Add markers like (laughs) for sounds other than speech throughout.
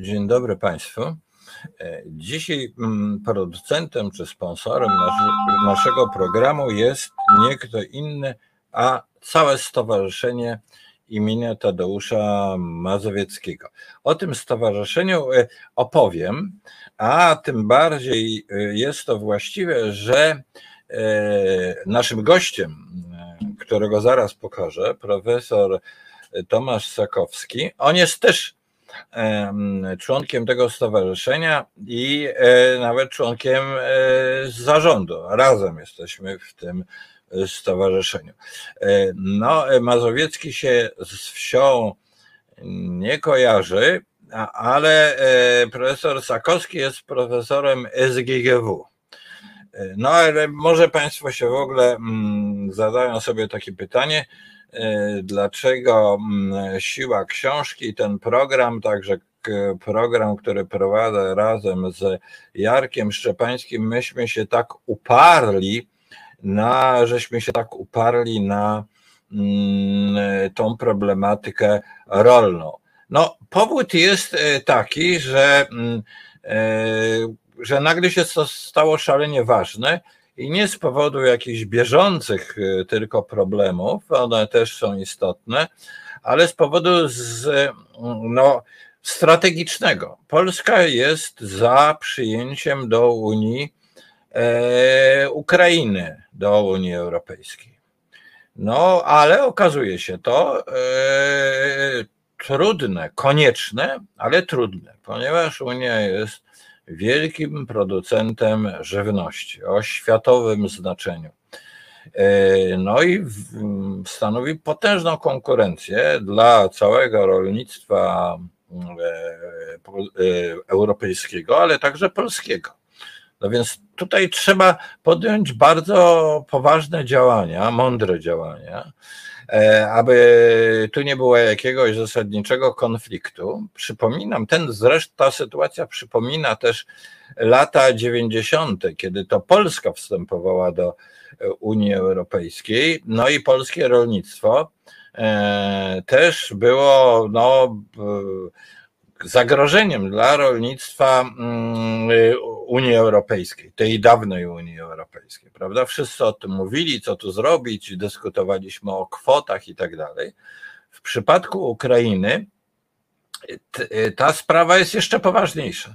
Dzień dobry Państwu. E, dzisiaj mm, producentem czy sponsorem naszego programu jest nie kto inny, a całe stowarzyszenie imienia Tadeusza Mazowieckiego. O tym stowarzyszeniu e, opowiem, a tym bardziej e, jest to właściwe, że naszym gościem, którego zaraz pokażę, profesor Tomasz Sakowski, on jest też członkiem tego stowarzyszenia i e, nawet członkiem e, zarządu. Razem jesteśmy w tym stowarzyszeniu. E, no, Mazowiecki się z wsią nie kojarzy, ale profesor Sakowski jest profesorem SGGW. No, ale może Państwo się w ogóle mm, zadają sobie takie pytanie, dlaczego mm, siła książki, ten program, także program, który prowadzę razem z Jarkiem Szczepańskim, myśmy się tak uparli na, żeśmy się tak uparli na mm, tą problematykę rolną. No, powód jest e, taki, że, mm, e, że nagle się to stało szalenie ważne i nie z powodu jakichś bieżących y, tylko problemów, one też są istotne, ale z powodu z, no, strategicznego. Polska jest za przyjęciem do Unii e, Ukrainy, do Unii Europejskiej. No, ale okazuje się to e, trudne, konieczne, ale trudne, ponieważ Unia jest wielkim producentem żywności o światowym znaczeniu. E, no i stanowi potężną konkurencję dla całego rolnictwa e, e, europejskiego, ale także polskiego. No więc tutaj trzeba podjąć bardzo poważne działania, mądre działania, aby tu nie było jakiegoś zasadniczego konfliktu. Przypominam, ten zresztą ta sytuacja przypomina też lata 90., kiedy to Polska wstępowała do Unii Europejskiej, no i polskie rolnictwo e, też było no, zagrożeniem dla rolnictwa mm, Unii Europejskiej, tej dawnej Unii Europejskiej, prawda? Wszyscy o tym mówili, co tu zrobić, dyskutowaliśmy o kwotach i tak dalej. W przypadku Ukrainy ta sprawa jest jeszcze poważniejsza,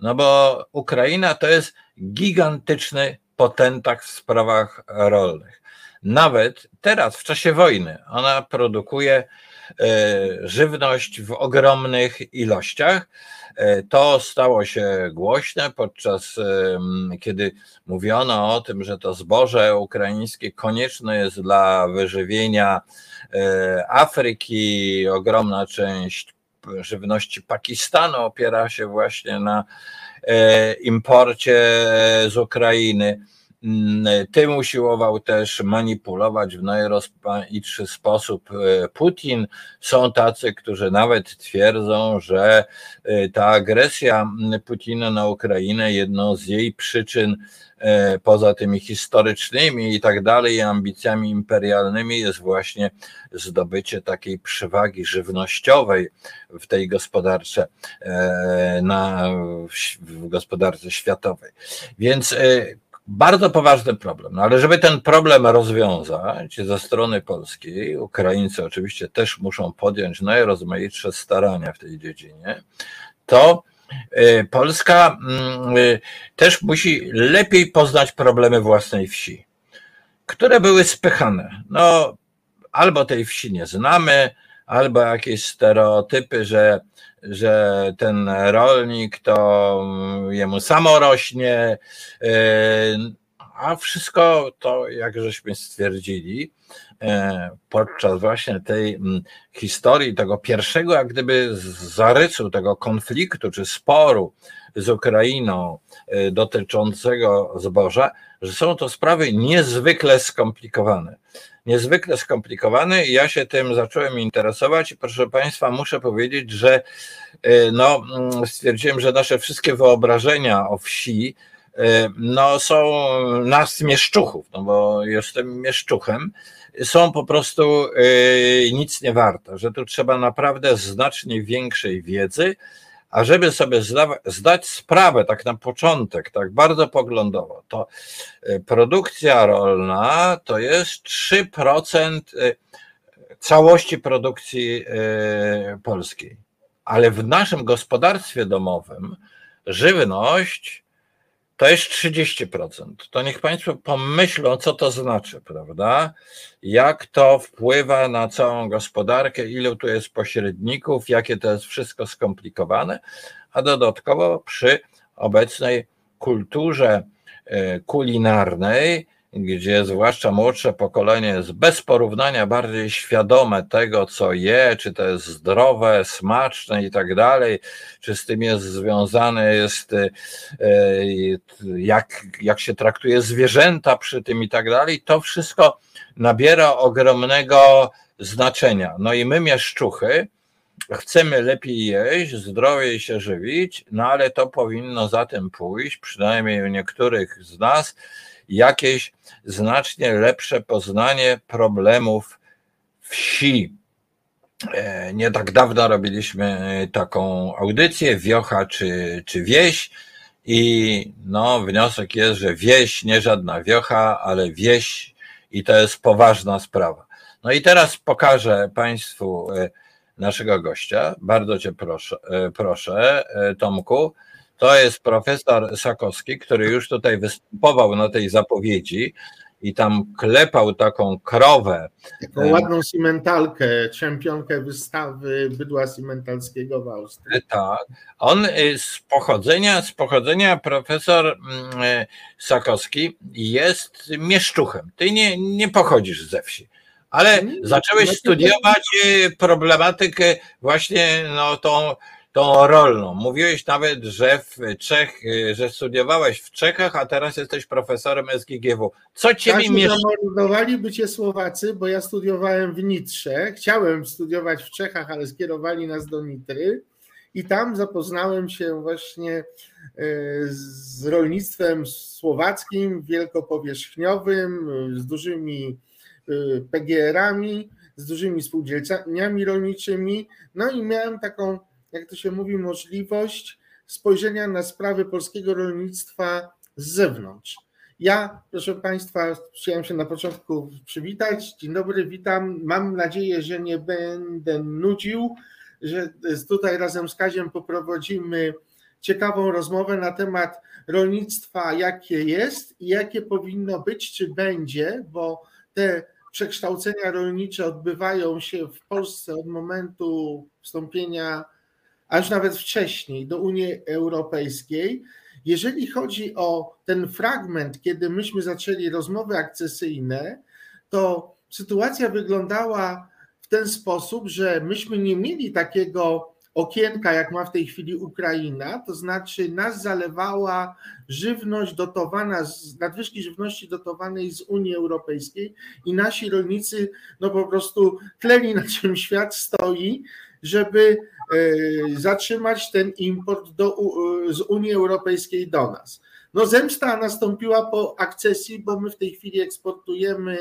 no bo Ukraina to jest gigantyczny potentat w sprawach rolnych. Nawet teraz, w czasie wojny, ona produkuje żywność w ogromnych ilościach. E, to stało się głośne podczas kiedy mówiono o tym, że to zboże ukraińskie konieczne jest dla wyżywienia e, Afryki. Ogromna część żywności Pakistanu opiera się właśnie na imporcie z Ukrainy. Mm, tym usiłował też manipulować w najrozpaitszy sposób e, Putin. Są tacy, którzy nawet twierdzą, że e, ta agresja Putina na Ukrainę, jedną z jej przyczyn, e, poza tymi historycznymi i tak dalej, ambicjami imperialnymi, jest właśnie zdobycie takiej przewagi żywnościowej w tej gospodarce, na, w gospodarce światowej. Więc bardzo poważny problem. No ale żeby ten problem rozwiązać ze strony polskiej, Ukraińcy oczywiście też muszą podjąć najrozmaitsze starania w tej dziedzinie, to y, Polska mm, y, też musi lepiej poznać problemy własnej wsi, które były spychane. No, albo tej wsi nie znamy, albo jakieś stereotypy, że że ten rolnik to jemu samo rośnie, e, a wszystko to, jak żeśmy stwierdzili, e, podczas właśnie tej historii, tego pierwszego, jak gdyby zarysu tego konfliktu czy sporu z Ukrainą e, dotyczącego zboża, że są to sprawy niezwykle skomplikowane niezwykle skomplikowany i ja się tym zacząłem interesować. I proszę Państwa, muszę powiedzieć, że y, no, mm, stwierdziłem, że nasze wszystkie wyobrażenia o wsi y, no, są nas mieszczuchów, no bo jestem mieszczuchem, są po prostu y, nic nie warte, że tu trzeba naprawdę znacznie większej wiedzy, A żeby sobie zdać sprawę, tak na początek, tak bardzo poglądowo, to y, produkcja rolna to jest 3% y, całości produkcji y, polskiej. Ale w naszym gospodarstwie domowym żywność to jest 30%. To niech Państwo pomyślą, co to znaczy, prawda? Jak to wpływa na całą gospodarkę, ilu tu jest pośredników, jakie to jest wszystko skomplikowane, a dodatkowo przy obecnej kulturze e, kulinarnej gdzie zwłaszcza młodsze pokolenie jest bez porównania bardziej świadome tego, co je, czy to jest zdrowe, smaczne i tak dalej, czy z tym jest związane jest, e, jak, jak się traktuje zwierzęta przy tym i tak dalej, to wszystko nabiera ogromnego znaczenia. No i my, mieszczuchy, chcemy lepiej jeść, zdrowiej się żywić, no ale to powinno za tym pójść, przynajmniej u niektórych z nas, jakieś znacznie lepsze poznanie problemów wsi. E, nie tak dawno robiliśmy taką audycję, wiocha czy, czy wieś, i no, wniosek jest, że wieś nie żadna wiocha, ale wieś i to jest poważna sprawa. No i teraz pokażę Państwu e, naszego gościa. Bardzo Cię proszę, e, proszę Tomku. To jest profesor Sakowski, który już tutaj występował na tej zapowiedzi i tam klepał taką krowę. Taką ładną simentalkę, czempionkę wystawy bydła simentalskiego w Austrii. Tak. On y, z pochodzenia, z pochodzenia profesor mm, y, Sakowski jest mieszczuchem. Ty nie, nie pochodzisz ze wsi ale zacząłeś studiować y, problematykę właśnie no, tą tą rolną. Mówiłeś nawet, że w Czech, że studiowałeś w Czechach, a teraz jesteś profesorem SGGW. Co ciebie tak, mierzy? zamordowali bycie Słowacy, bo ja studiowałem w Nitrze. Chciałem studiować w Czechach, ale skierowali nas do Nitry. I tam zapoznałem się właśnie e, z rolnictwem słowackim, wielkopowierzchniowym, z dużymi e, PGR-ami, z dużymi spółdzielniami rolniczymi. No i miałem taką jak to się mówi, możliwość spojrzenia na sprawy polskiego rolnictwa z zewnątrz. Ja, proszę Państwa, chciałem się na początku przywitać. Dzień dobry, witam. Mam nadzieję, że nie będę nudził, że tutaj razem z Kaziem poprowadzimy ciekawą rozmowę na temat rolnictwa, jakie jest i jakie powinno być, czy będzie, bo te przekształcenia rolnicze odbywają się w Polsce od momentu wstąpienia a już nawet wcześniej do Unii Europejskiej. Jeżeli chodzi o ten fragment, kiedy myśmy zaczęli rozmowy akcesyjne, to sytuacja wyglądała w ten sposób, że myśmy nie mieli takiego okienka, jak ma w tej chwili Ukraina, to znaczy nas zalewała żywność dotowana, nadwyżki żywności dotowanej z Unii Europejskiej i nasi rolnicy no po prostu tleli na (laughs) czym świat stoi, żeby zatrzymać ten import do, z Unii Europejskiej do nas. No zemsta nastąpiła po akcesji, bo my w tej chwili eksportujemy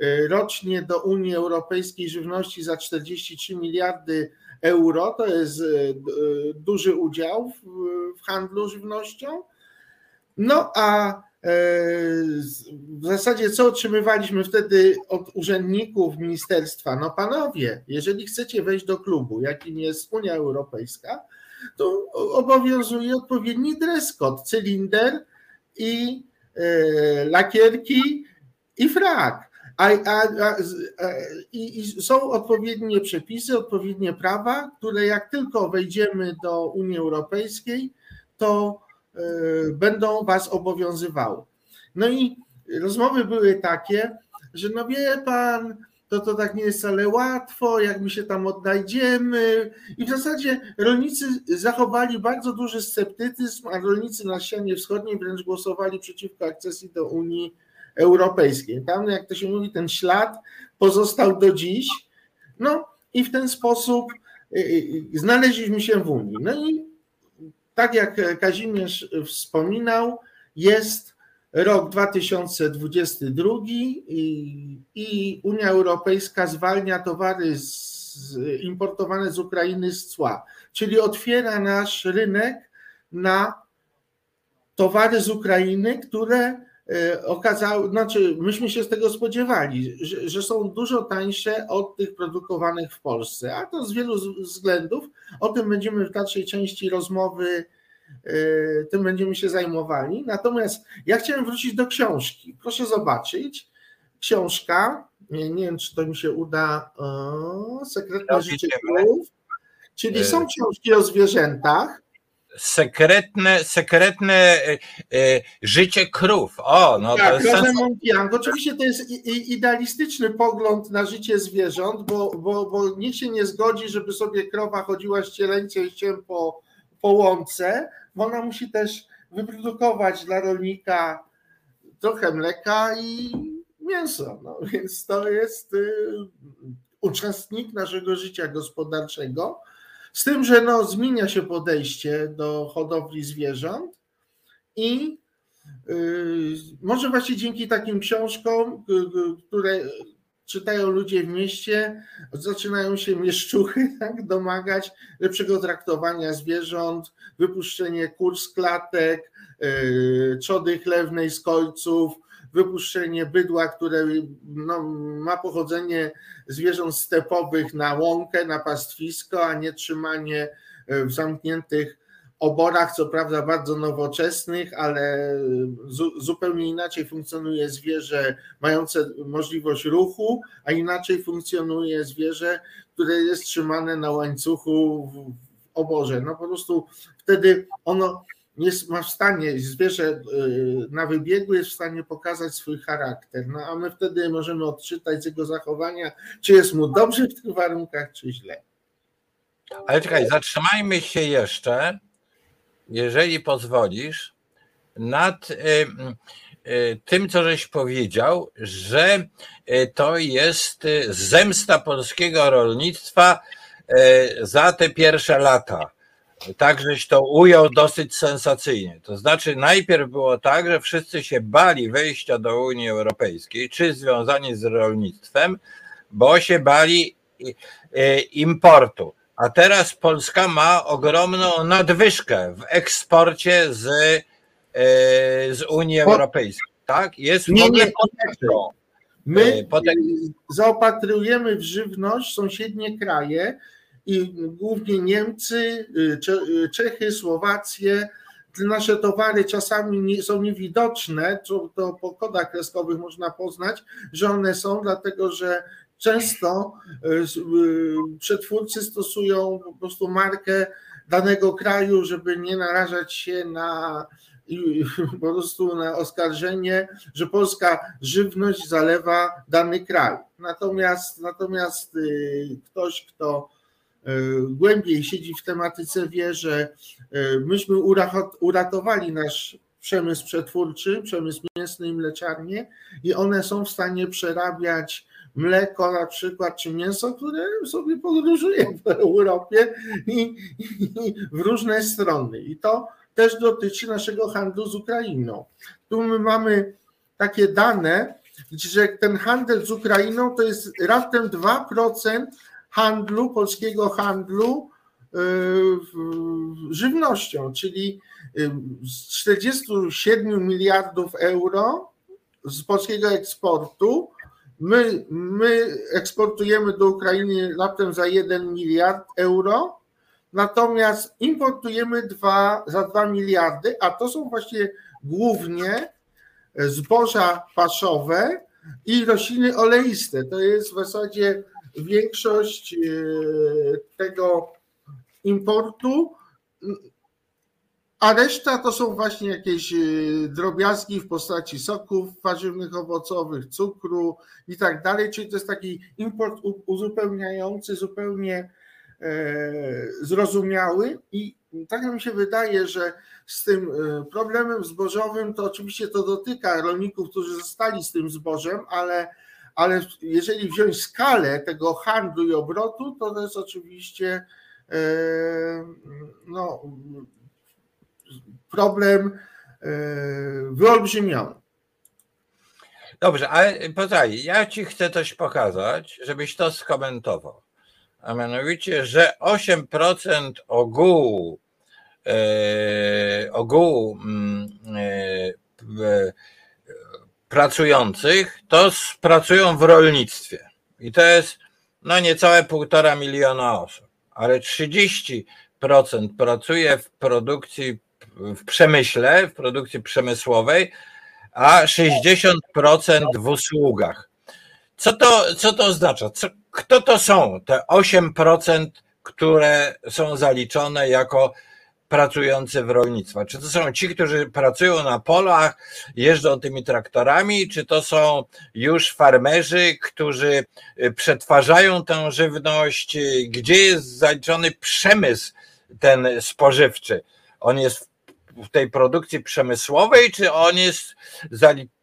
e, rocznie do Unii Europejskiej żywności za 43 miliardy euro. To jest duży udział w handlu żywnością. No a w zasadzie co otrzymywaliśmy wtedy od urzędników ministerstwa? No panowie, jeżeli chcecie wejść do klubu, jakim jest Unia Europejska, to obowiązuje odpowiedni dress code, cylinder i e, lakierki i frak. A, a, a, i, I są odpowiednie przepisy, odpowiednie prawa, które jak tylko wejdziemy do Unii Europejskiej, to E, będą was obowiązywały. No i rozmowy były takie, że no wie pan, to to tak nie jest wcale łatwo, jak my się tam odnajdziemy. I w zasadzie rolnicy zachowali bardzo duży sceptycyzm, a rolnicy na ścianie wschodniej wręcz głosowali przeciwko akcesji do Unii Europejskiej. Tam, jak to się mówi, ten ślad pozostał do dziś. No i w ten sposób y, y, znaleźliśmy się w Unii. No i tak jak Kazimierz wspominał, jest rok 2022 i, i Unia Europejska zwalnia towary z importowane z Ukrainy z cła, czyli otwiera nasz rynek na towary z Ukrainy, które E, okazało, znaczy myśmy się z tego spodziewali, że, że, są dużo tańsze od tych produkowanych w Polsce, a to z wielu względów. O tym będziemy w dalszej części rozmowy, e, tym będziemy się zajmowali. Natomiast ja chciałem wrócić do książki. Proszę zobaczyć. Książka, nie, nie wiem, czy to mi się uda, o, Sekretne Życie Królów, czyli e, są książki o zwierzętach, sekretne, sekretne e, e, życie krów. O, no tak, to jest. Oczywiście to jest idealistyczny pogląd na życie zwierząt, bo, bo, bo nikt się nie zgodzi, żeby sobie krowa chodziła ścieleńcie się po, po łące, bo ona musi też wyprodukować dla rolnika trochę mleka i mięso. No, więc to jest y, uczestnik naszego życia gospodarczego z tym, że no, zmienia się podejście do hodowli zwierząt i yy, może właśnie dzięki takim książkom, które czytają ludzie w mieście, zaczynają się mieszczuchy (laughs) tak, domagać lepszego traktowania zwierząt, wypuszczenie kur klatek, yy, chlewnej z kolców, wypuszczenie bydła, które no, ma pochodzenie zwierząt stepowych na łąkę, na pastwisko, a nie trzymanie e, w zamkniętych oborach, co prawda bardzo nowoczesnych, ale zupełnie inaczej funkcjonuje zwierzę mające możliwość ruchu, a inaczej funkcjonuje zwierzę, które jest trzymane na łańcuchu w oborze. No po prostu wtedy ono jest, ma w stanie, zwierzę y, na wybiegu jest w stanie pokazać swój charakter, no a my wtedy możemy odczytać z jego zachowania, czy jest mu dobrze w tych warunkach, czy źle. Ale czekaj, zatrzymajmy się jeszcze, jeżeli pozwolisz, nad y, y, tym, co żeś powiedział, że to jest zemsta polskiego rolnictwa za te pierwsze lata tak żeś to ujął dosyć sensacyjnie. To znaczy, najpierw było tak, że wszyscy się bali wejścia do Unii Europejskiej, czy związani z rolnictwem, bo się bali e, importu. A teraz Polska ma ogromną nadwyżkę w eksporcie z, e, z Unii Europejskiej. Tak? Jest nie, nie, My e, zaopatrujemy w żywność sąsiednie kraje, i głównie Niemcy, y, y, Czechy, Słowacje. Nasze towary czasami nie, są niewidoczne, to po kodach kreskowych można poznać, że one są, dlatego że często y, przetwórcy stosują po prostu markę danego kraju, żeby nie narażać się na (laughs) po prostu na oskarżenie, że polska żywność zalewa dany kraj. Natomiast, natomiast ktoś, kto głębiej siedzi w tematyce, wie, że e, myśmy uratowali nasz przemysł przetwórczy, przemysł mięsny i mleczarnie i one są w stanie przerabiać mleko na przykład, czy mięso, które sobie podróżuje w Europie i, i, w różne strony. I to też dotyczy naszego handlu z Ukrainą. Tu my mamy takie dane, że ten handel z Ukrainą to jest raptem 2% handlu, polskiego handlu y, żywnością, czyli y, z 47 miliardów euro z polskiego eksportu my, my eksportujemy do Ukrainy raptem za 1 miliard euro, natomiast importujemy dwa, za 2 miliardy, a to są właśnie głównie zboża paszowe i rośliny oleiste. To jest w zasadzie większość e, tego importu, a reszta to są właśnie jakieś e, drobiazgi w postaci soków warzywnych, owocowych, cukru i tak dalej, czyli to jest taki import uzupełniający, zupełnie e, zrozumiały i tak mi się wydaje, że z tym problemem zbożowym to oczywiście to dotyka rolników, którzy zostali z tym zbożem, ale ale jeżeli wziąć skalę tego handlu i obrotu, to to jest oczywiście e, no, problem e, wyolbrzymiony. Dobrze, ale poczekaj, ja ci chcę coś pokazać, żebyś to skomentował. a mianowicie, że 8% ogółu, ogółu mm, pracujących to pracują w rolnictwie. I to jest no niecałe półtora miliona osób, ale 30% pracuje w produkcji, w przemyśle, w produkcji przemysłowej, a 60% w usługach. Co to, co to oznacza? Co, kto to są te 8%, które są zaliczone jako pracujący w rolnictwie? Czy to są ci, którzy pracują na polach, jeżdżą tymi traktorami, czy to są już farmerzy, którzy y, przetwarzają tę żywność? Gdzie jest zaliczony przemysł ten spożywczy? On jest w tej produkcji przemysłowej, czy on jest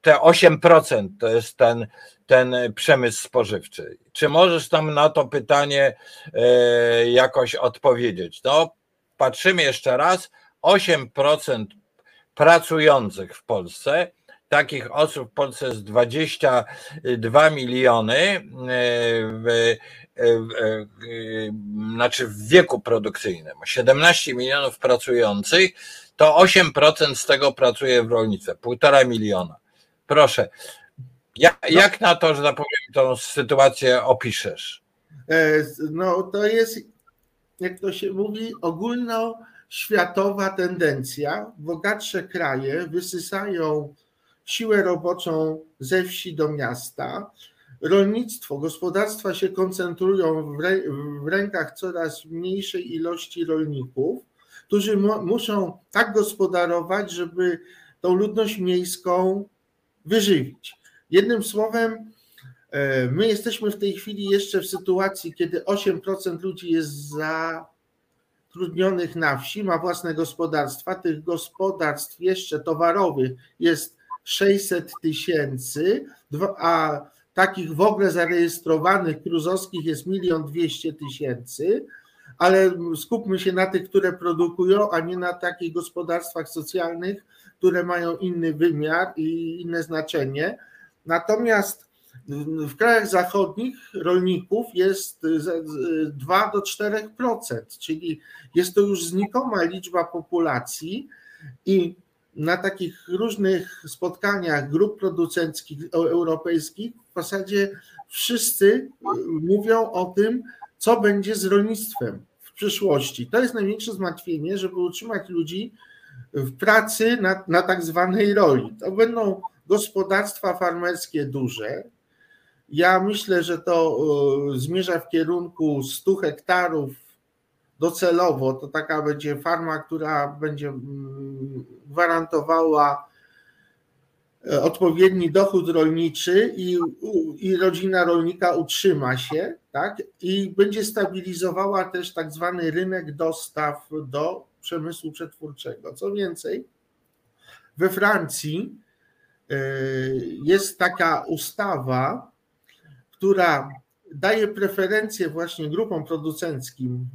te 8% to jest ten, ten przemysł spożywczy? Czy możesz tam na to pytanie e, jakoś odpowiedzieć? No, patrzymy jeszcze raz, 8% pracujących w Polsce, takich osób w Polsce jest 22 miliony, e, w, e, e, znaczy w wieku produkcyjnym, 17 milionów pracujących, to 8% z tego pracuje w rolnictwie, półtora miliona. Proszę, jak, no. jak na to, że tak powiem, tą sytuację opiszesz? No to jest jak to się mówi, ogólnoświatowa tendencja. Bogatsze kraje wysysają siłę roboczą ze wsi do miasta. Rolnictwo, gospodarstwa się koncentrują w, rękach coraz mniejszej ilości rolników, którzy muszą tak gospodarować, żeby tą ludność miejską wyżywić. Jednym słowem, my jesteśmy w tej chwili jeszcze w sytuacji, kiedy 8% ludzi jest zatrudnionych na wsi, ma własne gospodarstwa. Tych gospodarstw jeszcze towarowych jest 600 tysięcy, a takich w ogóle zarejestrowanych kruzowskich jest 1 200 tysięcy, ale skupmy się na tych, które produkują, a nie na takich gospodarstwach socjalnych, które mają inny wymiar i inne znaczenie. Natomiast w krajach zachodnich rolników jest 2 do 4%, czyli jest to już znikoma liczba populacji i na takich różnych spotkaniach grup producenckich europejskich w zasadzie wszyscy mówią o tym, co będzie z rolnictwem w przyszłości. To jest największe zmartwienie, żeby utrzymać ludzi w pracy na, na tak zwanej roli. To będą gospodarstwa farmerskie duże, ja myślę, że to e, zmierza w kierunku 100 hektarów docelowo. To taka będzie farma, która będzie mm, gwarantowała e, odpowiedni dochód rolniczy i, i rodzina rolnika utrzyma się, tak? I będzie stabilizowała też tak zwany rynek dostaw do przemysłu przetwórczego. Co więcej, we Francji e, jest taka ustawa, która daje preferencje właśnie grupom producenckim,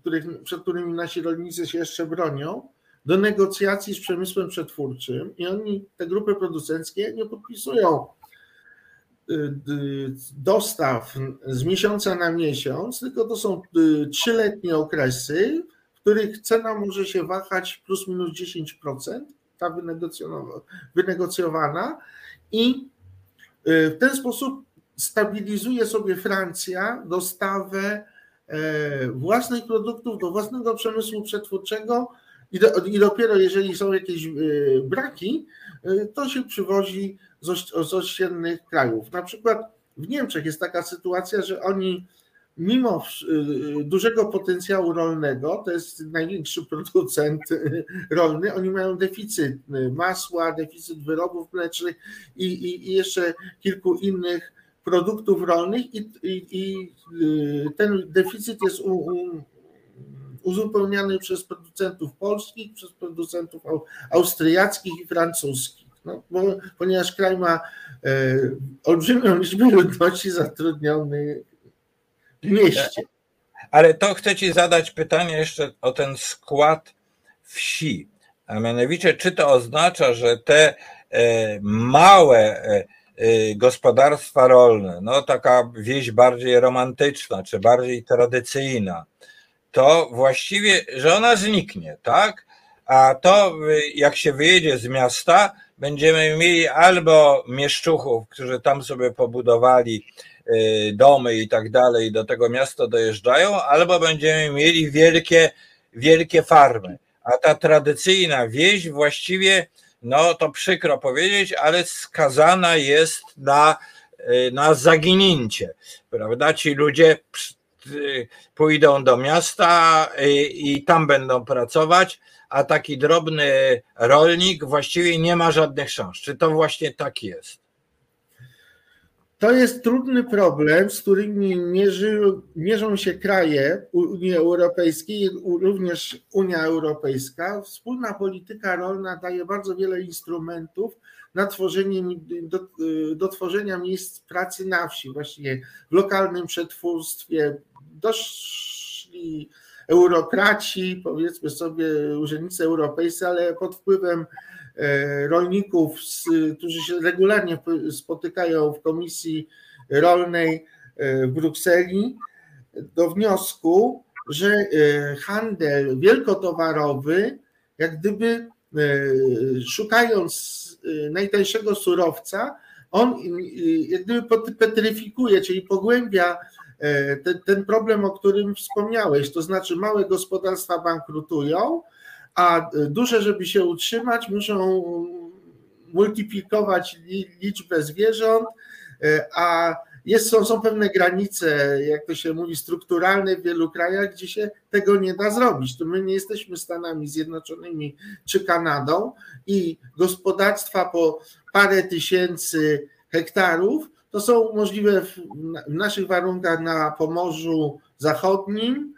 których, przed którymi nasi rolnicy się jeszcze bronią, do negocjacji z przemysłem przetwórczym i oni, te grupy producenckie, nie podpisują y, y, dostaw z miesiąca na miesiąc, tylko to są y, trzyletnie okresy, w których cena może się wahać plus minus 10%, ta wynegocjowana i w ten sposób stabilizuje sobie Francja dostawę e, własnych produktów do własnego przemysłu przetwórczego i, do, i dopiero jeżeli są jakieś e, braki, e, to się przywozi z ościennych krajów. Na przykład w Niemczech jest taka sytuacja, że oni mimo dużego potencjału rolnego, to jest największy producent rolny, oni mają deficyt masła, deficyt wyrobów mlecznych i, i, i jeszcze kilku innych produktów rolnych i, i, i y, ten deficyt jest u, u, uzupełniany przez producentów polskich, przez producentów austriackich i francuskich. No, bo, ponieważ kraj ma e, olbrzymią liczbę ludności zatrudnionych w mieście. Ale to chcę Ci zadać pytanie jeszcze o ten skład wsi. A mianowicie, czy to oznacza, że te e, małe e, gospodarstwa rolne, no taka wieś bardziej romantyczna, czy bardziej tradycyjna, to właściwie, że ona zniknie, tak? A to jak się wyjedzie z miasta, będziemy mieli albo mieszczuchów, którzy tam sobie pobudowali y, domy i tak dalej, do tego miasta dojeżdżają, albo będziemy mieli wielkie, wielkie farmy. A ta tradycyjna wieś właściwie, no to przykro powiedzieć, ale skazana jest na, y, na zaginięcie. Prawda? Ci ludzie y, pójdą do miasta i, i tam będą pracować, a taki drobny rolnik właściwie nie ma żadnych szans. Czy to właśnie tak jest? To jest trudny problem, z którymi mierzy, mierzą się kraje Unii Europejskiej, również Unia Europejska. Wspólna polityka rolna daje bardzo wiele instrumentów na tworzenie, do, do tworzenia miejsc pracy na wsi, właśnie w lokalnym przetwórstwie. Doszli eurokraci, powiedzmy sobie urzędnicy europejscy, ale pod wpływem rolników, którzy się regularnie spotykają w Komisji Rolnej e, w Brukseli, do wniosku, że e, handel wielkotowarowy, jak gdyby szukając najtańszego surowca, on jak gdyby petryfikuje, czyli pogłębia E, ten, ten problem, o którym wspomniałeś, to znaczy małe gospodarstwa bankrutują, a duże, żeby się utrzymać, muszą multiplikować liczbę zwierząt, e, a jest, są, są pewne granice, jak to się mówi, strukturalne w wielu krajach, gdzie się tego nie da zrobić. To my nie jesteśmy Stanami Zjednoczonymi czy Kanadą i gospodarstwa po parę tysięcy hektarów to są możliwe w, naszych warunkach na Pomorzu Zachodnim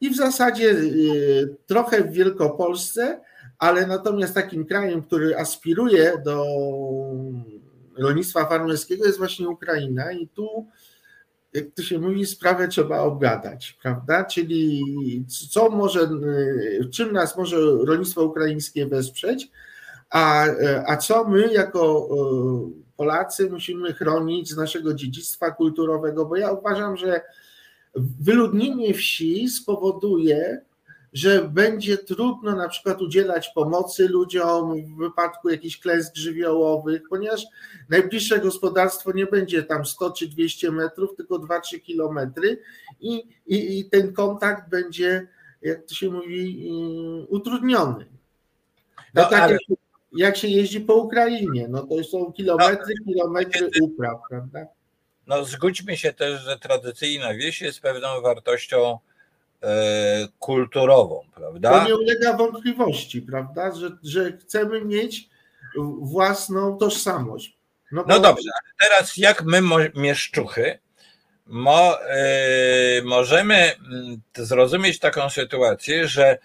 i w zasadzie y, trochę w Wielkopolsce, ale natomiast takim krajem, który aspiruje do rolnictwa farmerskiego jest właśnie Ukraina i tu jak to się mówi, sprawę trzeba obgadać, prawda? Czyli co może, y, czym nas może rolnictwo ukraińskie wesprzeć, a, a co my jako y, Polacy musimy chronić z naszego dziedzictwa kulturowego, bo ja uważam, że wyludnienie wsi spowoduje, że będzie trudno na przykład udzielać pomocy ludziom w wypadku jakichś klęsk żywiołowych, ponieważ najbliższe gospodarstwo nie będzie tam 100 czy 200 metrów, tylko 2-3 kilometry i, i, i ten kontakt będzie, jak to się mówi, utrudniony. No, tak ale... jak jak się jeździ po Ukrainie. No to są kilometry, no, kilometry upraw, prawda? No zgódźmy się też, że tradycyjna wieś jest pewną wartością e, kulturową, prawda? To nie ulega wątpliwości, prawda, że, że chcemy mieć własną tożsamość. No, no dobrze, teraz jak my mieszczuchy mo, e, możemy mm, zrozumieć taką sytuację, że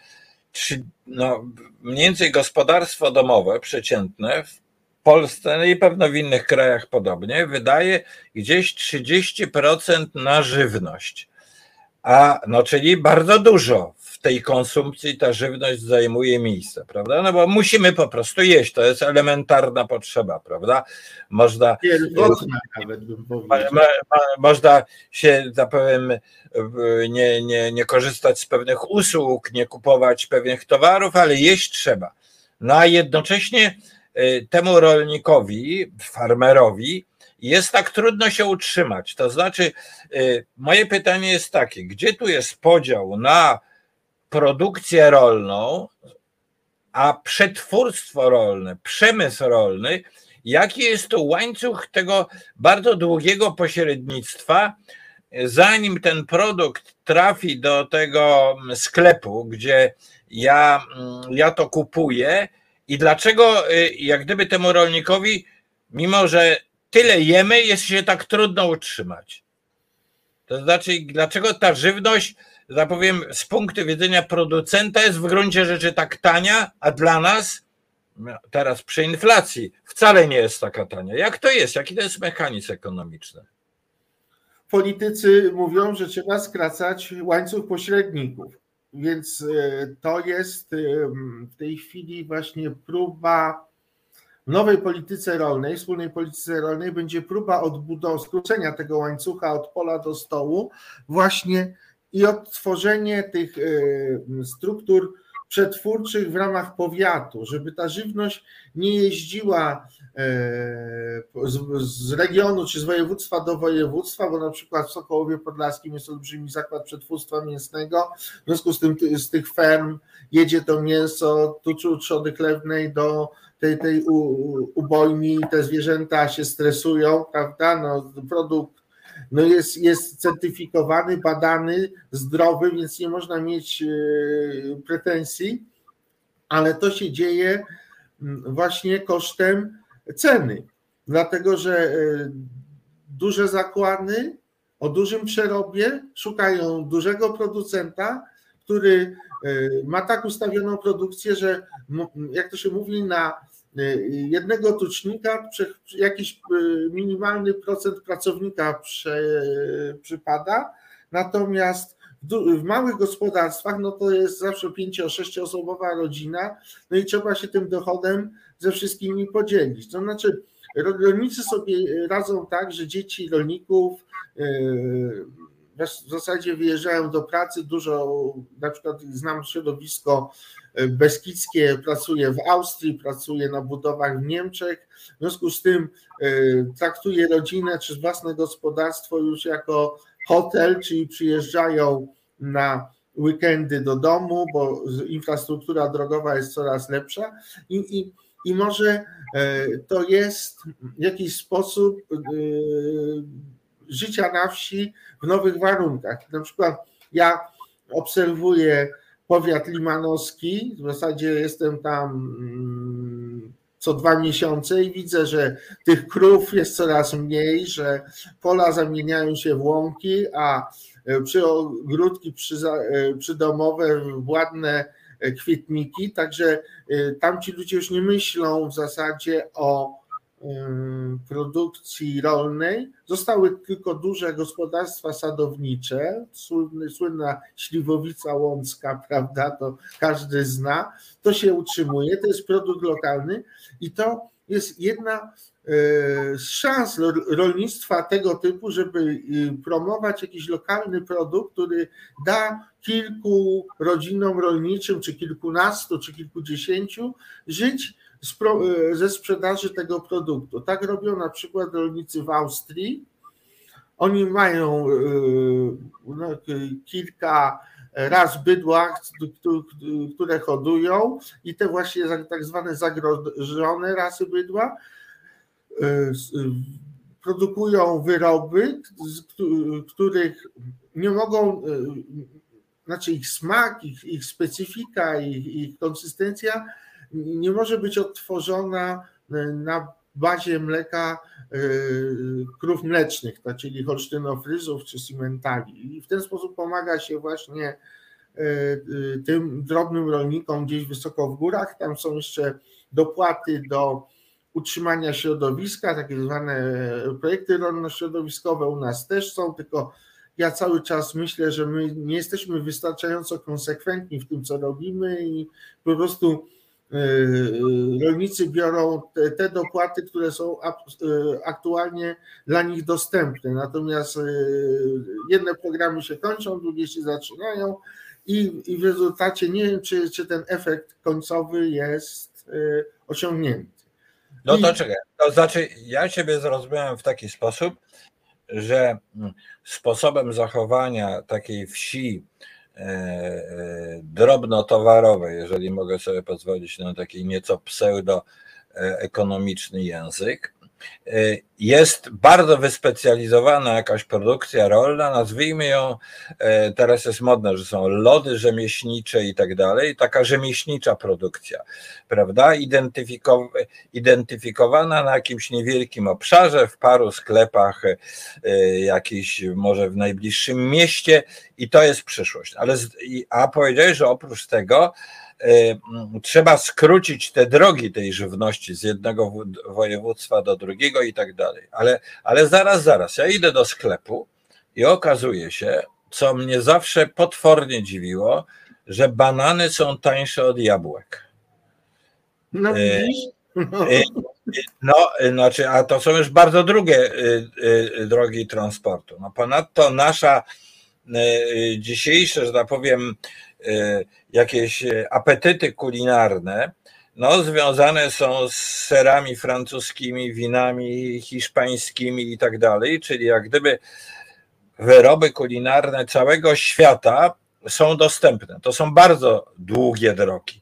no, mniej więcej gospodarstwo domowe przeciętne w Polsce no i pewno w innych krajach podobnie wydaje gdzieś 30% na żywność. A no, czyli bardzo dużo w tej konsumpcji ta żywność zajmuje miejsce, prawda? No bo musimy po prostu jeść, to jest elementarna potrzeba, prawda? Można. powiedział. Można się, tak powiem, nie, nie, nie korzystać z pewnych usług, nie kupować pewnych towarów, ale jeść trzeba. No a jednocześnie y, temu rolnikowi, farmerowi, jest tak trudno się utrzymać. To znaczy, y, moje pytanie jest takie: gdzie tu jest podział na produkcję rolną, a przetwórstwo rolne, przemysł rolny? Jaki jest to łańcuch tego bardzo długiego pośrednictwa, zanim ten produkt trafi do tego sklepu, gdzie ja, ja to kupuję, i dlaczego, y, jak gdyby temu rolnikowi, mimo że tyle jemy, jest się tak trudno utrzymać? To znaczy, dlaczego ta żywność, zapowiem, z punktu widzenia producenta jest w gruncie rzeczy tak tania, a dla nas no, teraz przy inflacji wcale nie jest taka tania. Jak to jest? Jaki to jest mechanizm ekonomiczny? politycy mówią, że trzeba skracać łańcuch pośredników. Więc e, to jest e, w tej chwili właśnie próba nowej polityce rolnej, wspólnej polityce rolnej będzie próba odbudowy, skrócenia tego łańcucha od pola do stołu właśnie i odtworzenie tych struktur przetwórczych w ramach powiatu, żeby ta żywność nie jeździła e, z regionu czy z województwa do województwa, bo na przykład w Sokołowie Podlaskim jest olbrzymi zakład przetwórstwa mięsnego, w związku z tym z tych ferm jedzie to mięso tuczu trzody chlewnej do tej, tej ubojni, te zwierzęta się stresują, prawda? No, produkt no jest, jest certyfikowany, badany, zdrowy, więc nie można mieć e, pretensji, ale to się dzieje właśnie kosztem ceny, dlatego że e, duże zakłady o dużym przerobie szukają dużego producenta, który e, ma tak ustawioną produkcję, że jak to się mówi, na Y, jednego tucznika jakiś minimalny procent pracownika przypada, natomiast w małych gospodarstwach no to jest zawsze pięcio, sześcioosobowa rodzina, no i trzeba się tym dochodem ze wszystkimi podzielić. To znaczy rolnicy sobie radzą tak, że dzieci rolników y, w zasadzie wyjeżdżają do pracy, dużo, na przykład znam środowisko Beskidzkie pracuje w Austrii, pracuje na budowach w Niemczech. W związku z tym e, traktuje rodzinę czy własne gospodarstwo już jako hotel, czyli przyjeżdżają na weekendy do domu, bo infrastruktura drogowa jest coraz lepsza i, i, i może e, to jest jakiś sposób e, życia na wsi w nowych warunkach. Na przykład ja obserwuję powiat limanowski. W zasadzie jestem tam mm, co dwa miesiące i widzę, że tych krów jest coraz mniej, że pola zamieniają się w łąki, a e, przy ogródki e, przydomowe w ładne e, kwietniki, także tam ci ludzie już nie myślą w zasadzie o produkcji rolnej. Zostały tylko duże gospodarstwa sadownicze, słynna śliwowica łącka, (laughs) prawda, to każdy zna. To się utrzymuje, to jest produkt lokalny i to jest jedna z szans rolnictwa tego typu, żeby promować jakiś lokalny produkt, który da kilku rodzinom rolniczym, czy kilkunastu, czy kilkudziesięciu żyć E, ze sprzedaży tego produktu. Tak robią na przykład rolnicy w Austrii. Oni mają e, no, kilka raz bydła, które hodują i te właśnie tak zwane zagrożone rasy bydła e, produkują wyroby, których nie mogą, znaczy ich smak, ich, ich specyfika, ich, ich konsystencja nie może być odtworzona e, na bazie mleka e, krów mlecznych, to czyli holsztynofryzów czy simentali. I w ten sposób pomaga się właśnie e, tym drobnym rolnikom gdzieś wysoko w górach. Tam są jeszcze dopłaty do utrzymania środowiska, takie zwane projekty rolno-środowiskowe u nas też są, tylko ja cały czas myślę, że my nie jesteśmy wystarczająco konsekwentni w tym, co robimy i po prostu E, e, rolnicy biorą te, te, dopłaty, które są e, aktualnie dla nich dostępne. Natomiast jedne programy się kończą, drugie się zaczynają i, i w rezultacie nie wiem, czy, czy ten efekt końcowy jest osiągnięty. No to czekaj, to znaczy ja siebie zrozumiałem w taki sposób, że mm, sposobem zachowania takiej wsi, E, e, drobnotowarowe, jeżeli mogę sobie pozwolić na taki nieco pseudo-ekonomiczny język, Y, jest bardzo wyspecjalizowana jakaś produkcja rolna, nazwijmy ją, y, teraz jest modne, że są lody rzemieślnicze i tak dalej, taka rzemieślnicza produkcja, prawda, identyfikowana na jakimś niewielkim obszarze, w paru sklepach, y, jakiś może w najbliższym mieście i to jest przyszłość. Ale, a powiedziałeś, że oprócz tego Y, trzeba skrócić te drogi tej żywności z jednego województwa do drugiego i tak dalej. Ale, ale zaraz, zaraz, ja idę do sklepu i okazuje się, co mnie zawsze potwornie dziwiło, że banany są tańsze od jabłek. No y, No. no, znaczy, a to są już bardzo drugie drogi transportu. No ponadto nasza dzisiejsze, że tak powiem, jakieś apetyty kulinarne, no, związane są z serami francuskimi, winami hiszpańskimi i tak dalej, czyli jak gdyby wyroby kulinarne całego świata są dostępne. To są bardzo długie drogi.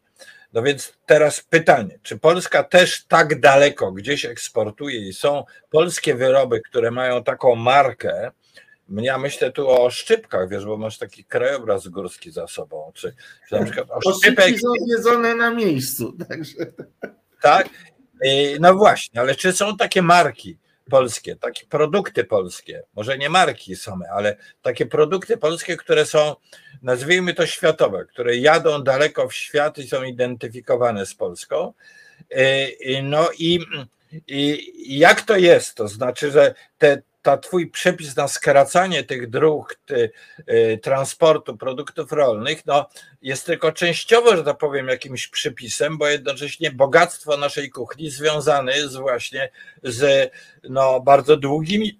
No więc teraz pytanie, czy Polska też tak daleko gdzieś eksportuje i są polskie wyroby, które mają taką markę, ja myślę tu o szczypkach, wiesz, bo masz taki krajobraz górski za sobą, czy, czy na przykład o szczypek... są jedzone na miejscu, także... Tak? No właśnie, ale czy są takie marki polskie, takie produkty polskie, może nie marki same, ale takie produkty polskie, które są, nazwijmy to światowe, które jadą daleko w świat i są identyfikowane z Polską. No i, i jak to jest? To znaczy, że te ta twój przepis na skracanie tych dróg ty, y, transportu produktów rolnych no, jest tylko częściowo, że tak powiem, jakimś przypisem, bo jednocześnie bogactwo naszej kuchni związane jest właśnie z no, bardzo długimi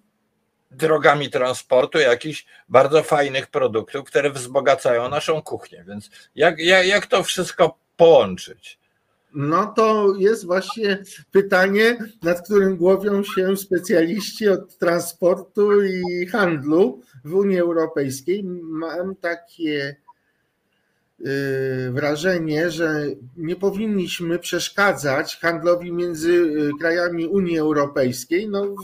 drogami transportu jakichś bardzo fajnych produktów, które wzbogacają naszą kuchnię. Więc jak, jak, jak to wszystko połączyć? No to jest właśnie pytanie, nad którym głowią się specjaliści od transportu i handlu w Unii Europejskiej. Mam takie y, wrażenie, że nie powinniśmy przeszkadzać handlowi między y, krajami Unii Europejskiej. No,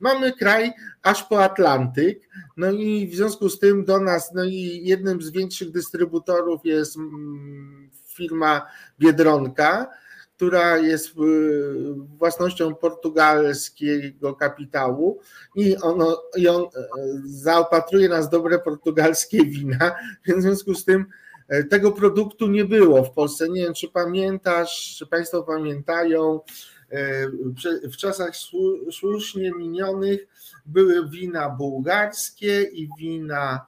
mamy kraj aż po Atlantyk, no i w związku z tym do nas, no i jednym z większych dystrybutorów jest mm, firma Biedronka, która jest y, własnością portugalskiego kapitału i, ono, i on e, zaopatruje nas dobre portugalskie wina, (laughs) w związku z tym e, tego produktu nie było w Polsce. Nie wiem, czy pamiętasz, czy Państwo pamiętają, e, w czasach słusznie minionych były wina bułgarskie i wina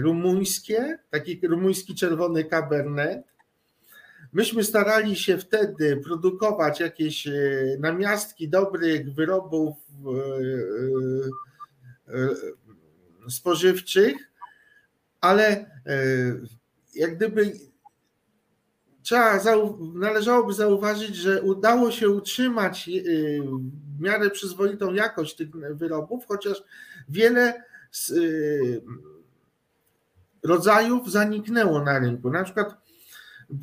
rumuńskie, taki rumuński czerwony cabernet, Myśmy starali się wtedy produkować jakieś e, namiastki dobrych wyrobów e, e, spożywczych, ale jak gdyby trzeba, należałoby zauważyć, że udało się utrzymać w miarę przyzwoitą jakość tych wyrobów, chociaż wiele rodzajów zaniknęło na rynku. Na przykład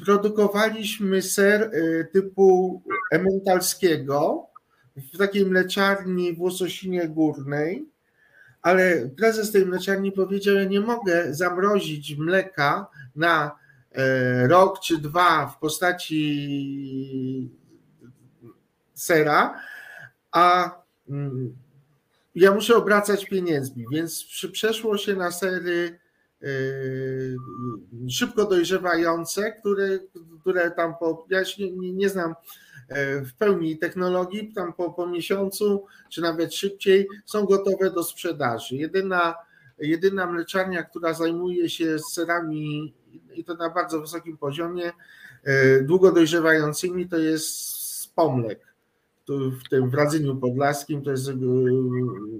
produkowaliśmy ser y, typu ementalskiego w takiej mleczarni w Łososinie Górnej, ale prezes tej mleczarni powiedział, ja nie mogę zamrozić mleka na e, rok czy dwa w postaci sera, a mm, ja muszę obracać pieniędzmi, więc przeszło się na sery szybko dojrzewające, które, które tam po, ja nie, nie znam e, w pełni technologii, tam po, po miesiącu, czy nawet szybciej, są gotowe do sprzedaży. Jedyna, jedyna mleczarnia, która zajmuje się serami i to na bardzo wysokim poziomie, e, długo dojrzewającymi, to jest Pomlek w tym w Radzyniu Podlaskim, to jest e,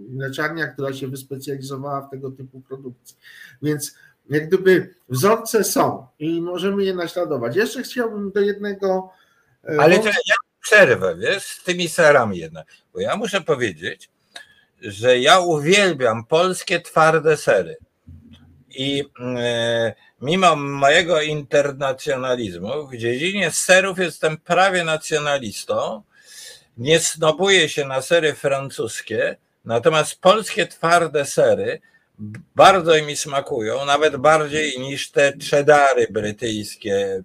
mleczarnia, która się wyspecjalizowała w tego typu produkcji. Więc jak gdyby wzorce są i możemy je naśladować. Jeszcze chciałbym do jednego. E, Ale to ja przerwę, wiesz, z tymi serami jednak, bo ja muszę powiedzieć, że ja uwielbiam polskie twarde sery. I e, mimo mojego internacjonalizmu w dziedzinie serów jestem prawie nacjonalistą, nie snobuję się na sery francuskie, natomiast polskie twarde sery bardzo mi smakują, nawet bardziej niż te cheddary brytyjskie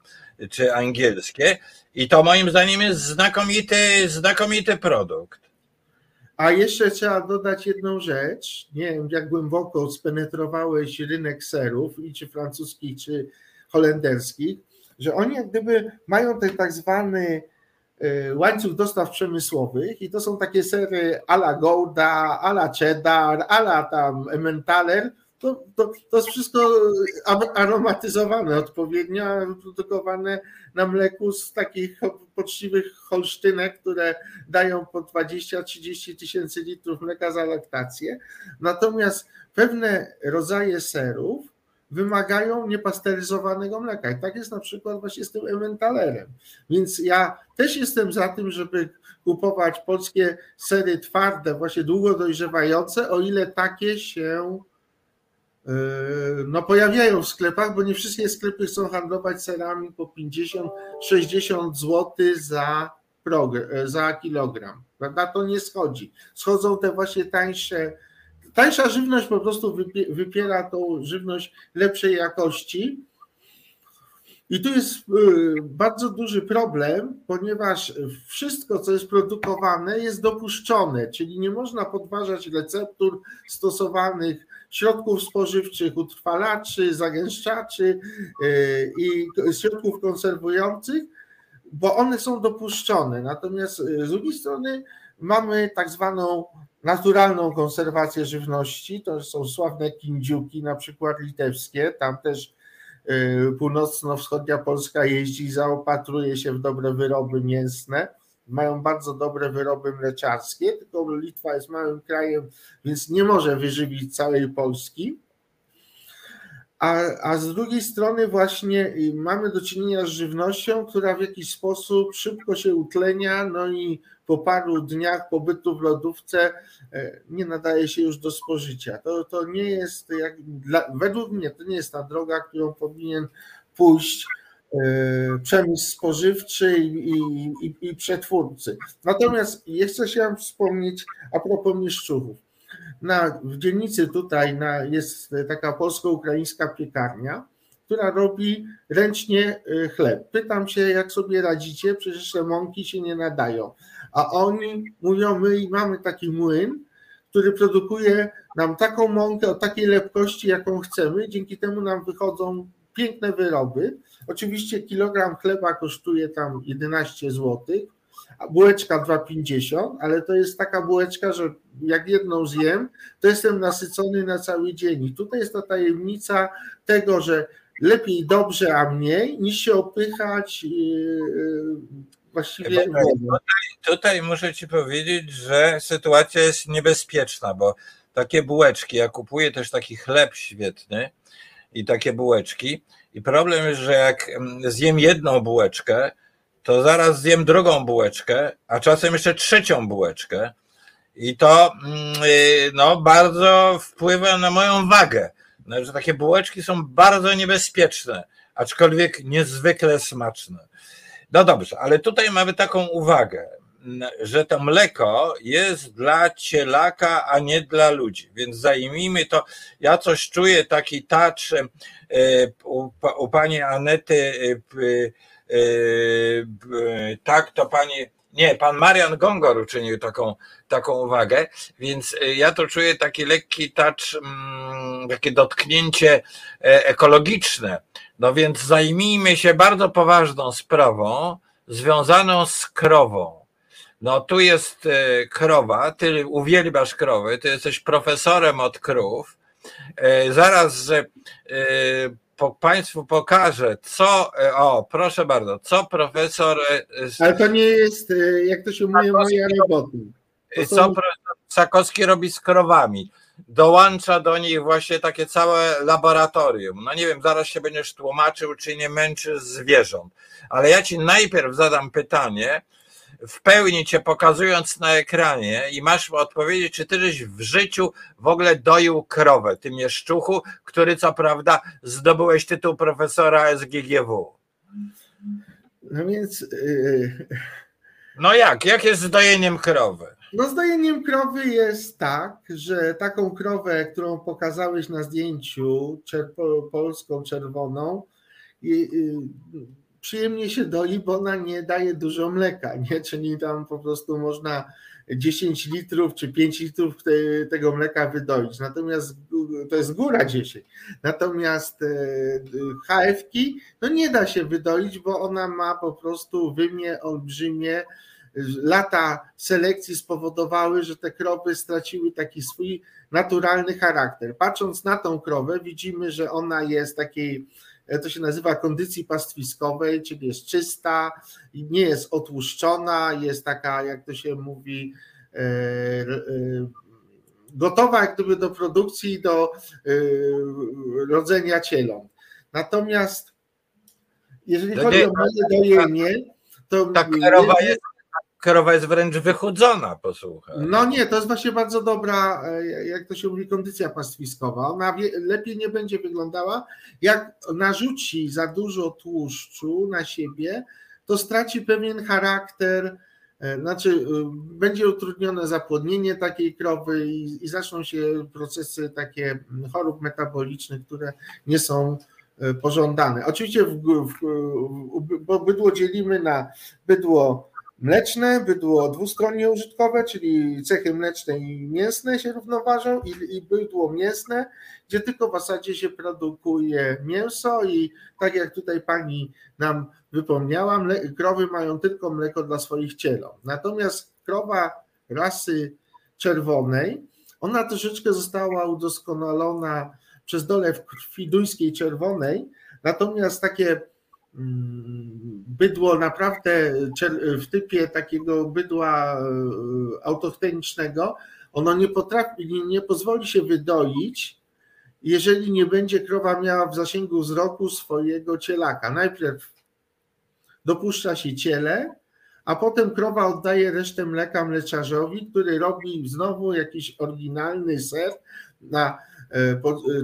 czy angielskie. I to moim zdaniem jest znakomity, znakomity produkt. A jeszcze trzeba dodać jedną rzecz. Nie wiem, jak głęboko spenetrowałeś rynek serów, i czy francuskich, czy holenderskich, że oni jak gdyby mają ten tak zwany łańcuch dostaw przemysłowych i to są takie sery ala Gouda, ala Cheddar, ala tam Emmentaler, to, to, to jest wszystko aromatyzowane odpowiednio, produkowane na mleku z takich poczciwych holsztynek, które dają po 20-30 tysięcy litrów mleka za laktację. Natomiast pewne rodzaje serów wymagają niepasteryzowanego mleka. I tak jest na przykład właśnie z tym ementalerem. Więc ja też jestem za tym, żeby kupować polskie sery twarde, właśnie długo dojrzewające, o ile takie się yy, no, pojawiają w sklepach, bo nie wszystkie sklepy chcą handlować serami po 50-60 zł za, za kilogram. Na to nie schodzi. Schodzą te właśnie tańsze Tańsza żywność po prostu wypiera tą żywność lepszej jakości. I tu jest y, bardzo duży problem, ponieważ wszystko, co jest produkowane, jest dopuszczone, czyli nie można podważać receptur stosowanych środków spożywczych, utrwalaczy, zagęszczaczy y, i środków konserwujących, bo one są dopuszczone. Natomiast y, z drugiej strony mamy tak zwaną naturalną konserwację żywności. To są sławne kindziuki, na przykład litewskie. Tam też y, północno-wschodnia Polska jeździ, zaopatruje się w dobre wyroby mięsne. Mają bardzo dobre wyroby mleczarskie, tylko Litwa jest małym krajem, więc nie może wyżywić całej Polski. A, a z drugiej strony właśnie y, mamy do czynienia z żywnością, która w jakiś sposób szybko się utlenia, no i po paru dniach pobytu w lodówce e, nie nadaje się już do spożycia. To, to nie jest, jak, dla, według mnie, to nie jest ta droga, którą powinien pójść e, przemysł spożywczy i, i, i przetwórcy. Natomiast jeszcze chciałem wspomnieć a propos mieszczuchów. Na, w dzielnicy tutaj na, jest taka polsko-ukraińska piekarnia, która robi ręcznie e, chleb. Pytam się, jak sobie radzicie, przecież te mąki się nie nadają a oni mówią, my mamy taki młyn, który produkuje nam taką mąkę o takiej lepkości, jaką chcemy, dzięki temu nam wychodzą piękne wyroby. Oczywiście kilogram chleba kosztuje tam 11 zł, a bułeczka 2,50, ale to jest taka bułeczka, że jak jedną zjem, to jestem nasycony na cały dzień. I tutaj jest ta tajemnica tego, że lepiej dobrze, a mniej, niż się opychać yy, yy, właściwie. Tutaj, tutaj muszę Ci powiedzieć, że sytuacja jest niebezpieczna, bo takie bułeczki, ja kupuję też taki chleb świetny i takie bułeczki. I problem jest, że jak mm, zjem jedną bułeczkę, to zaraz zjem drugą bułeczkę, a czasem jeszcze trzecią bułeczkę. I to mm, y, no, bardzo wpływa na moją wagę. No, że takie bułeczki są bardzo niebezpieczne, aczkolwiek niezwykle smaczne. No dobrze, ale tutaj mamy taką uwagę, że to mleko jest dla cielaka, a nie dla ludzi. Więc zajmijmy to. Ja coś czuję, taki touch e, u, u pani Anety, e, e, tak to pani. Nie, pan Marian Gongor uczynił taką, taką uwagę, więc ja to czuję taki lekki touch, mm, takie dotknięcie ekologiczne no więc zajmijmy się bardzo poważną sprawą związaną z krową. No tu jest e, krowa, ty uwielbiasz krowy, ty jesteś profesorem od krów. E, zaraz e, po Państwu pokażę, co, o proszę bardzo, co profesor... Ale to nie jest, jak to się mówi, moja robota. Co profesor Sakowski robi z krowami dołącza do nich właśnie takie całe laboratorium. No nie wiem, zaraz się będziesz tłumaczył, czy nie męczy zwierząt. Ale ja ci najpierw zadam pytanie, w pełni cię pokazując na ekranie i masz odpowiedzieć, czy ty żeś w życiu w ogóle doił krowę, ty mieszczuchu, który co prawda zdobyłeś tytuł profesora SGGW. No więc... Yy... No jak? Jak jest z dojeniem krowy? No zdajeniem krowy jest tak, że taką krowę, którą pokazałeś na zdjęciu, polską czerwoną, i, i, przyjemnie się doi, bo ona nie daje dużo mleka, nie? czyli tam po prostu można 10 litrów czy 5 litrów te, tego mleka wydoić. Natomiast to jest góra 10. Natomiast e, HF-ki no nie da się wydoić, bo ona ma po prostu wymie olbrzymie lata selekcji spowodowały, że te krowy straciły taki swój naturalny charakter. Patrząc na tą krowę, widzimy, że ona jest takiej, to się nazywa kondycji pastwiskowej, czyli jest czysta, nie jest otłuszczona, jest taka, jak to się mówi, e, e, gotowa jak gdyby do produkcji, do e, rodzenia cieląt. Natomiast jeżeli chodzi o moje dojenie, to. Ta krowa jest, krowa jest wręcz wychudzona, posłuchaj. No nie, to jest właśnie bardzo dobra, e, jak to się mówi, kondycja pastwiskowa. Ona lepiej nie będzie wyglądała. Jak narzuci za dużo tłuszczu na siebie, to straci pewien charakter, e, znaczy e, będzie utrudnione zapłodnienie takiej krowy i, i zaczną się procesy takie chorób metabolicznych, które nie są pożądane. Oczywiście w, w, w, bydło dzielimy na bydło mleczne, bydło dwustronnie użytkowe, czyli cechy mleczne i mięsne się równoważą i, i bydło mięsne, gdzie tylko w zasadzie się produkuje mięso i tak jak tutaj pani nam wypomniała, mle, krowy mają tylko mleko dla swoich cielą. Natomiast krowa rasy czerwonej, ona troszeczkę została udoskonalona przez dolew krwi duńskiej czerwonej, natomiast takie bydło naprawdę w typie takiego bydła e, autochtonicznego, ono nie potrafi, nie, pozwoli się wydoić, jeżeli nie będzie krowa miała w zasięgu wzroku swojego cielaka. Najpierw dopuszcza się ciele, a potem krowa oddaje resztę mleka mleczarzowi, który robi znowu jakiś oryginalny ser na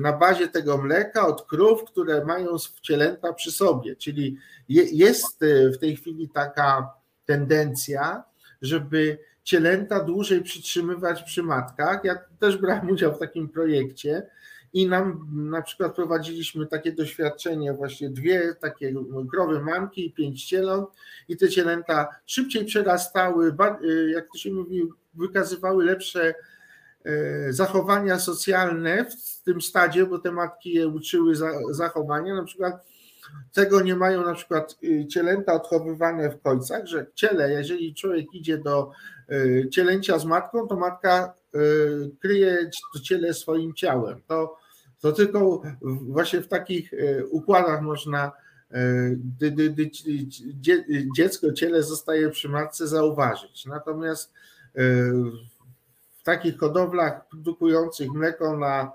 na bazie tego mleka od krów, które mają wcielęta przy sobie. Czyli jest e, w tej chwili taka tendencja, żeby cielęta dłużej przytrzymywać przy matkach. Ja też brałem udział w takim projekcie i nam na przykład prowadziliśmy takie doświadczenie, właśnie dwie takie krowy mamki i pięć cieląt i te cielęta szybciej przerastały, jak to się mówi, wykazywały lepsze E, zachowania socjalne w tym stadzie, bo te matki je uczyły zachowania, na przykład tego nie mają na przykład y, cielęta odchowywane w końcach, że ciele, jeżeli człowiek idzie do y, cielęcia z matką, to matka y, kryje to ciele swoim ciałem. To, to tylko właśnie w takich układach można gdy, gdy, gdy dziecko, ciele zostaje przy matce, zauważyć. Natomiast takich hodowlach produkujących mleko na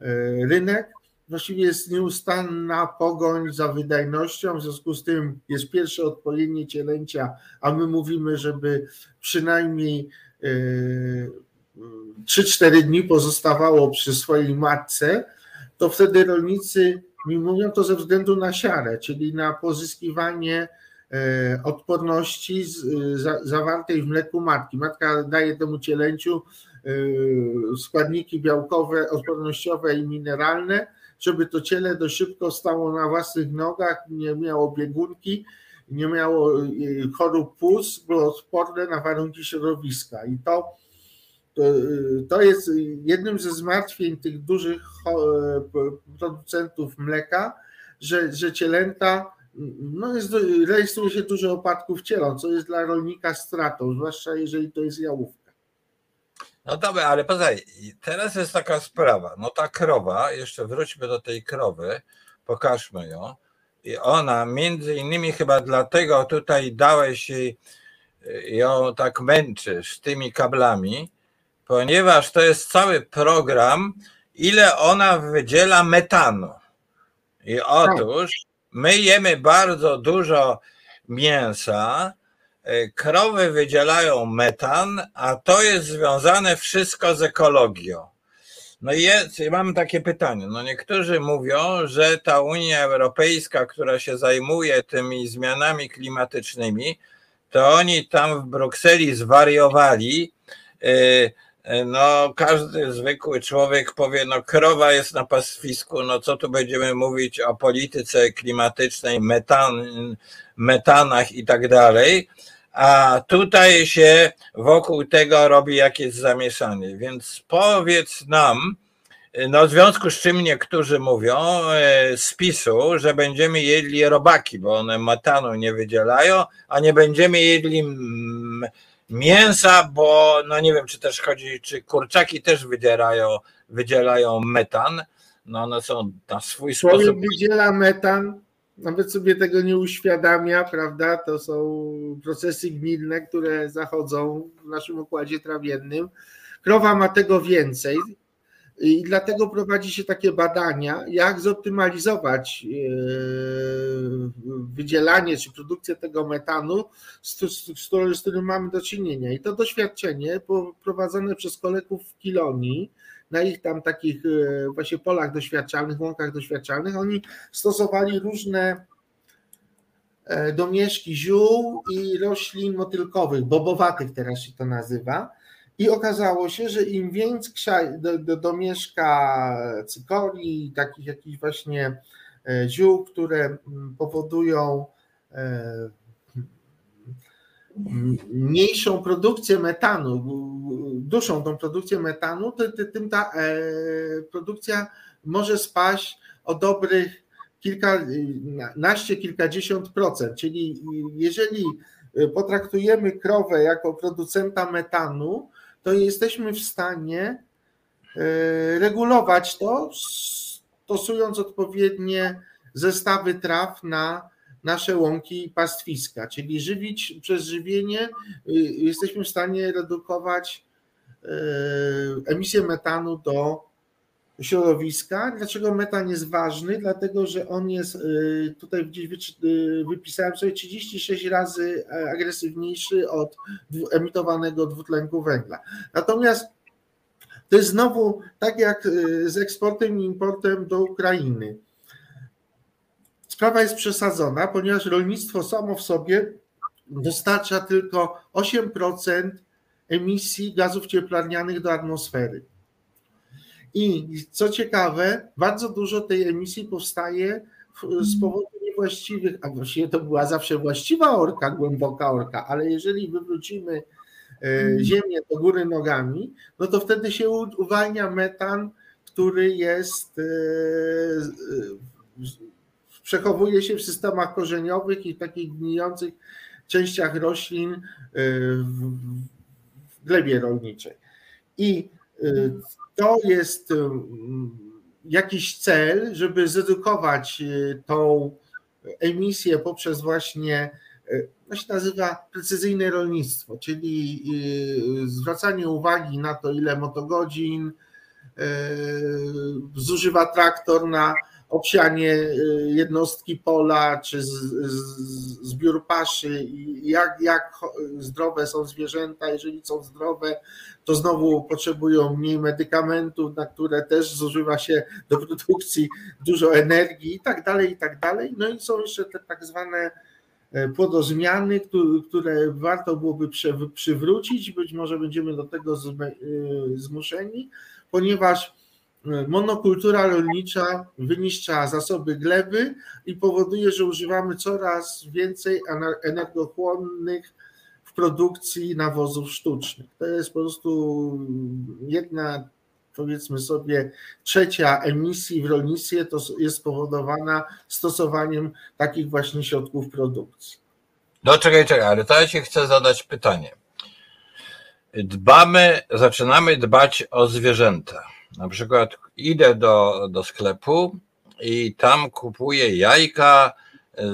e, rynek. Właściwie jest nieustanna pogoń za wydajnością, w związku z tym jest pierwsze odpowiednie cielęcia, a my mówimy, żeby przynajmniej 3-4 e, dni pozostawało przy swojej matce, to wtedy rolnicy mi mówią to ze względu na siarę, czyli na pozyskiwanie odporności zawartej w mleku matki. Matka daje temu cielęciu e, składniki białkowe, odpornościowe i mineralne, żeby to ciele dość szybko stało na własnych nogach, nie miało biegunki, nie miało e, chorób płuc, było odporne na warunki środowiska. I to, to, to jest jednym ze zmartwień tych dużych producentów mleka, że, że cielęta no jest, rejestruje się dużo opadków cieląt, co jest dla rolnika stratą, zwłaszcza jeżeli to jest jałówka. No dobra, ale poza teraz jest taka sprawa, no ta krowa, jeszcze wróćmy do tej krowy, pokażmy ją. I ona między innymi chyba dlatego tutaj dałeś jej, ją tak męczysz tymi kablami, ponieważ to jest cały program, ile ona wydziela metanu. I otóż My jemy bardzo dużo mięsa, e, krowy wydzielają metan, a to jest związane wszystko z ekologią. No i jest, mam takie pytanie. No niektórzy mówią, że ta Unia Europejska, która się zajmuje tymi zmianami klimatycznymi, to oni tam w Brukseli zwariowali. Yy, no każdy zwykły człowiek powie, no krowa jest na pastwisku, no co tu będziemy mówić o polityce klimatycznej, metan, metanach i tak dalej, a tutaj się wokół tego robi jakieś zamieszanie, więc powiedz nam, No, w związku z czym niektórzy mówią e, z PiSu, że będziemy jedli robaki, bo one metanu nie wydzielają, a nie będziemy jedli mięsa, bo no nie wiem, czy też chodzi, czy kurczaki też wydzielają, wydzielają metan. No one są na swój Człowiek sposób. wydziela metan, nawet sobie tego nie uświadamia, prawda? To są procesy gnilne, które zachodzą w naszym układzie trawiennym. Krowa ma tego więcej. I dlatego prowadzi się takie badania, jak zoptymalizować e, wydzielanie czy produkcję tego metanu, z, którym mamy do czynienia. I to doświadczenie prowadzone przez kolegów w Kilonii, na ich tam takich e, właśnie polach doświadczalnych, łąkach doświadczalnych, oni stosowali różne e, domieszki ziół i roślin motylkowych, bobowatych teraz się to nazywa. I okazało się, że im większa do, do, domieszka cykorii, takich jakichś właśnie e, ziół, które powodują mniejszą produkcję metanu, duszą tą produkcję metanu, tym ta e, produkcja może spaść o dobrych kilkanaście, kilkadziesiąt procent. Czyli jeżeli potraktujemy krowę jako producenta metanu, to jesteśmy w stanie e, regulować to, stosując odpowiednie zestawy traw na nasze łąki i pastwiska, czyli żywić przez żywienie y, jesteśmy w stanie redukować y, emisję metanu do środowiska. Dlaczego metan jest ważny? Dlatego, że on jest, y, tutaj gdzieś wypisałem sobie 36 razy agresywniejszy od emitowanego dwutlenku węgla. Natomiast to jest znowu tak jak z eksportem i importem do Ukrainy sprawa jest przesadzona, ponieważ rolnictwo samo w sobie dostarcza tylko 8% emisji gazów cieplarnianych do atmosfery. I co ciekawe, bardzo dużo tej emisji powstaje z powodu niewłaściwych, a właściwie to była zawsze właściwa orka, głęboka orka, ale jeżeli wywrócimy e, ziemię do góry nogami, no to wtedy się uwalnia metan, który jest e, przechowuje się w systemach korzeniowych i takich gnijących częściach roślin y, w glebie rolniczej. I y, to jest jakiś cel, żeby zedukować tą emisję poprzez właśnie, to się nazywa precyzyjne rolnictwo, czyli zwracanie uwagi na to, ile motogodzin zużywa traktor na obsianie y, jednostki pola czy zbiór paszy, jak, jak zdrowe są zwierzęta, jeżeli są zdrowe, to znowu potrzebują mniej medykamentów, na które też zużywa się do produkcji dużo energii i tak dalej, i tak dalej. No i są jeszcze te tak zwane e, płodozmiany, które warto byłoby przywrócić, być może będziemy do tego zmuszeni, ponieważ monokultura rolnicza wyniszcza zasoby gleby i powoduje, że używamy coraz więcej energochłonnych w produkcji nawozów sztucznych. To jest po prostu jedna, powiedzmy sobie, trzecia emisji w rolnictwie to jest spowodowana stosowaniem takich właśnie środków produkcji. No czekaj, czekaj, ale to ja ci chcę zadać pytanie. Dbamy, zaczynamy dbać o zwierzęta na przykład idę do, do sklepu i tam kupuję jajka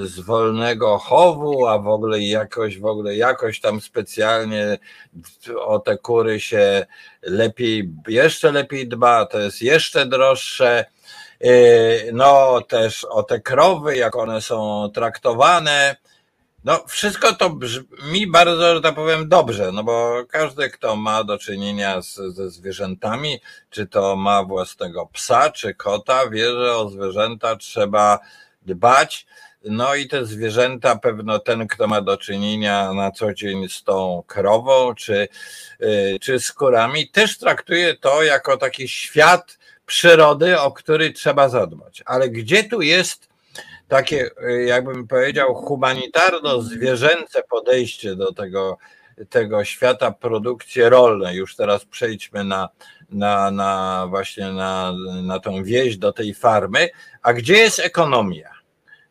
z wolnego chowu, a w ogóle jakoś, w ogóle jakoś tam specjalnie o te kury się lepiej, jeszcze lepiej dba, to jest jeszcze droższe. Yy, no też o te krowy, jak one są traktowane, no, wszystko to brzmi bardzo, że tak powiem, dobrze, no bo każdy, kto ma do czynienia z, ze zwierzętami, czy to ma własnego psa, czy kota, wie, że o zwierzęta trzeba dbać. No i te zwierzęta, pewno ten, kto ma do czynienia na co dzień z tą krową, czy, y, czy z kurami, też traktuje to jako taki świat przyrody, o który trzeba zadbać. Ale gdzie tu jest takie, y, jakbym powiedział, humanitarno-zwierzęce podejście do tego tego świata produkcji rolnej. Już teraz przejdźmy na, na, na właśnie na, na tą wieś do tej farmy. A gdzie jest ekonomia?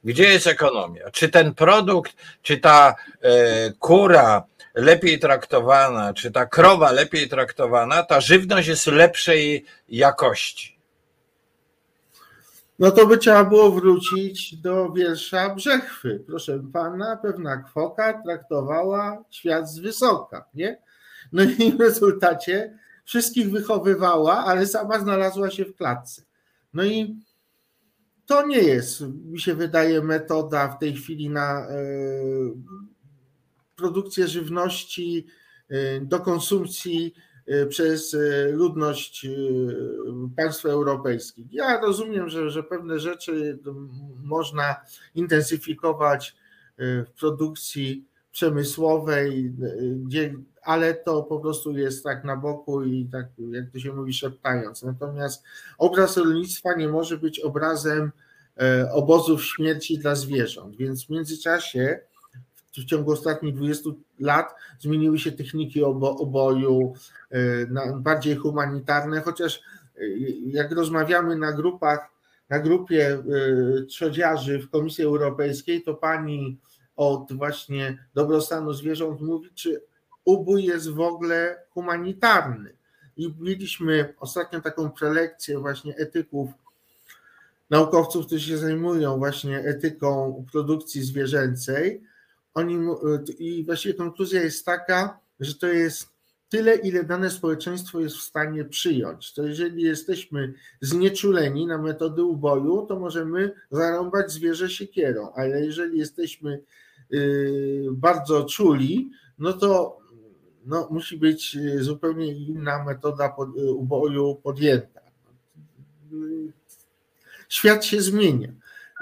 Gdzie jest ekonomia? Czy ten produkt, czy ta e, kura lepiej traktowana, czy ta krowa lepiej traktowana, ta żywność jest lepszej jakości? No to by trzeba było wrócić do wiersza Brzechwy. Proszę pana, pewna kwoka traktowała świat z wysoka, nie? No i w rezultacie wszystkich wychowywała, ale sama znalazła się w klatce. No i to nie jest, mi się wydaje, metoda w tej chwili na e, produkcję żywności e, do konsumpcji przez ludność państw europejskich. Ja rozumiem, że, że pewne rzeczy można intensyfikować w produkcji przemysłowej, gdzie, ale to po prostu jest tak na boku i tak, jak to się mówi, szeptając. Natomiast obraz rolnictwa nie może być obrazem obozów śmierci dla zwierząt, więc w międzyczasie w ciągu ostatnich 20 lat zmieniły się techniki oboju e, bardziej humanitarne, chociaż e, jak rozmawiamy na grupach, na grupie trzodziarzy w Komisji Europejskiej, to pani od właśnie dobrostanu zwierząt mówi, czy ubój jest w ogóle humanitarny. I mieliśmy ostatnio taką prelekcję właśnie etyków, naukowców, którzy się zajmują właśnie etyką produkcji zwierzęcej. Oni, I właściwie konkluzja jest taka, że to jest tyle, ile dane społeczeństwo jest w stanie przyjąć. To jeżeli jesteśmy znieczuleni na metody uboju, to możemy zarąbać zwierzę siekierą, ale jeżeli jesteśmy y, bardzo czuli, no to no, musi być y, zupełnie inna metoda pod, y, uboju podjęta. Świat się zmienia.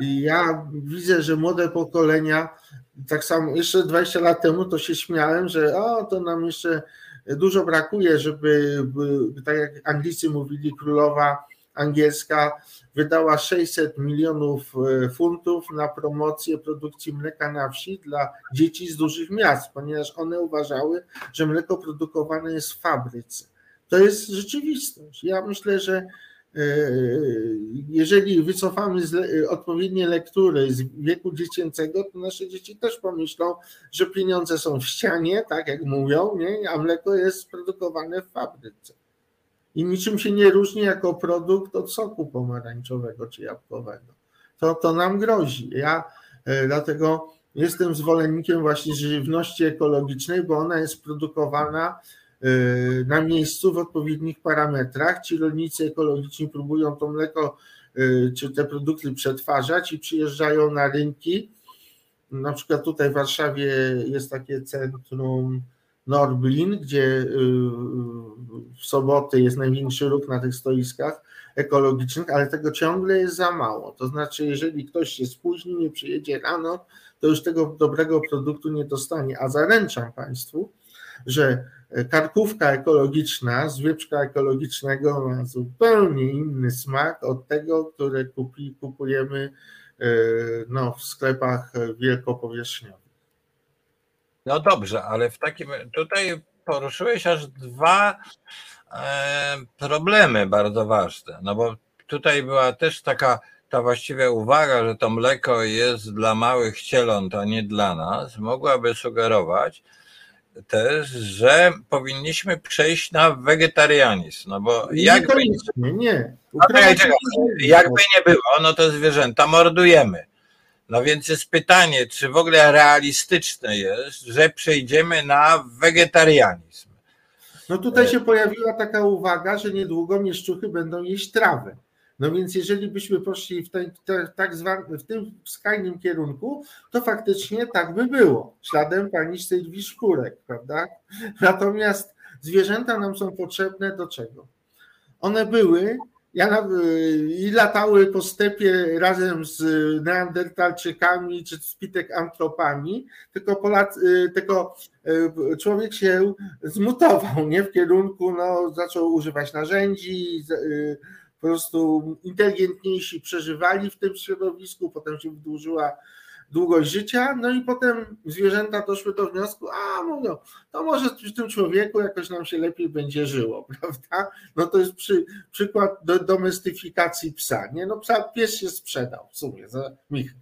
I ja widzę, że młode pokolenia, tak samo jeszcze 20 lat temu to się śmiałem, że o, to nam jeszcze dużo brakuje, żeby, tak jak Anglicy mówili, królowa angielska wydała 600 milionów e, funtów na promocję produkcji mleka na wsi dla dzieci z dużych miast, ponieważ one uważały, że mleko produkowane jest w fabryce. To jest rzeczywistość. Ja myślę, że jeżeli wycofamy odpowiednie lektury z wieku dziecięcego, to nasze dzieci też pomyślą, że pieniądze są w ścianie, tak jak mówią, nie? a mleko jest produkowane w fabryce i niczym się nie różni jako produkt od soku pomarańczowego czy jabłkowego. To, to nam grozi. Ja e, dlatego jestem zwolennikiem właśnie żywności ekologicznej, bo ona jest produkowana e, na miejscu w odpowiednich parametrach. Ci rolnicy ekologiczni próbują to mleko e, czy te produkty przetwarzać i przyjeżdżają na rynki. Na przykład tutaj w Warszawie jest takie centrum Norblin, gdzie y, w soboty jest największy ruch na tych stoiskach ekologicznych, ale tego ciągle jest za mało. To znaczy, jeżeli ktoś się spóźni, nie przyjedzie rano, to już tego dobrego produktu nie dostanie. A zaręczam Państwu, że karkówka ekologiczna z ekologicznego ma zupełnie inny smak od tego, które kupi, kupujemy y, no, w sklepach wielkopowierzchniowych. No dobrze, ale w takim tutaj poruszyłeś aż dwa e, problemy bardzo ważne. No bo tutaj była też taka ta właściwie uwaga, że to mleko jest dla małych cieląt, a nie dla nas, mogłaby sugerować też, że powinniśmy przejść na wegetarianizm. No bo jakby, nie, nie. Jakby nie było, no to zwierzęta mordujemy. No więc jest pytanie, czy w ogóle realistyczne jest, że przejdziemy na wegetarianizm. No tutaj się pojawiła taka uwaga, że niedługo mieszczuchy będą jeść trawę. No więc jeżeli byśmy poszli w, ten, tak zwanym, w tym skrajnym kierunku, to faktycznie tak by było, śladem pani Sylwii Szkurek, prawda? Natomiast zwierzęta nam są potrzebne do czego? One były ja, I latały po stepie razem z neandertalczykami czy z antropami, tylko, Polacy, tylko e, człowiek się zmutował nie? w kierunku, no, zaczął używać narzędzi, e, po prostu inteligentniejsi przeżywali w tym środowisku, potem się wydłużyła długość życia, no i potem zwierzęta doszły do wniosku, a mówią, to może w tym człowieku jakoś nam się lepiej będzie żyło, (laughs) prawda? No to jest przy, przykład do domestyfikacji psa, nie? No psa, pies się sprzedał w sumie za mich.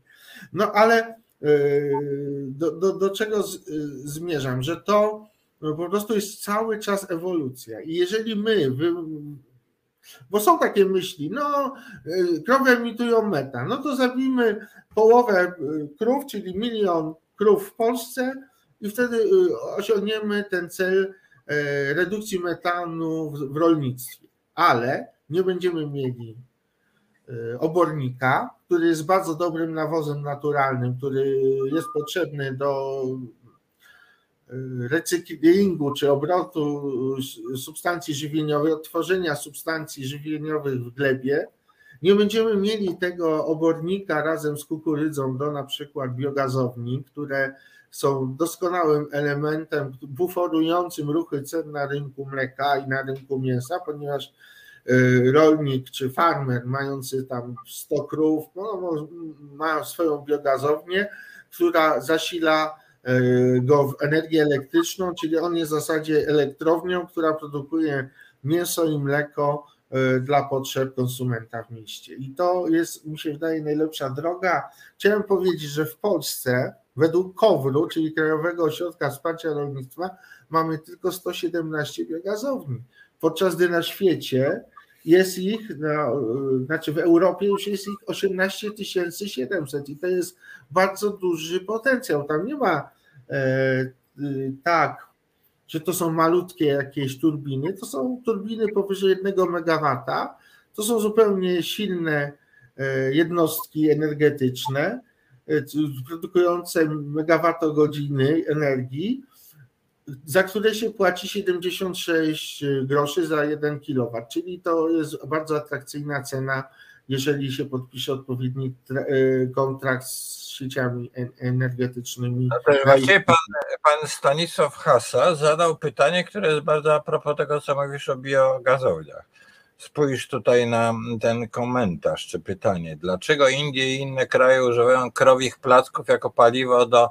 No ale yy, do, do, do czego z, yy, zmierzam, że to po prostu jest cały czas ewolucja i jeżeli my wy, bo są takie myśli, no y, krowy emitują metan, no to zabijmy połowę y, krów, czyli milion krów w Polsce i wtedy y, osiągniemy ten cel redukcji metanu w rolnictwie. Ale nie będziemy mieli obornika, który jest bardzo dobrym nawozem naturalnym, który jest potrzebny do recyklingu czy obrotu substancji żywieniowych, odtworzenia substancji żywieniowych w glebie, nie będziemy mieli tego obornika razem z kukurydzą do na przykład biogazowni, które są doskonałym elementem buforującym ruchy cen na rynku mleka i na rynku mięsa, ponieważ y, rolnik czy farmer mający tam 100 krów no, ma swoją biogazownię, która zasila E, go w energię elektryczną, czyli on jest w zasadzie elektrownią, która produkuje mięso i mleko e, dla potrzeb konsumenta w mieście. I to jest, mi się wydaje, najlepsza droga. Chciałem powiedzieć, że w Polsce według KOWR-u, czyli Krajowego Ośrodka Wsparcia Rolnictwa, mamy tylko 117 biogazowni, podczas gdy na świecie jest ich, no, znaczy w Europie już jest ich 18 700 i to jest bardzo duży potencjał. Tam nie ma e, tak, że to są malutkie jakieś turbiny, to są turbiny powyżej 1 MW, to są zupełnie silne e, jednostki energetyczne, e, produkujące megawattogodziny energii, za które się płaci 76 groszy za 1 kW, czyli to jest bardzo atrakcyjna cena, jeżeli się podpisze odpowiedni e, kontrakt z sieciami energetycznymi. No właśnie pan, pan Stanisław Hasa zadał pytanie, które jest bardzo a propos tego, co mówisz o biogazowniach. Spójrz tutaj na ten komentarz czy pytanie. Dlaczego Indie i inne kraje używają krowich placków jako paliwo do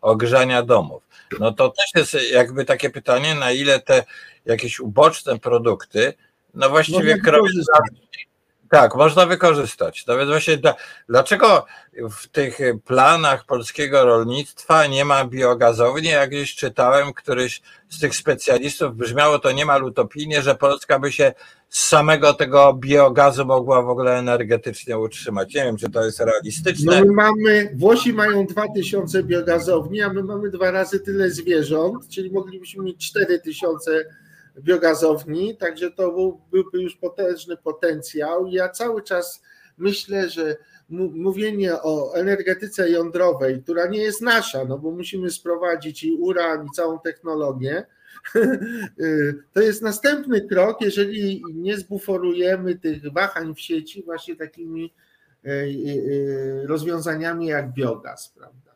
ogrzania domów. No to też jest jakby takie pytanie, na ile te jakieś uboczne produkty, no właściwie krowy. Tak, można wykorzystać. Więc właśnie dlaczego w tych planach polskiego rolnictwa nie ma biogazowni? Jak gdzieś czytałem, któryś z tych specjalistów brzmiało to niemal utopijnie, że Polska by się z samego tego biogazu mogła w ogóle energetycznie utrzymać. Nie wiem, czy to jest realistyczne. No my mamy, Włosi mają 2000 biogazowni, a my mamy dwa razy tyle zwierząt, czyli moglibyśmy mieć 4000 biogazowni, także to byłby już potężny potencjał. Ja cały czas myślę, że mówienie o energetyce jądrowej, która nie jest nasza, no bo musimy sprowadzić i uran, i całą technologię, (laughs) to jest następny krok, jeżeli nie zbuforujemy tych wahań w sieci właśnie takimi e, e, rozwiązaniami jak biogaz, prawda?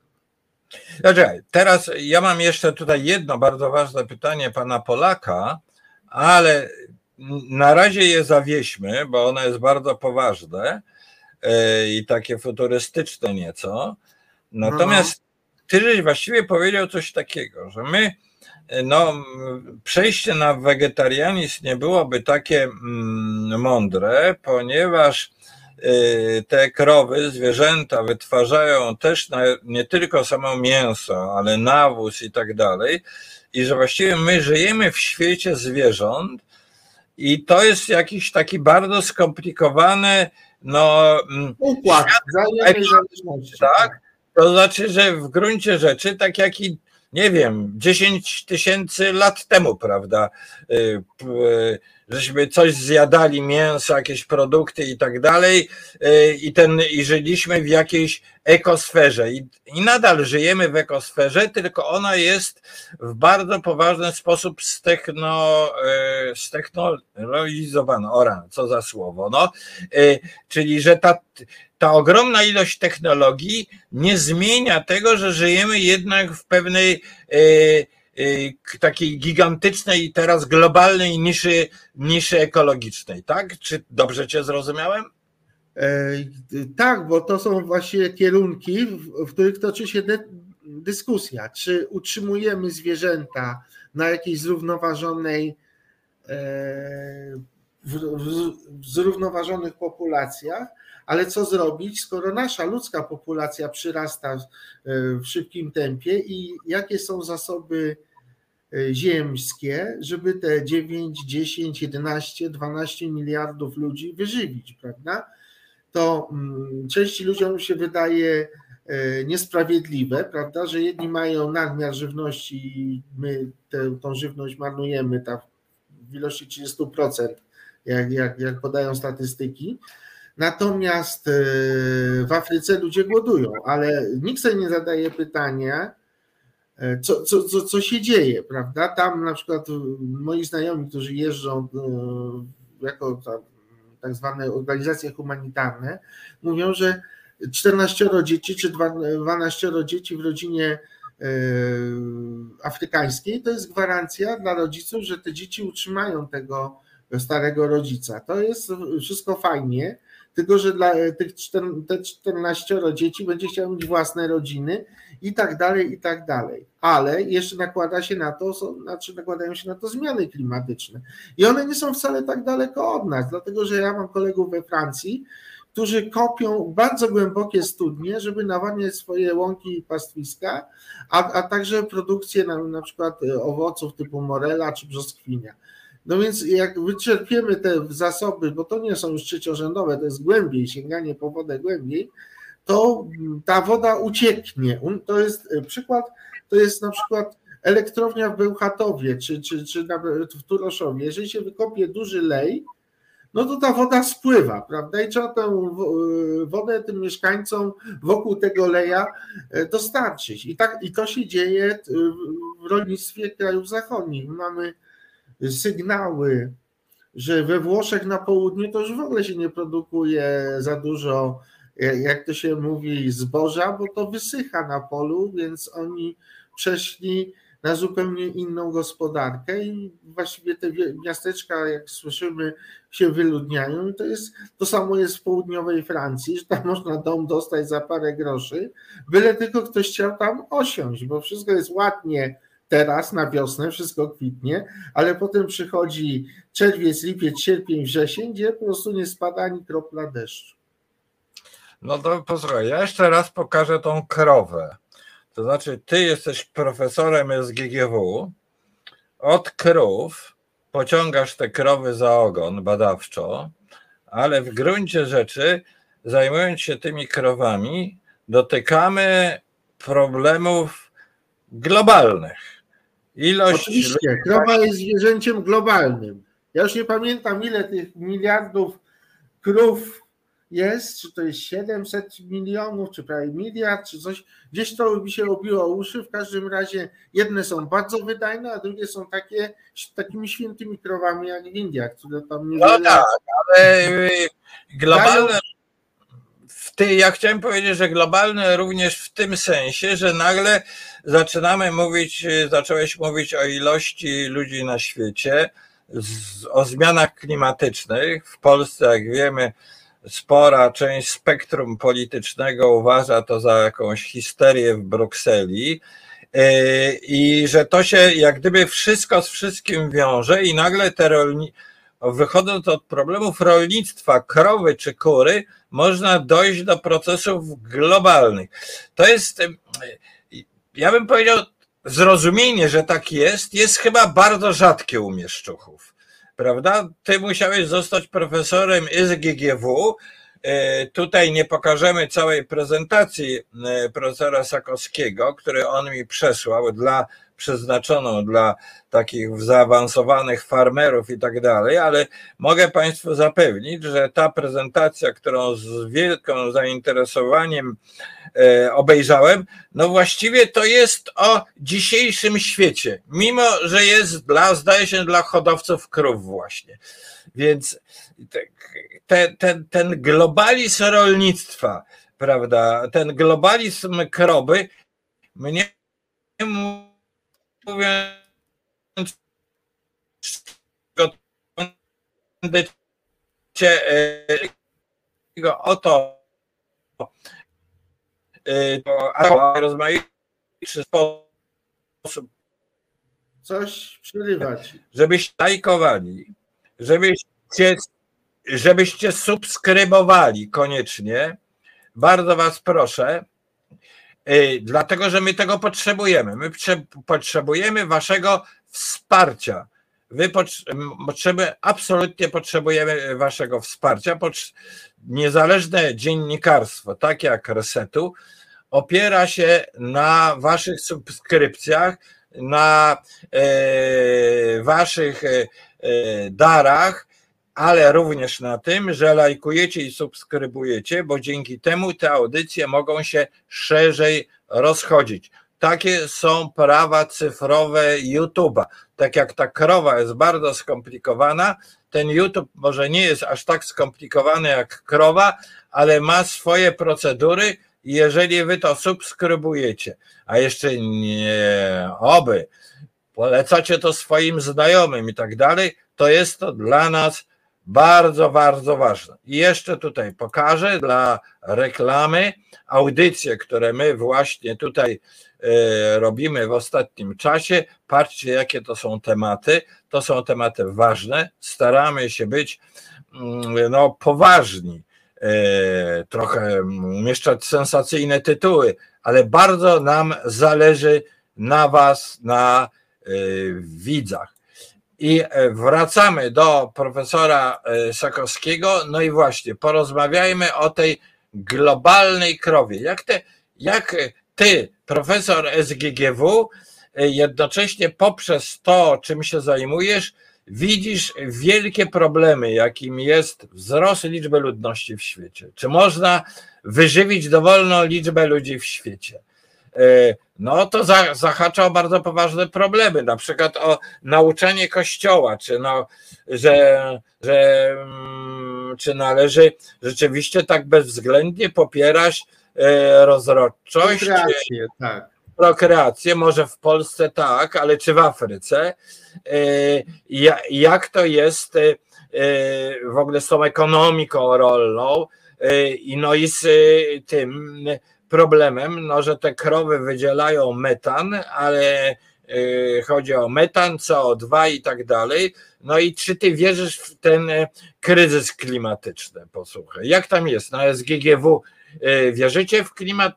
Znaczy, teraz ja mam jeszcze tutaj jedno bardzo ważne pytanie pana Polaka, ale na razie je zawieśmy, bo ono jest bardzo poważne e, i takie futurystyczne nieco. Natomiast ty żeś właściwie powiedział coś takiego, że my, e, no, przejście na wegetarianizm nie byłoby takie mm, mądre, ponieważ te krowy, zwierzęta wytwarzają też nie tylko samo mięso, ale nawóz i tak dalej i że właściwie my żyjemy w świecie zwierząt i to jest jakiś taki bardzo skomplikowany no, mm, układ tak? To znaczy, że w gruncie rzeczy, tak jak i nie wiem, 10 tysięcy lat temu, prawda? Żeśmy coś zjadali, mięso, jakieś produkty i tak dalej, y, i, ten, i żyliśmy w jakiejś ekosferze. I, I nadal żyjemy w ekosferze, tylko ona jest w bardzo poważny sposób stechno, y, stechnologizowana. Ora, co za słowo. No, y, czyli, że ta, ta ogromna ilość technologii nie zmienia tego, że żyjemy jednak w pewnej takiej gigantycznej, teraz globalnej niszy, niszy ekologicznej, tak? Czy dobrze Cię zrozumiałem? Tak, bo to są właśnie kierunki, w których toczy się dyskusja, czy utrzymujemy zwierzęta na jakiejś zrównoważonej, w zrównoważonych populacjach, ale co zrobić, skoro nasza ludzka populacja przyrasta w szybkim tempie i jakie są zasoby e, ziemskie, żeby te 9, 10, 11, 12 miliardów ludzi wyżywić, prawda? To mm, części ludziom się wydaje e, niesprawiedliwe, prawda, że jedni mają nadmiar żywności i my tę, tą żywność marnujemy tak w ilości 30%, jak, jak, jak podają statystyki, Natomiast e, w Afryce ludzie głodują, ale nikt sobie nie zadaje pytania, e, co, co, co, co się dzieje, prawda? Tam na przykład moi znajomi, którzy jeżdżą e, jako tak zwane organizacje humanitarne, mówią, że 14 dzieci czy 12 dzieci w rodzinie afrykańskiej to jest gwarancja dla rodziców, że te dzieci utrzymają tego starego rodzica. To jest wszystko fajnie, tylko że dla tych 14 dzieci będzie chciał mieć własne rodziny i tak dalej, i tak dalej. Ale jeszcze nakłada się na to, znaczy nakładają się na to zmiany klimatyczne. I one nie są wcale tak daleko od nas, dlatego że ja mam kolegów we Francji, którzy kopią bardzo głębokie studnie, żeby nawadniać swoje łąki i pastwiska, a, a także produkcję na, na przykład owoców typu morela czy brzoskwinia. No więc jak wyczerpiemy te zasoby, bo to nie są już trzeciorzędowe, to jest głębiej, sięganie po wodę głębiej, to ta woda ucieknie. To jest e, przykład, to jest na przykład elektrownia w Bełchatowie czy, czy, czy w Turoszowie. Jeżeli się wykopie duży lej, no to ta woda spływa, prawda? I trzeba tę e, wodę tym mieszkańcom wokół tego leja e, dostarczyć. I, tak, i to się dzieje w rolnictwie krajów zachodnich. Mamy sygnały, że we Włoszech na południu to już w ogóle się nie produkuje za dużo, jak to się mówi, zboża, bo to wysycha na polu, więc oni przeszli na zupełnie inną gospodarkę i właściwie te miasteczka, jak słyszymy, się wyludniają. I to, jest, to samo jest w południowej Francji, że tam (laughs) można dom dostać za parę groszy, byle tylko ktoś chciał tam osiąść, bo wszystko jest ładnie teraz na wiosnę wszystko kwitnie, ale potem przychodzi czerwiec, lipiec, sierpień, wrzesień, gdzie po prostu nie spada ani kropla deszczu. No to posłuchaj, ja jeszcze raz pokażę tą krowę. To znaczy, ty jesteś profesorem SGGW, od krów pociągasz te krowy za ogon badawczo, ale w gruncie rzeczy, zajmując się tymi krowami, dotykamy problemów globalnych. Ilość. Oczywiście, krowa jest zwierzęciem globalnym. Ja już nie pamiętam, ile tych miliardów krów jest, czy to jest 700 milionów, czy prawie miliard, czy coś. Gdzieś to mi się obiło uszy. W każdym razie jedne są bardzo wydajne, a drugie są takie takimi świętymi krowami jak w Indiach, które tam nie. No tak, ale y, globalne ty, ja chciałem powiedzieć, że globalne również w tym sensie, że nagle zaczynamy mówić, zacząłeś mówić o ilości ludzi na świecie, o zmianach klimatycznych. W Polsce, jak wiemy, spora część spektrum politycznego uważa to za jakąś histerię w Brukseli e, i że to się jak gdyby wszystko z wszystkim wiąże i nagle te rolni, wychodząc od problemów rolnictwa, krowy czy kury, można dojść do procesów globalnych. To jest, ja bym powiedział, zrozumienie, że tak jest, jest chyba bardzo rzadkie u mieszczuchów. Prawda? Ty musiałeś zostać profesorem SGGW. E, tutaj nie pokażemy całej prezentacji e, profesora Sakowskiego, który on mi przesłał dla przeznaczoną dla takich zaawansowanych farmerów i tak dalej, ale mogę Państwu zapewnić, że ta prezentacja, którą z wielkim zainteresowaniem e, obejrzałem, no właściwie to jest o dzisiejszym świecie, mimo że jest dla, zdaje się, dla hodowców krów właśnie. Więc te, ten, ten globalizm rolnictwa, prawda, ten globalizm kroby mnie mówiąc, oto to rozmaity sposób. Coś przerywać. Żebyście lajkowali, żebyście, żebyście subskrybowali koniecznie. Bardzo Was proszę, dlatego że my tego potrzebujemy. My potrzebujemy Waszego wsparcia. Wy potrzeby, absolutnie potrzebujemy Waszego wsparcia. Niezależne dziennikarstwo, tak jak Resetu, opiera się na Waszych subskrypcjach, na e, Waszych e, darach, ale również na tym, że lajkujecie i subskrybujecie, bo dzięki temu te audycje mogą się szerzej rozchodzić. Takie są prawa cyfrowe YouTube'a. Tak jak ta krowa jest bardzo skomplikowana, ten YouTube może nie jest aż tak skomplikowany jak krowa, ale ma swoje procedury. Jeżeli wy to subskrybujecie, a jeszcze nie, oby, polecacie to swoim znajomym i tak dalej, to jest to dla nas bardzo, bardzo ważne. I jeszcze tutaj pokażę dla reklamy audycje, które my właśnie tutaj e, robimy w ostatnim czasie. Patrzcie, jakie to są tematy. To są tematy ważne. Staramy się być mm, no, poważni, e, trochę umieszczać sensacyjne tytuły, ale bardzo nam zależy na Was, na e, widzach. I e, wracamy do profesora e, Sakowskiego. No i właśnie, porozmawiajmy o tej globalnej krowie. Jak, te, jak ty, profesor SGGW, e, jednocześnie poprzez to, czym się zajmujesz, widzisz wielkie problemy, jakim jest wzrost liczby ludności w świecie? Czy można wyżywić dowolną liczbę ludzi w świecie? No to zahacza o bardzo poważne problemy, na przykład o nauczanie Kościoła, czy, no, że, że, mm, czy należy rzeczywiście tak bezwzględnie popierać e, rozrodczość. Prokreację, tak. Prokreację, może w Polsce tak, ale czy w Afryce? E, jak to jest w ogóle z tą ekonomiką rolną? I no i z tym problemem, no, że te krowy wydzielają metan, ale y, chodzi o metan, CO2 i tak dalej. No i czy ty wierzysz w ten y, kryzys klimatyczny? Posłuchaj, jak tam jest na SGGW? Y, wierzycie w klimat,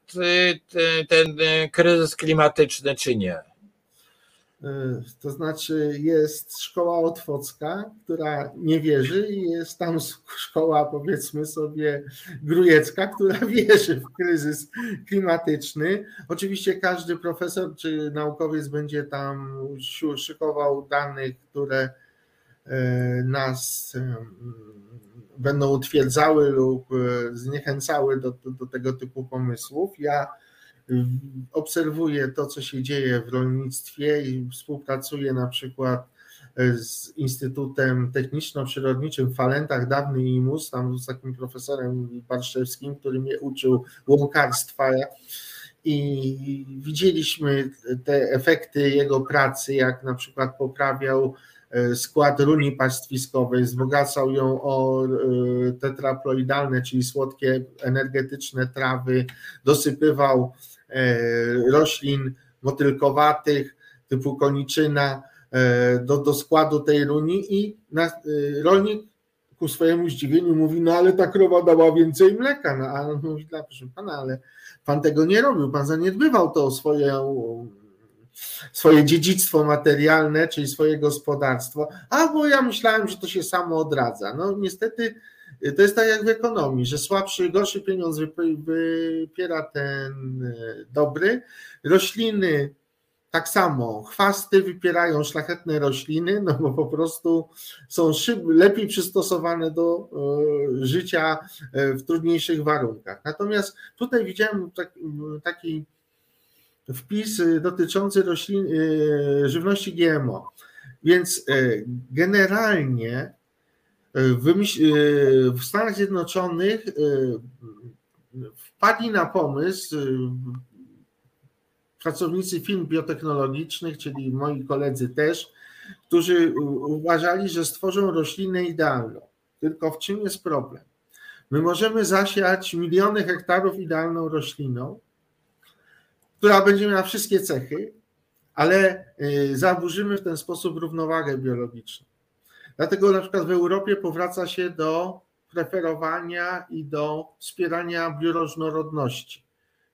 ten kryzys klimatyczny, czy nie? E, to znaczy jest szkoła otwocka, która nie wierzy i jest tam (laughs) szkoła powiedzmy sobie grujecka, która (laughs) wierzy w kryzys klimatyczny. Oczywiście każdy profesor czy naukowiec będzie tam szykował danych, które e, nas e, będą utwierdzały lub zniechęcały do, do, do tego typu pomysłów. Ja obserwuję to, co się dzieje w rolnictwie i współpracuję na przykład z Instytutem Techniczno-Przyrodniczym w Falentach, dawny IMUS, tam z takim profesorem Barszewskim, który mnie uczył łąkarstwa. I widzieliśmy te efekty jego pracy, jak na przykład poprawiał e, skład runi pastwiskowej, wzbogacał ją o e, tetraploidalne, czyli słodkie energetyczne trawy, dosypywał E, roślin motylkowatych typu koniczyna e, do, do składu tej runi i na, e, rolnik ku swojemu zdziwieniu mówi, no ale ta krowa dała więcej mleka, no a on mówi, proszę pana, ale pan tego nie robił, pan zaniedbywał to swoje, swoje dziedzictwo materialne, czyli swoje gospodarstwo, a bo ja myślałem, że to się samo odradza. No niestety to jest tak jak w ekonomii, że słabszy, gorszy pieniądz wypiera ten e, dobry. Rośliny tak samo, chwasty wypierają szlachetne rośliny, no bo po prostu są szyb, lepiej przystosowane do e, życia w trudniejszych warunkach. Natomiast tutaj widziałem taki wpis dotyczący roślin, żywności GMO. Więc generalnie w Stanach Zjednoczonych wpadli na pomysł pracownicy firm biotechnologicznych, czyli moi koledzy też, którzy uważali, że stworzą roślinę idealną. Tylko w czym jest problem? My możemy zasiać miliony hektarów idealną rośliną, która będzie miała wszystkie cechy, ale y, zaburzymy w ten sposób równowagę biologiczną. Dlatego na przykład w Europie powraca się do preferowania i do wspierania bioróżnorodności,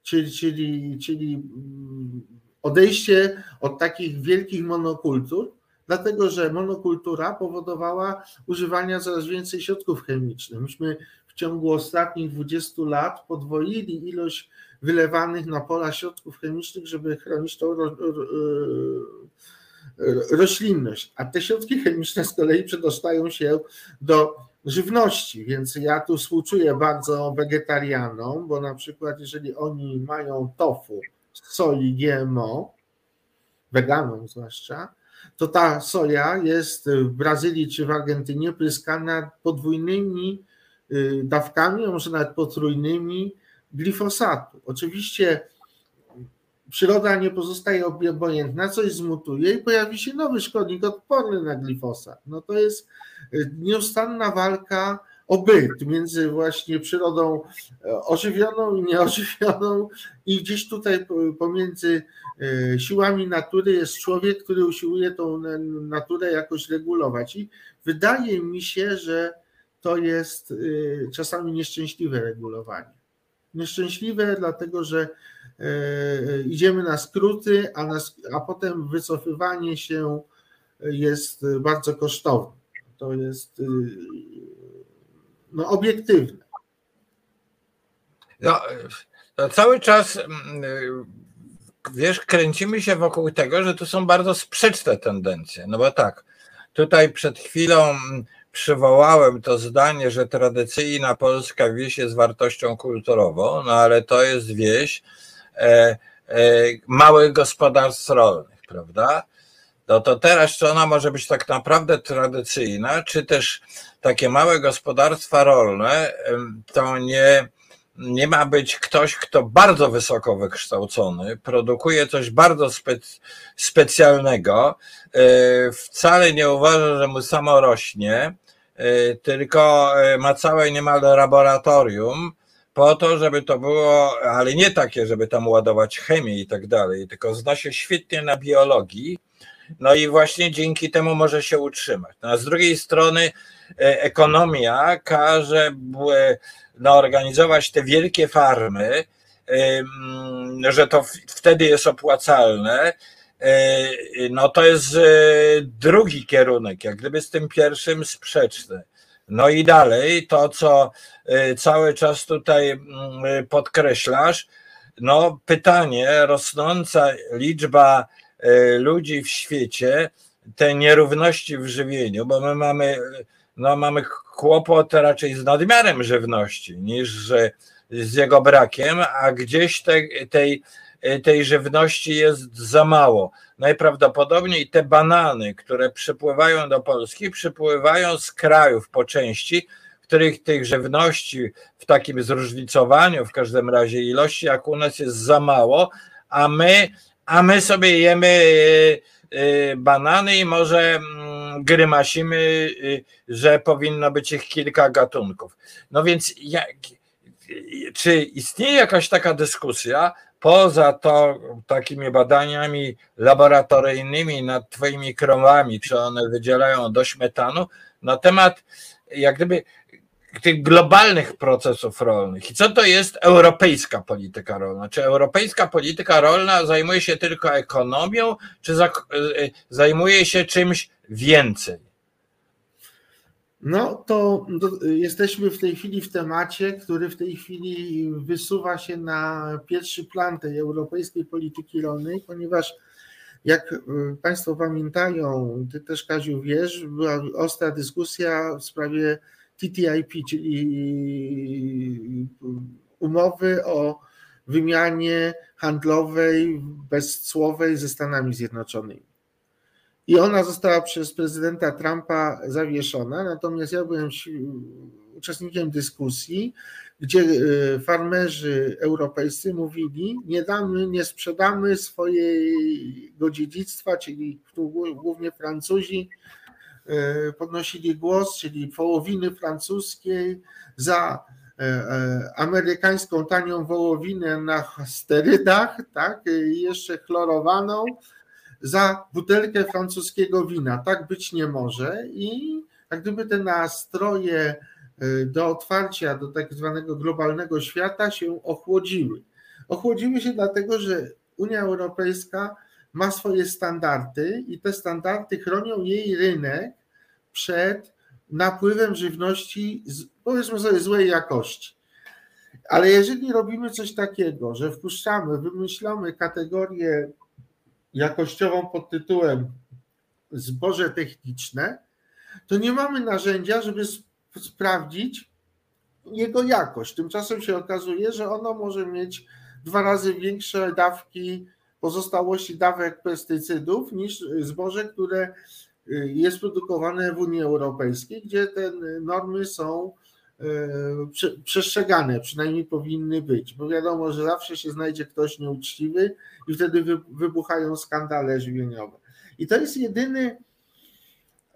czyli, czyli, czyli mm, odejście od takich wielkich monokultur, dlatego że monokultura powodowała używania coraz więcej środków chemicznych. Myśmy w ciągu ostatnich 20 lat podwoili ilość wylewanych na pola środków chemicznych, żeby chronić tą roślinność. A te środki chemiczne z kolei przedostają się do żywności, więc ja tu współczuję bardzo wegetarianom, bo na przykład jeżeli oni mają tofu z soi GMO, weganom zwłaszcza, to ta soja jest w Brazylii czy w Argentynie pryskana podwójnymi y, dawkami, a może nawet potrójnymi glifosatu. Oczywiście przyroda nie pozostaje obojętna, coś zmutuje i pojawi się nowy szkodnik odporny na glifosat. No to jest y, nieustanna walka o byt między właśnie przyrodą e, ożywioną i nieożywioną i gdzieś tutaj pomiędzy e, siłami natury jest człowiek, który usiłuje tą naturę jakoś regulować i wydaje mi się, że to jest y, czasami nieszczęśliwe regulowanie. Nieszczęśliwe, dlatego że idziemy na skróty, a, na, a potem wycofywanie się jest bardzo kosztowne. To jest y, no, obiektywne. No, cały czas mm, wiesz, kręcimy się wokół tego, że tu są bardzo sprzeczne tendencje. No bo tak, tutaj przed chwilą mm, przywołałem to zdanie, że tradycyjna polska wieś jest wartością kulturową, no ale to jest wieś e, e, małych gospodarstw rolnych, prawda? No to teraz, czy ona może być tak naprawdę tradycyjna, czy też takie małe gospodarstwa rolne, to nie, nie ma być ktoś, kto bardzo wysoko wykształcony, produkuje coś bardzo spe, specjalnego, e, wcale nie uważa, że mu samo rośnie, e, tylko e, ma całe niemal laboratorium, po to, żeby to było, ale nie takie, żeby tam ładować chemię i tak dalej, tylko zna się świetnie na biologii, no i właśnie dzięki temu może się utrzymać. No a z drugiej strony e, ekonomia każe no, organizować te wielkie farmy, że to wtedy jest opłacalne. E, no to jest e, drugi kierunek, jak gdyby z tym pierwszym sprzeczny. No i dalej to, co cały czas tutaj podkreślasz, no pytanie, rosnąca liczba E, ludzi w świecie, te nierówności w żywieniu, bo my mamy, no mamy kłopot raczej z nadmiarem żywności niż z jego brakiem, a gdzieś te, tej, tej żywności jest za mało. Najprawdopodobniej te banany, które przypływają do Polski, przypływają z krajów po części, w których tych żywności w takim zróżnicowaniu, w każdym razie ilości, jak u nas jest za mało, a my a my sobie jemy y, y, banany i może mm, grymasimy, y, że powinno być ich kilka gatunków. No więc jak, czy istnieje jakaś taka dyskusja poza to takimi badaniami laboratoryjnymi nad twoimi krowami, czy one wydzielają dość metanu, na temat jak gdyby tych globalnych procesów rolnych. I co to jest europejska polityka rolna? Czy europejska polityka rolna zajmuje się tylko ekonomią, czy e, zajmuje się czymś więcej? No to, jesteśmy w tej chwili w temacie, który w tej chwili wysuwa się na pierwszy plan tej europejskiej polityki rolnej, ponieważ jak e, Państwo pamiętają, Ty też Kaziu wiesz, była ostra dyskusja w sprawie TTIP, czyli umowy o wymianie handlowej bezcłowej ze Stanami Zjednoczonymi. I ona została przez prezydenta Trumpa zawieszona, natomiast ja byłem uczestnikiem dyskusji, gdzie e, farmerzy europejscy mówili, nie damy, nie sprzedamy swojego dziedzictwa, czyli głównie Francuzi, E, podnosili głos, czyli połowiny francuskiej za amerykańską tanią wołowinę na sterydach, tak, jeszcze chlorowaną za butelkę francuskiego wina. Tak być nie może i jak gdyby te nastroje do otwarcia do tak zwanego globalnego świata się ochłodziły. Ochłodziły się dlatego, że Unia Europejska ma swoje standardy i te standardy chronią jej rynek przed napływem żywności, powiedzmy sobie, złej jakości. Ale jeżeli robimy coś takiego, że wpuszczamy, wymyślamy kategorię jakościową pod tytułem zboże techniczne, to nie mamy narzędzia, żeby sprawdzić jego jakość. Tymczasem się okazuje, że ono może mieć dwa razy większe dawki pozostałości dawek pestycydów niż zboże, które y, jest produkowane w Unii Europejskiej, gdzie te normy są przestrzegane, przynajmniej powinny być, bo wiadomo, że zawsze się znajdzie ktoś nieuczciwy i wtedy wybuchają skandale żywieniowe. I to jest jedyny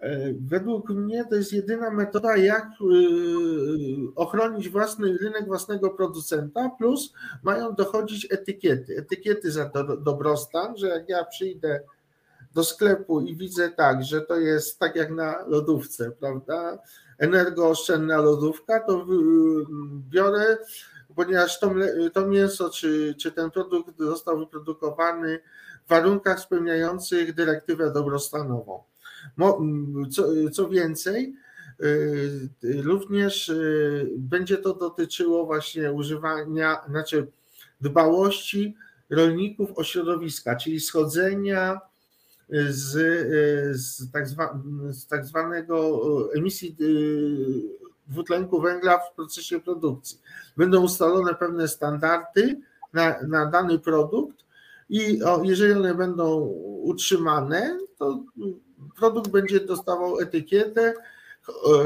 E, według mnie to jest jedyna metoda, jak e, ochronić własny rynek własnego producenta, plus mają dochodzić etykiety. Etykiety za dobrostan, że jak ja przyjdę do sklepu i widzę tak, że to jest tak jak na lodówce, prawda? Energooszczędna lodówka, to biorę, ponieważ to, to mięso, czy, czy ten produkt został wyprodukowany w warunkach spełniających dyrektywę dobrostanową. Co, co więcej, y, również y, będzie to dotyczyło właśnie używania, znaczy dbałości rolników o środowiska, czyli schodzenia z, z, tak, zwa, z tak zwanego emisji y, dwutlenku węgla w procesie produkcji. Będą ustalone pewne standardy na, na dany produkt i o, jeżeli one będą utrzymane, to produkt będzie dostawał etykietę,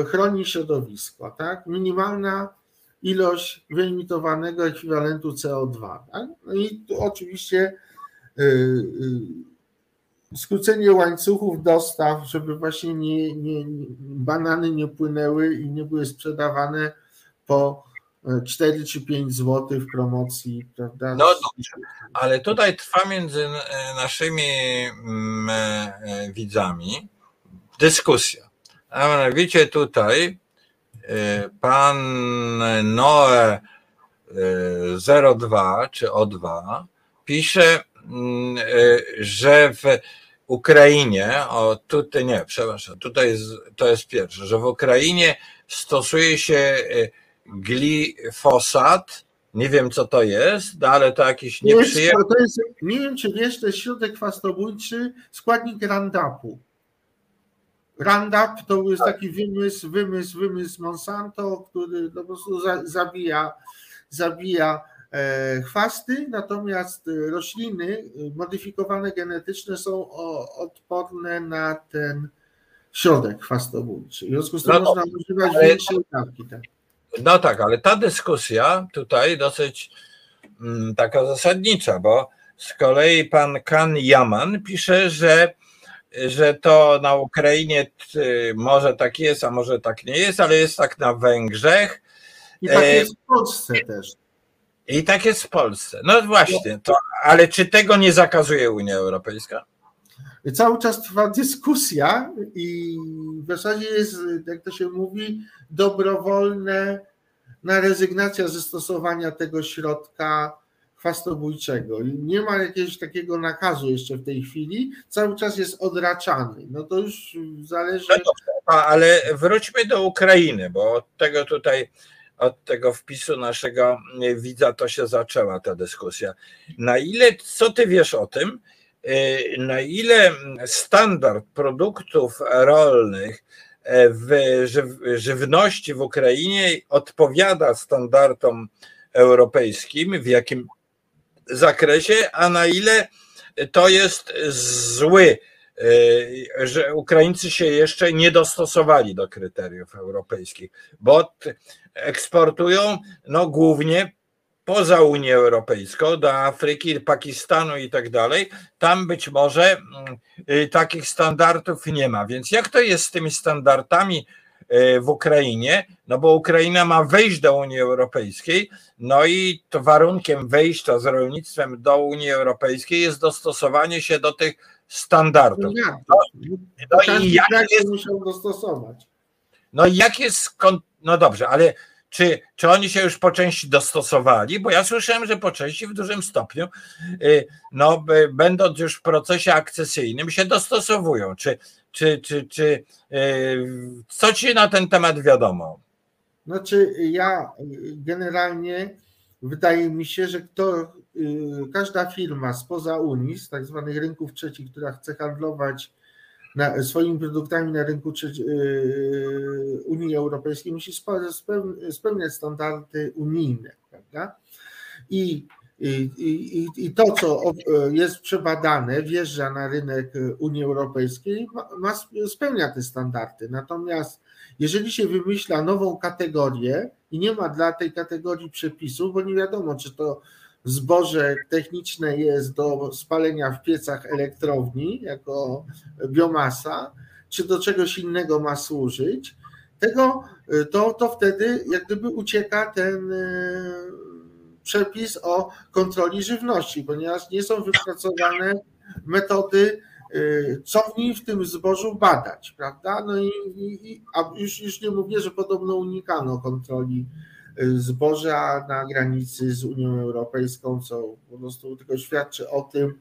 e, chroni środowisko, tak? Minimalna ilość wyemitowanego ekwiwalentu CO2. Tak? No i tu oczywiście e, e, skrócenie łańcuchów dostaw, żeby właśnie nie, nie, banany nie płynęły i nie były sprzedawane po 4 czy 5 zł w promocji, prawda? No dobrze, ale tutaj trwa między naszymi mm, e, widzami dyskusja. A mianowicie tutaj e, pan Noe 02 czy O2 pisze, mm, e, że w Ukrainie, o tutaj nie, przepraszam, tutaj jest, to jest pierwsze, że w Ukrainie stosuje się glifosat. Nie wiem, co to jest, no ale to jakiś nieprzyjemny. To jest, nie wiem, czy wiesz, to jest środek chwastobójczy, składnik Roundupu. Roundup to jest taki wymysł, wymysł, wymysł Monsanto, który po prostu zabija, zabija e, chwasty, natomiast rośliny modyfikowane genetycznie są odporne na ten środek chwastobójczy. W związku z tym no można używać większej dawki. Tak. No tak, ale ta dyskusja tutaj dosyć mm, taka zasadnicza, bo z kolei pan Kan Yaman pisze, że, że to na Ukrainie może tak jest, a może tak nie jest, ale jest tak na Węgrzech. I tak e, jest w Polsce też. I tak jest w Polsce. No właśnie, to, ale czy tego nie zakazuje Unia Europejska? Cały czas trwa dyskusja i w zasadzie jest, jak to się mówi, dobrowolne na rezygnacja ze stosowania tego środka chwastobójczego. Nie ma jakiegoś takiego nakazu jeszcze w tej chwili, cały czas jest odraczany. No to już zależy. No dobrze, ale wróćmy do Ukrainy, bo od tego tutaj, od tego wpisu naszego widza to się zaczęła ta dyskusja. Na ile, co ty wiesz o tym, y, na ile standard produktów rolnych w żywności w Ukrainie odpowiada standardom europejskim, w jakim zakresie, a na ile to jest zły, e, że Ukraińcy się jeszcze nie dostosowali do kryteriów europejskich, bo eksportują no, głównie poza Unię Europejską, do Afryki, Pakistanu i tak dalej, tam być może mm, y, takich standardów nie ma. Więc jak to jest z tymi standardami w Ukrainie, no bo Ukraina ma wejść do Unii Europejskiej, no i to warunkiem wejścia z rolnictwem do Unii Europejskiej jest dostosowanie się do tych standardów. No, no i jak jest, musiał dostosować. No i jak jest, no dobrze, ale czy, czy oni się już po części dostosowali? Bo ja słyszałem, że po części w dużym stopniu, y, no, będąc już w procesie akcesyjnym, się dostosowują. Czy, czy, czy, czy y, co ci na ten temat wiadomo? Znaczy, ja generalnie wydaje mi się, że kto, y, każda firma spoza Unii, z tak zwanych rynków trzecich, która chce handlować na, swoimi produktami na rynku czy, yy, Unii Europejskiej musi spełniać standardy unijne, prawda? I, i, i, I to, co jest przebadane, wjeżdża na rynek Unii Europejskiej, ma, ma, spełnia te standardy. Natomiast jeżeli się wymyśla nową kategorię i nie ma dla tej kategorii przepisów, bo nie wiadomo, czy to zboże techniczne jest do spalenia w piecach elektrowni jako biomasa, czy do czegoś innego ma służyć, tego, to, to wtedy jak gdyby ucieka ten e, przepis o kontroli żywności, ponieważ nie są wypracowane metody, co w niej w tym zbożu badać, prawda? No i, i a już, już nie mówię, że podobno unikano kontroli zboża na granicy z Unią Europejską, co po prostu tylko świadczy o tym,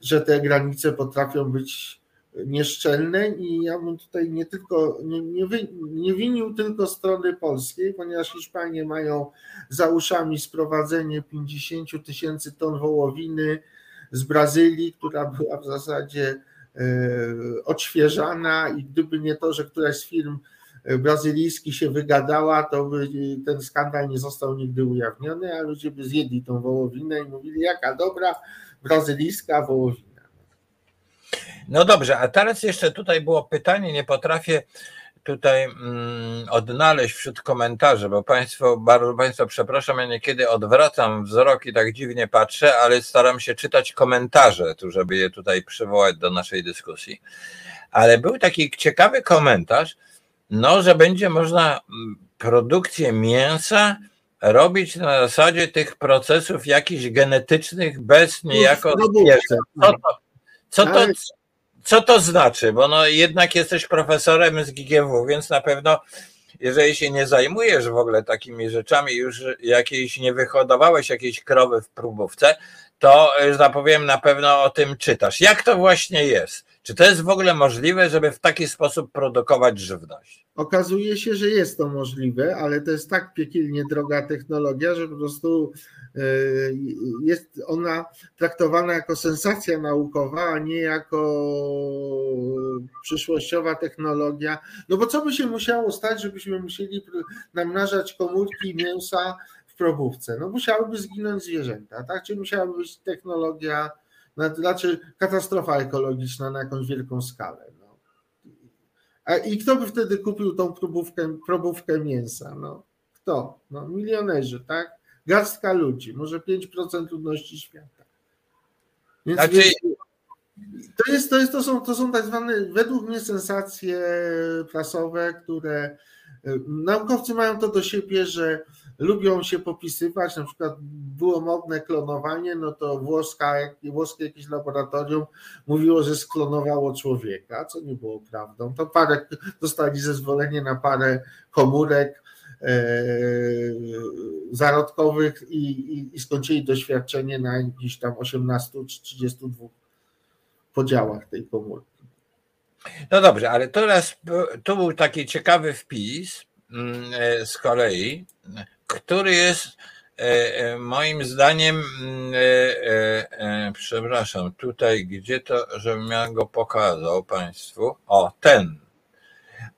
że te granice potrafią być nieszczelne i ja bym tutaj nie tylko nie, nie, wy, nie winił tylko strony polskiej, ponieważ Hiszpanie mają za uszami sprowadzenie 50 tysięcy ton wołowiny z Brazylii, która była w zasadzie e, odświeżana i gdyby nie to, że któraś z firm brazylijski się wygadała, to by ten skandal nie został nigdy ujawniony, a ludzie by zjedli tą wołowinę i mówili, jaka dobra brazylijska wołowina. No dobrze, a teraz jeszcze tutaj było pytanie, nie potrafię tutaj mm, odnaleźć wśród komentarzy, bo Państwo, bardzo Państwa przepraszam, ja niekiedy odwracam wzrok i tak dziwnie patrzę, ale staram się czytać komentarze, tu, żeby je tutaj przywołać do naszej dyskusji. Ale był taki ciekawy komentarz, no, że będzie można mm, produkcję mięsa robić na zasadzie tych procesów jakichś genetycznych bez niejako. Co to, co to, co to znaczy? Bo no jednak jesteś profesorem z GGW, więc na pewno jeżeli się nie zajmujesz w ogóle takimi rzeczami, już jakiejś nie wyhodowałeś jakiejś krowy w próbówce, to, że tak na pewno o tym czytasz. Jak to właśnie jest? Czy to jest w ogóle możliwe, żeby w taki sposób produkować żywność? Okazuje się, że jest to możliwe, ale to jest tak piekielnie droga technologia, że po prostu e, jest ona traktowana jako sensacja naukowa, a nie jako przyszłościowa technologia. No bo co by się musiało stać, żebyśmy musieli namnażać komórki mięsa w probówce? No musiałyby zginąć zwierzęta, tak? Czy musiałaby być technologia znaczy katastrofa ekologiczna na jakąś wielką skalę. No. A I kto by wtedy kupił tą probówkę, probówkę mięsa? No, kto? No, milionerzy, tak? Garstka ludzi, może 5% ludności świata. Więc znaczy... to, jest, to, jest, to, są, to są tak zwane, według mnie, sensacje prasowe, które y, naukowcy mają to do siebie, że lubią się popisywać, na przykład było modne klonowanie, no to włoska, włoskie jakieś laboratorium mówiło, że sklonowało człowieka, co nie było prawdą. To parę, dostali zezwolenie na parę komórek e, zarodkowych i, i, i skończyli doświadczenie na jakichś tam 18 czy 32 podziałach tej komórki. No dobrze, ale teraz tu był taki ciekawy wpis mm, e, z kolei, który jest e, e, moim zdaniem, mm, e, przepraszam, tutaj gdzie to, żebym ja go pokazał Państwu, o ten,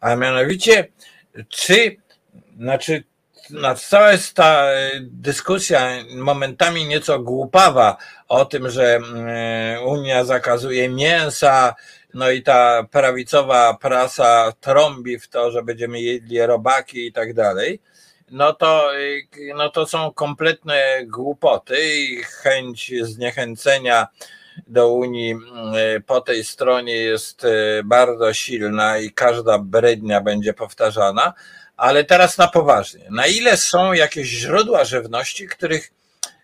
a mianowicie, czy, znaczy, na cała jest ta dyskusja momentami nieco głupawa o tym, że mm, Unia zakazuje mięsa, no i ta prawicowa prasa trąbi w to, że będziemy jedli robaki i tak dalej no to, no to są kompletne głupoty i chęć zniechęcenia do Unii po tej stronie jest bardzo silna i każda brednia będzie powtarzana, ale teraz na poważnie. Na ile są jakieś źródła żywności, których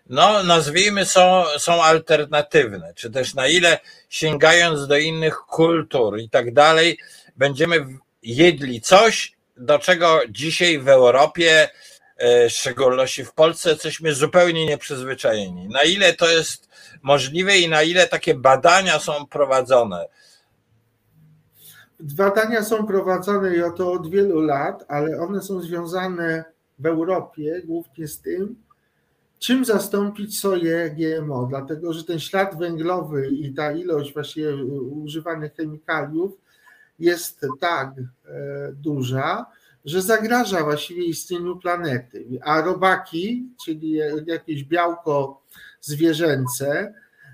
no nazwijmy są, są alternatywne, czy też na ile sięgając do innych kultur i tak dalej, będziemy jedli coś, do czego dzisiaj w Europie, e, w szczególności w Polsce, jesteśmy zupełnie nieprzyzwyczajeni. Na ile to jest możliwe i na ile takie badania są prowadzone? Badania są prowadzone i oto od wielu lat, ale one są związane w Europie głównie z tym, czym zastąpić soję GMO, dlatego że ten ślad węglowy i ta ilość właśnie używanych chemikaliów jest tak e, duża, że zagraża właściwie istnieniu planety. A robaki, czyli jakieś białko zwierzęce,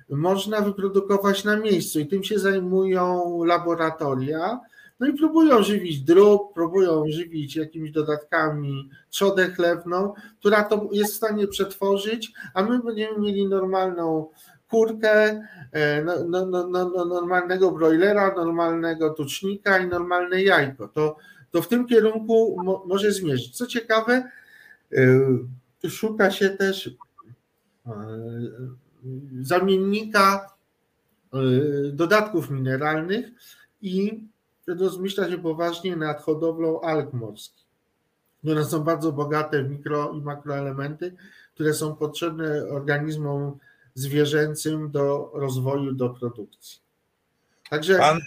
można wyprodukować na miejscu i tym się zajmują laboratoria. No i próbują żywić drób, próbują żywić jakimiś dodatkami trzodę chlewną, która to jest w stanie przetworzyć, a my będziemy mieli normalną kurkę, e, no, no, no, no, normalnego broilera, normalnego tucznika i normalne jajko. To, to w tym kierunku mo, może zmierzyć. Co ciekawe, e, szuka się też e, zamiennika dodatków mineralnych i rozmyśla się poważnie nad hodowlą alg morskich. One są bardzo bogate w mikro i makroelementy, które są potrzebne organizmom zwierzęcym do rozwoju, do produkcji. Także Pan...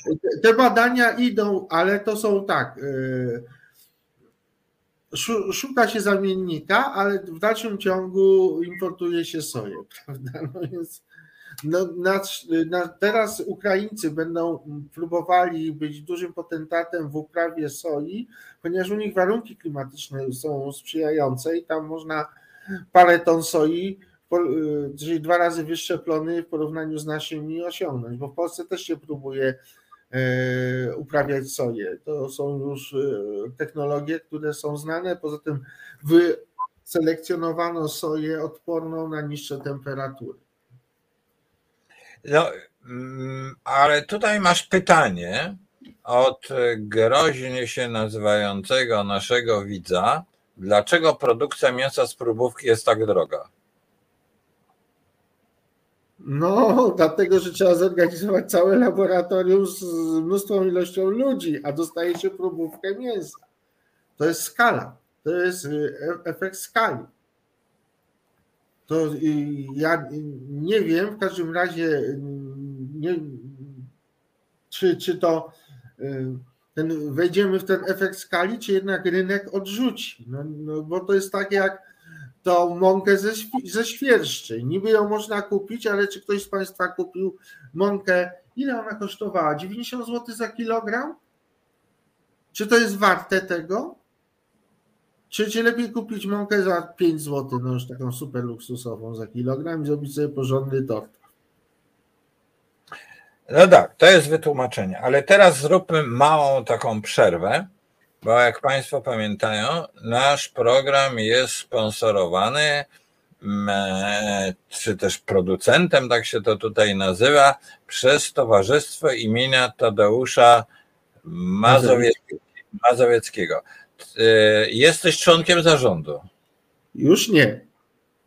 te badania idą, ale to są tak. Y, szuka się zamiennika, ale w dalszym ciągu importuje się soję, (laughs) prawda? No więc no, na, na, teraz Ukraińcy będą próbowali być dużym potentatem w uprawie soi, ponieważ u nich warunki klimatyczne są sprzyjające i tam można parę ton soi, czyli dwa razy wyższe plony w porównaniu z naszymi osiągnąć, bo w Polsce też się próbuje e, uprawiać soję. To są już e, technologie, które są znane. Poza tym wyselekcjonowano soję odporną na niższe temperatury. No, mm, ale tutaj masz pytanie od groźnie się nazywającego naszego widza. Dlaczego produkcja mięsa z próbówki jest tak droga? No, dlatego, że trzeba zorganizować całe laboratorium z mnóstwą ilością ludzi, a dostaje się próbówkę mięsa. To jest skala. To jest y, e, efekt skali to y, ja nie wiem, w każdym razie y, nie, czy, czy to ten, wejdziemy w ten efekt skali, czy jednak rynek odrzuci. No, no bo to jest tak jak tą mąkę ze, ze świerszczy. Niby ją można kupić, ale czy ktoś z Państwa kupił mąkę? Ile ona kosztowała? 90 zł za kilogram? Czy to jest warte tego? Czy, czy lepiej kupić mąkę za 5 zł, no już taką super luksusową za kilogram i zrobić sobie porządny tort? No tak, to jest wytłumaczenie, ale teraz zróbmy małą taką przerwę, bo jak Państwo pamiętają, nasz program jest sponsorowany, mm, czy też producentem, tak się to tutaj nazywa, przez Towarzystwo imienia Tadeusza Mazowieckiego. Y, jesteś członkiem zarządu. Już nie.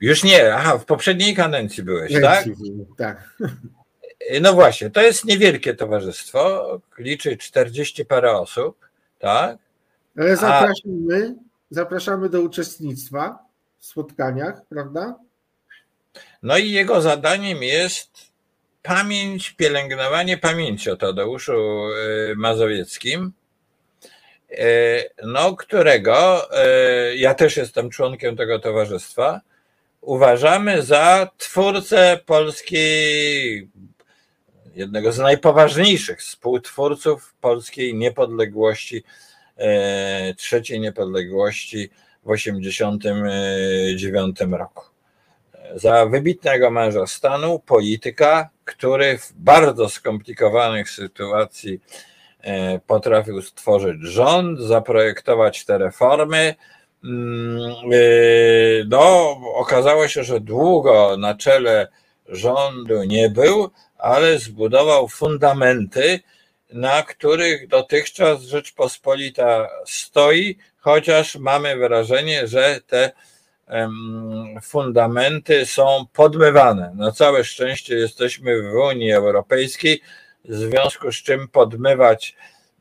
Już nie, aha, w poprzedniej kadencji byłeś, tak? Tak. Y, no właśnie, to jest niewielkie towarzystwo, liczy 40 parę osób, tak? Ale zapraszamy, A... zapraszamy do uczestnictwa w spotkaniach, prawda? No i jego zadaniem jest pamięć, pielęgnowanie pamięci o Tadeuszu y, Mazowieckim, E, no, którego e, ja też jestem członkiem tego towarzystwa, uważamy za twórcę polskiej, jednego z najpoważniejszych współtwórców polskiej niepodległości, trzeciej niepodległości w 1989 roku. Za wybitnego męża stanu, polityka, który w bardzo skomplikowanych sytuacji E, potrafił stworzyć rząd, zaprojektować te reformy. Mm, e, no, okazało się, że długo na czele rządu nie był, ale zbudował fundamenty, na których dotychczas Rzeczpospolita stoi, chociaż mamy wrażenie, że te fundamenty są podmywane. Na całe szczęście jesteśmy w Unii Europejskiej, w związku z czym podmywać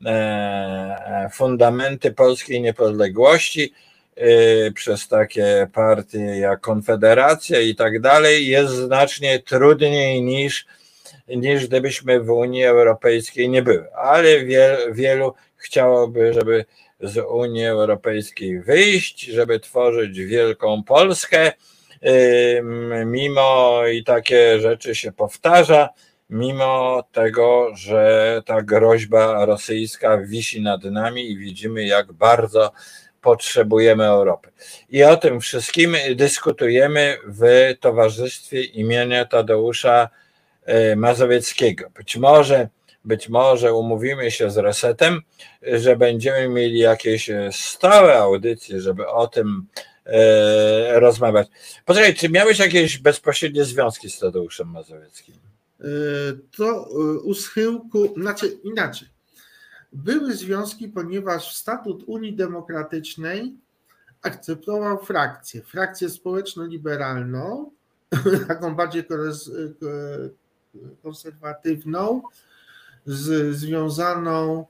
e, fundamenty polskiej niepodległości e, przez takie partie jak Konfederacja i tak dalej jest znacznie trudniej niż, niż gdybyśmy w Unii Europejskiej nie były. Ale wielu chciałoby, żeby z Unii Europejskiej wyjść, żeby tworzyć wielką Polskę. Mimo i takie rzeczy się powtarza, mimo tego, że ta groźba rosyjska wisi nad nami i widzimy, jak bardzo potrzebujemy Europy. I o tym wszystkim dyskutujemy w towarzystwie imienia Tadeusza Mazowieckiego. Być może być może umówimy się z resetem, że będziemy mieli jakieś stałe audycje, żeby o tym e, rozmawiać. Poczekaj, czy miałeś jakieś bezpośrednie związki z Tadeuszem Mazowieckim? E, to e, u schyłku, znaczy inaczej. Były związki, ponieważ statut Unii Demokratycznej akceptował frakcję, frakcję społeczno-liberalną, (clears throat) taką bardziej konserwatywną, z, związaną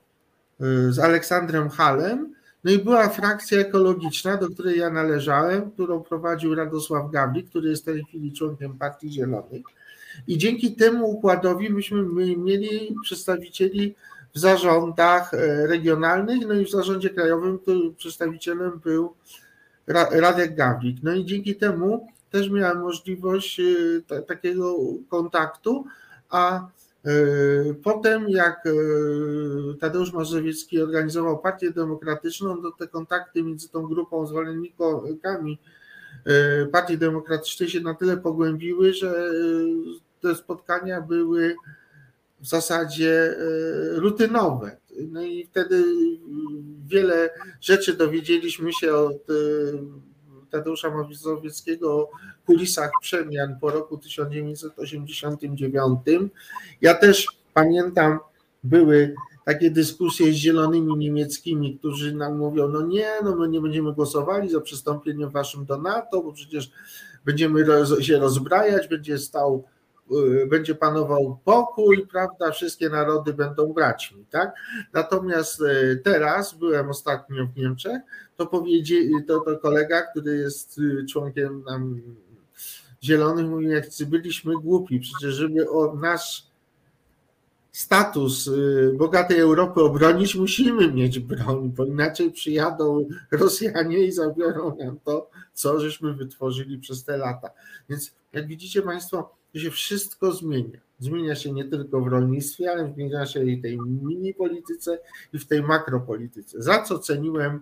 y, z Aleksandrem Halem. No i była frakcja ekologiczna, do której ja należałem, którą prowadził Radosław Gawlik, który jest w tej chwili członkiem Partii Zielonych. I dzięki temu układowi myśmy mieli przedstawicieli w zarządach e, regionalnych, no i w zarządzie krajowym przedstawicielem był Radek Gawlik. No i dzięki temu też miałem możliwość y, takiego kontaktu, a E, potem, jak e, Tadeusz Mazowiecki organizował Partię Demokratyczną, to te kontakty między tą grupą zwolennikami Partii Demokratycznej się na tyle pogłębiły, że te spotkania były w zasadzie rutynowe. No i wtedy wiele rzeczy dowiedzieliśmy się od Tadeusza Mazowieckiego o kulisach przemian po roku 1989. Ja też pamiętam, były takie dyskusje z zielonymi niemieckimi, którzy nam mówią, no nie, no my nie będziemy głosowali za przystąpieniem waszym do NATO, bo przecież będziemy się rozbrajać, będzie stał będzie panował pokój, prawda, wszystkie narody będą braćmi, tak? Natomiast y, teraz, byłem ostatnio w Niemczech, to powiedzieli, to, to kolega, który jest y, członkiem zielonych, mówi, jak byliśmy głupi, przecież żeby o nasz status bogatej Europy obronić, musimy mieć broń, bo inaczej przyjadą Rosjanie i zabiorą nam to, co żeśmy wytworzyli przez te lata. Więc jak widzicie Państwo, to się wszystko zmienia. Zmienia się nie tylko w rolnictwie, ale zmienia się i tej mini polityce, i w tej makropolityce. Za co ceniłem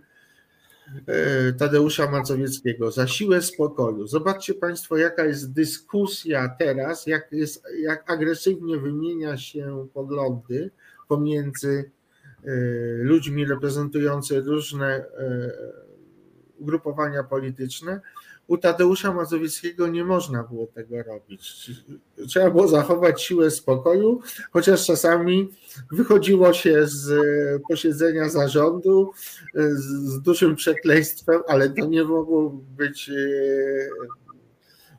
e, Tadeusza Macowieckiego, za siłę spokoju. Zobaczcie Państwo, jaka jest dyskusja teraz, jak, jest, jak agresywnie wymienia się poglądy pomiędzy e, ludźmi reprezentującymi różne e, ugrupowania polityczne, u Tadeusza Mazowieckiego nie można było tego robić. Trzeba było zachować siłę spokoju, chociaż czasami wychodziło się z posiedzenia zarządu z dużym przekleństwem, ale to nie mogło być e,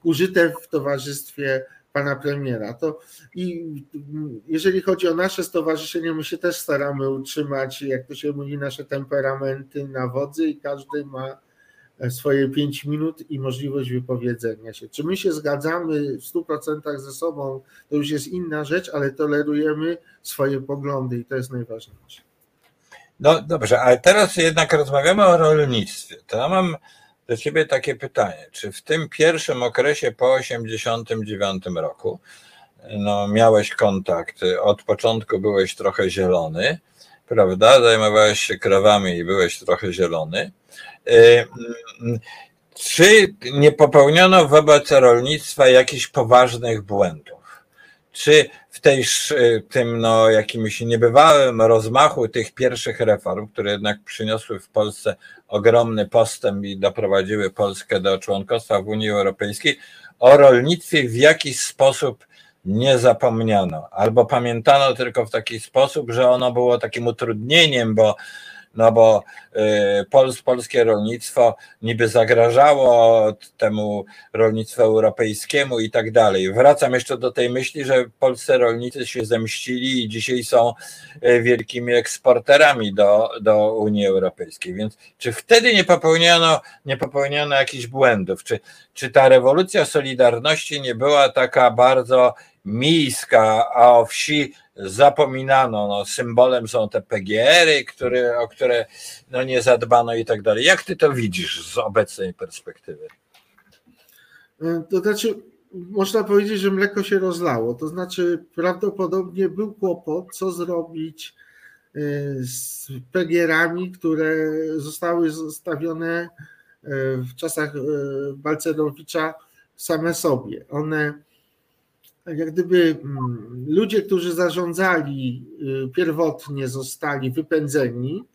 użyte w towarzystwie pana premiera. To i jeżeli chodzi o nasze stowarzyszenie, my się też staramy utrzymać, jak to się mówi, nasze temperamenty na wodzy i każdy ma swoje pięć minut i możliwość wypowiedzenia się. Czy my się zgadzamy w 100% ze sobą, to już jest inna rzecz, ale tolerujemy swoje poglądy i to jest najważniejsze. No dobrze, ale teraz jednak rozmawiamy o rolnictwie. To ja mam do Ciebie takie pytanie. Czy w tym pierwszym okresie po 89 roku no, miałeś kontakt, od początku byłeś trochę zielony, prawda? Zajmowałeś się krowami i byłeś trochę zielony. Y, czy nie popełniono wobec rolnictwa jakichś poważnych błędów? Czy w tej, tym no, jakimś niebywałym rozmachu tych pierwszych reform, które jednak przyniosły w Polsce ogromny postęp i doprowadziły Polskę do członkostwa w Unii Europejskiej, o rolnictwie w jakiś sposób nie zapomniano, albo pamiętano tylko w taki sposób, że ono było takim utrudnieniem, bo no bo y, Pols, polskie rolnictwo niby zagrażało temu rolnictwu europejskiemu i tak dalej. Wracam jeszcze do tej myśli, że polscy rolnicy się zemścili i dzisiaj są y, wielkimi eksporterami do, do Unii Europejskiej. Więc czy wtedy nie popełniono, nie popełniono jakichś błędów? Czy, czy ta rewolucja Solidarności nie była taka bardzo miejska, a o wsi zapominano. No, symbolem są te PGR-y, które, o które no, nie zadbano i tak dalej. Jak ty to widzisz z obecnej perspektywy? To znaczy, można powiedzieć, że mleko się rozlało. To znaczy, prawdopodobnie był kłopot, co zrobić e, z PGR-ami, które zostały zostawione e, w czasach e, Balcerowicza same sobie. One jak gdyby mm, ludzie, którzy zarządzali y, pierwotnie zostali wypędzeni,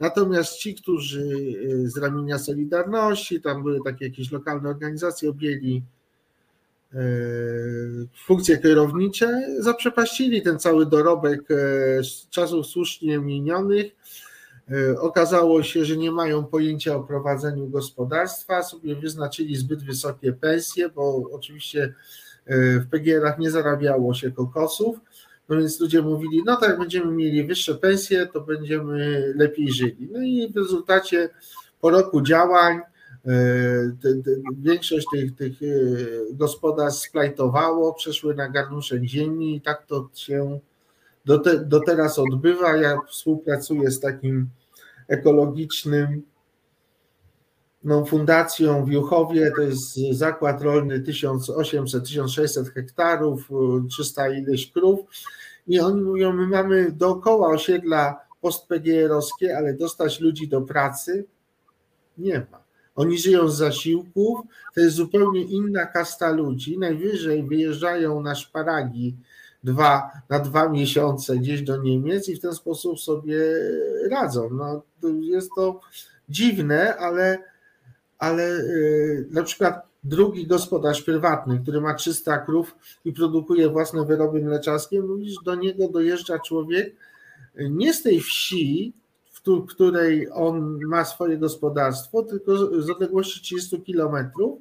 natomiast ci, którzy y, z ramienia Solidarności, tam były takie jakieś lokalne organizacje, objęli y, funkcje kierownicze, zaprzepaścili ten cały dorobek czasów słusznie minionych. Okazało się, że nie mają pojęcia o prowadzeniu gospodarstwa, sobie wyznaczyli zbyt wysokie pensje, bo oczywiście w PGR-ach nie zarabiało się kokosów, no więc ludzie mówili, no tak, będziemy mieli wyższe pensje, to będziemy lepiej żyli. No i w rezultacie po roku działań e, większość tych, tych e, gospodarstw splajtowało, przeszły na garnuszek ziemi i tak to się do, te, do teraz odbywa. Ja współpracuję z takim ekologicznym fundacją w Juchowie, to jest zakład rolny 1800-1600 hektarów, 300 ileś krów i oni mówią, my mamy dookoła osiedla post-PGR-owskie, ale dostać ludzi do pracy nie ma. Oni żyją z zasiłków, to jest zupełnie inna kasta ludzi, najwyżej wyjeżdżają na szparagi dwa, na dwa miesiące gdzieś do Niemiec i w ten sposób sobie radzą. No, jest to dziwne, ale ale y, na przykład drugi gospodarz prywatny, który ma 300 krów i produkuje własne wyroby mleczarskie, mówisz, do niego dojeżdża człowiek nie z tej wsi, w której on ma swoje gospodarstwo, tylko z odległości 30 kilometrów,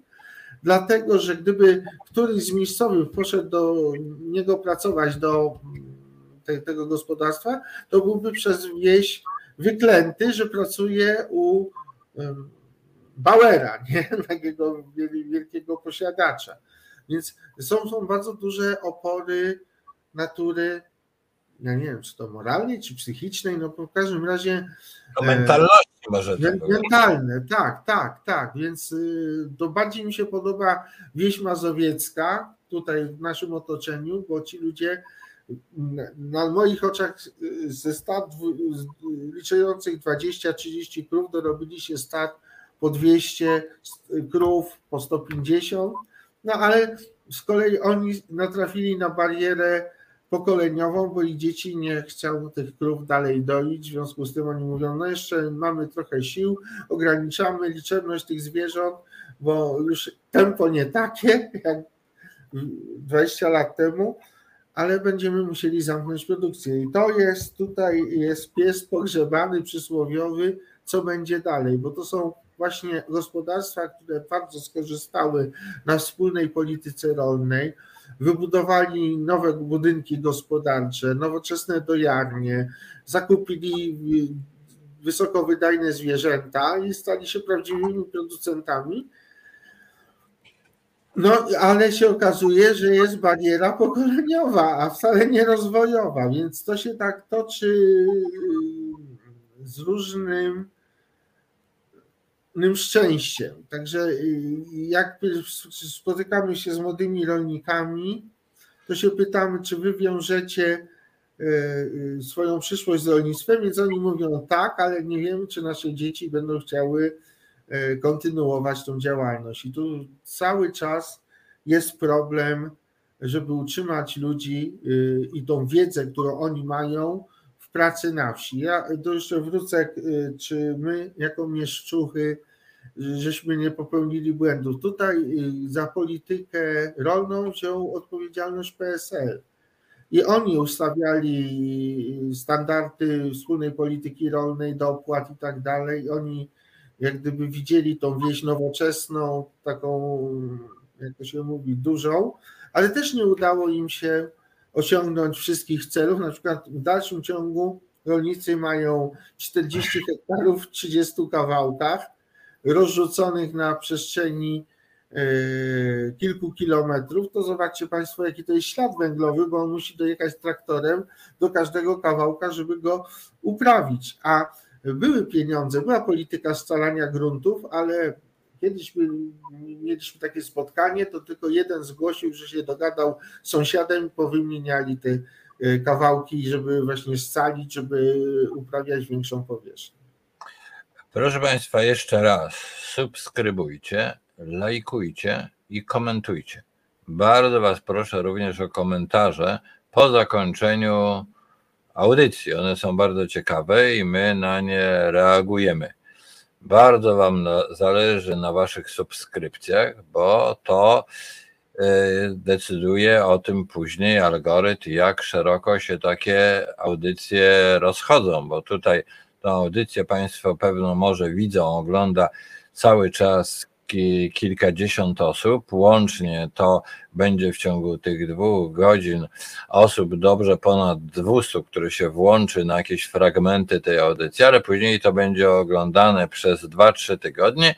dlatego że gdyby któryś z miejscowych poszedł do niego pracować do te, tego gospodarstwa, to byłby przez wieś wyklęty, że pracuje u Bauera, nie? (laughs) takiego wielkiego posiadacza. Więc są, są bardzo duże opory natury, ja nie wiem, czy to moralnej, czy psychicznej, no w każdym razie. To mentalności może. Mentalne, tak, tak, tak. Więc y, to bardziej mi się podoba wieś mazowiecka, tutaj w naszym otoczeniu, bo ci ludzie na moich oczach y, ze stad liczących 20-30 krów dorobili się stad po 200 krów, po 150, no ale z kolei oni natrafili na barierę pokoleniową, bo ich dzieci nie chciały tych krów dalej doić, w związku z tym oni mówią, no jeszcze mamy trochę sił, ograniczamy liczebność tych zwierząt, bo już tempo nie takie jak 20 lat temu, ale będziemy musieli zamknąć produkcję. I to jest tutaj jest pies pogrzebany przysłowiowy, co będzie dalej, bo to są właśnie gospodarstwa, które bardzo skorzystały na wspólnej polityce rolnej, wybudowali nowe budynki gospodarcze, nowoczesne dojarnie, zakupili wysokowydajne zwierzęta i stali się prawdziwymi producentami. No, ale się okazuje, że jest bariera pokoleniowa, a wcale nie rozwojowa, więc to się tak toczy z różnym szczęściem. Także y, jak spotykamy się z młodymi rolnikami, to się pytamy, czy wy wiążecie y, y, swoją przyszłość z rolnictwem, więc oni mówią tak, ale nie wiemy, czy nasze dzieci będą chciały kontynuować tą działalność. I tu cały czas jest problem, żeby utrzymać ludzi i tą wiedzę, którą oni mają w pracy na wsi. Ja tu jeszcze wrócę, czy my jako mieszczuchy żeśmy nie popełnili błędów. Tutaj y, za politykę rolną wziął odpowiedzialność PSL. I oni ustawiali standardy wspólnej polityki rolnej, dopłat i tak dalej. Oni jak gdyby widzieli tą wieś nowoczesną, taką, jak to się mówi, dużą, ale też nie udało im się osiągnąć wszystkich celów. Na przykład w dalszym ciągu rolnicy mają 40 hektarów w 30 kawałkach, rozrzuconych na przestrzeni e, kilku kilometrów, to zobaczcie Państwo, jaki to jest ślad węglowy, bo on musi dojechać traktorem do każdego kawałka, żeby go uprawić. A były pieniądze, była polityka scalania gruntów, ale kiedyś mieliśmy takie spotkanie, to tylko jeden zgłosił, że się dogadał z sąsiadem, powymieniali te e, kawałki, żeby właśnie scalić, żeby uprawiać większą powierzchnię. Proszę Państwa, jeszcze raz subskrybujcie, lajkujcie i komentujcie. Bardzo Was proszę również o komentarze po zakończeniu audycji. One są bardzo ciekawe i my na nie reagujemy. Bardzo Wam zależy na Waszych subskrypcjach, bo to e, decyduje o tym później algorytm, jak szeroko się takie audycje rozchodzą, bo tutaj tę audycję Państwo pewno może widzą, ogląda cały czas kilkadziesiąt osób. Łącznie to będzie w ciągu tych dwóch godzin osób dobrze ponad 200, które się włączy na jakieś fragmenty tej audycji, ale później to będzie oglądane przez 2-3 tygodnie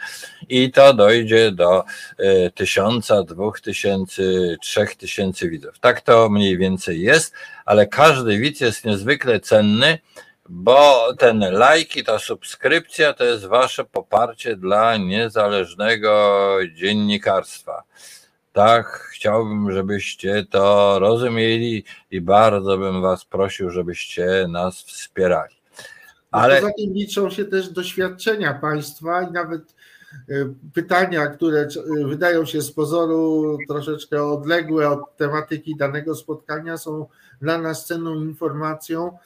i to dojdzie do e, tysiąca, dwóch tysięcy, trzech tysięcy widzów. Tak to mniej więcej jest, ale każdy widz jest niezwykle cenny bo ten like i ta subskrypcja to jest wasze poparcie dla niezależnego dziennikarstwa. Tak, chciałbym, żebyście to rozumieli i bardzo bym was prosił, żebyście nas wspierali. No Ale... Poza tym liczą się też doświadczenia państwa i nawet e, pytania, które wydają się z pozoru troszeczkę odległe od tematyki danego spotkania, są dla nas cenną informacją,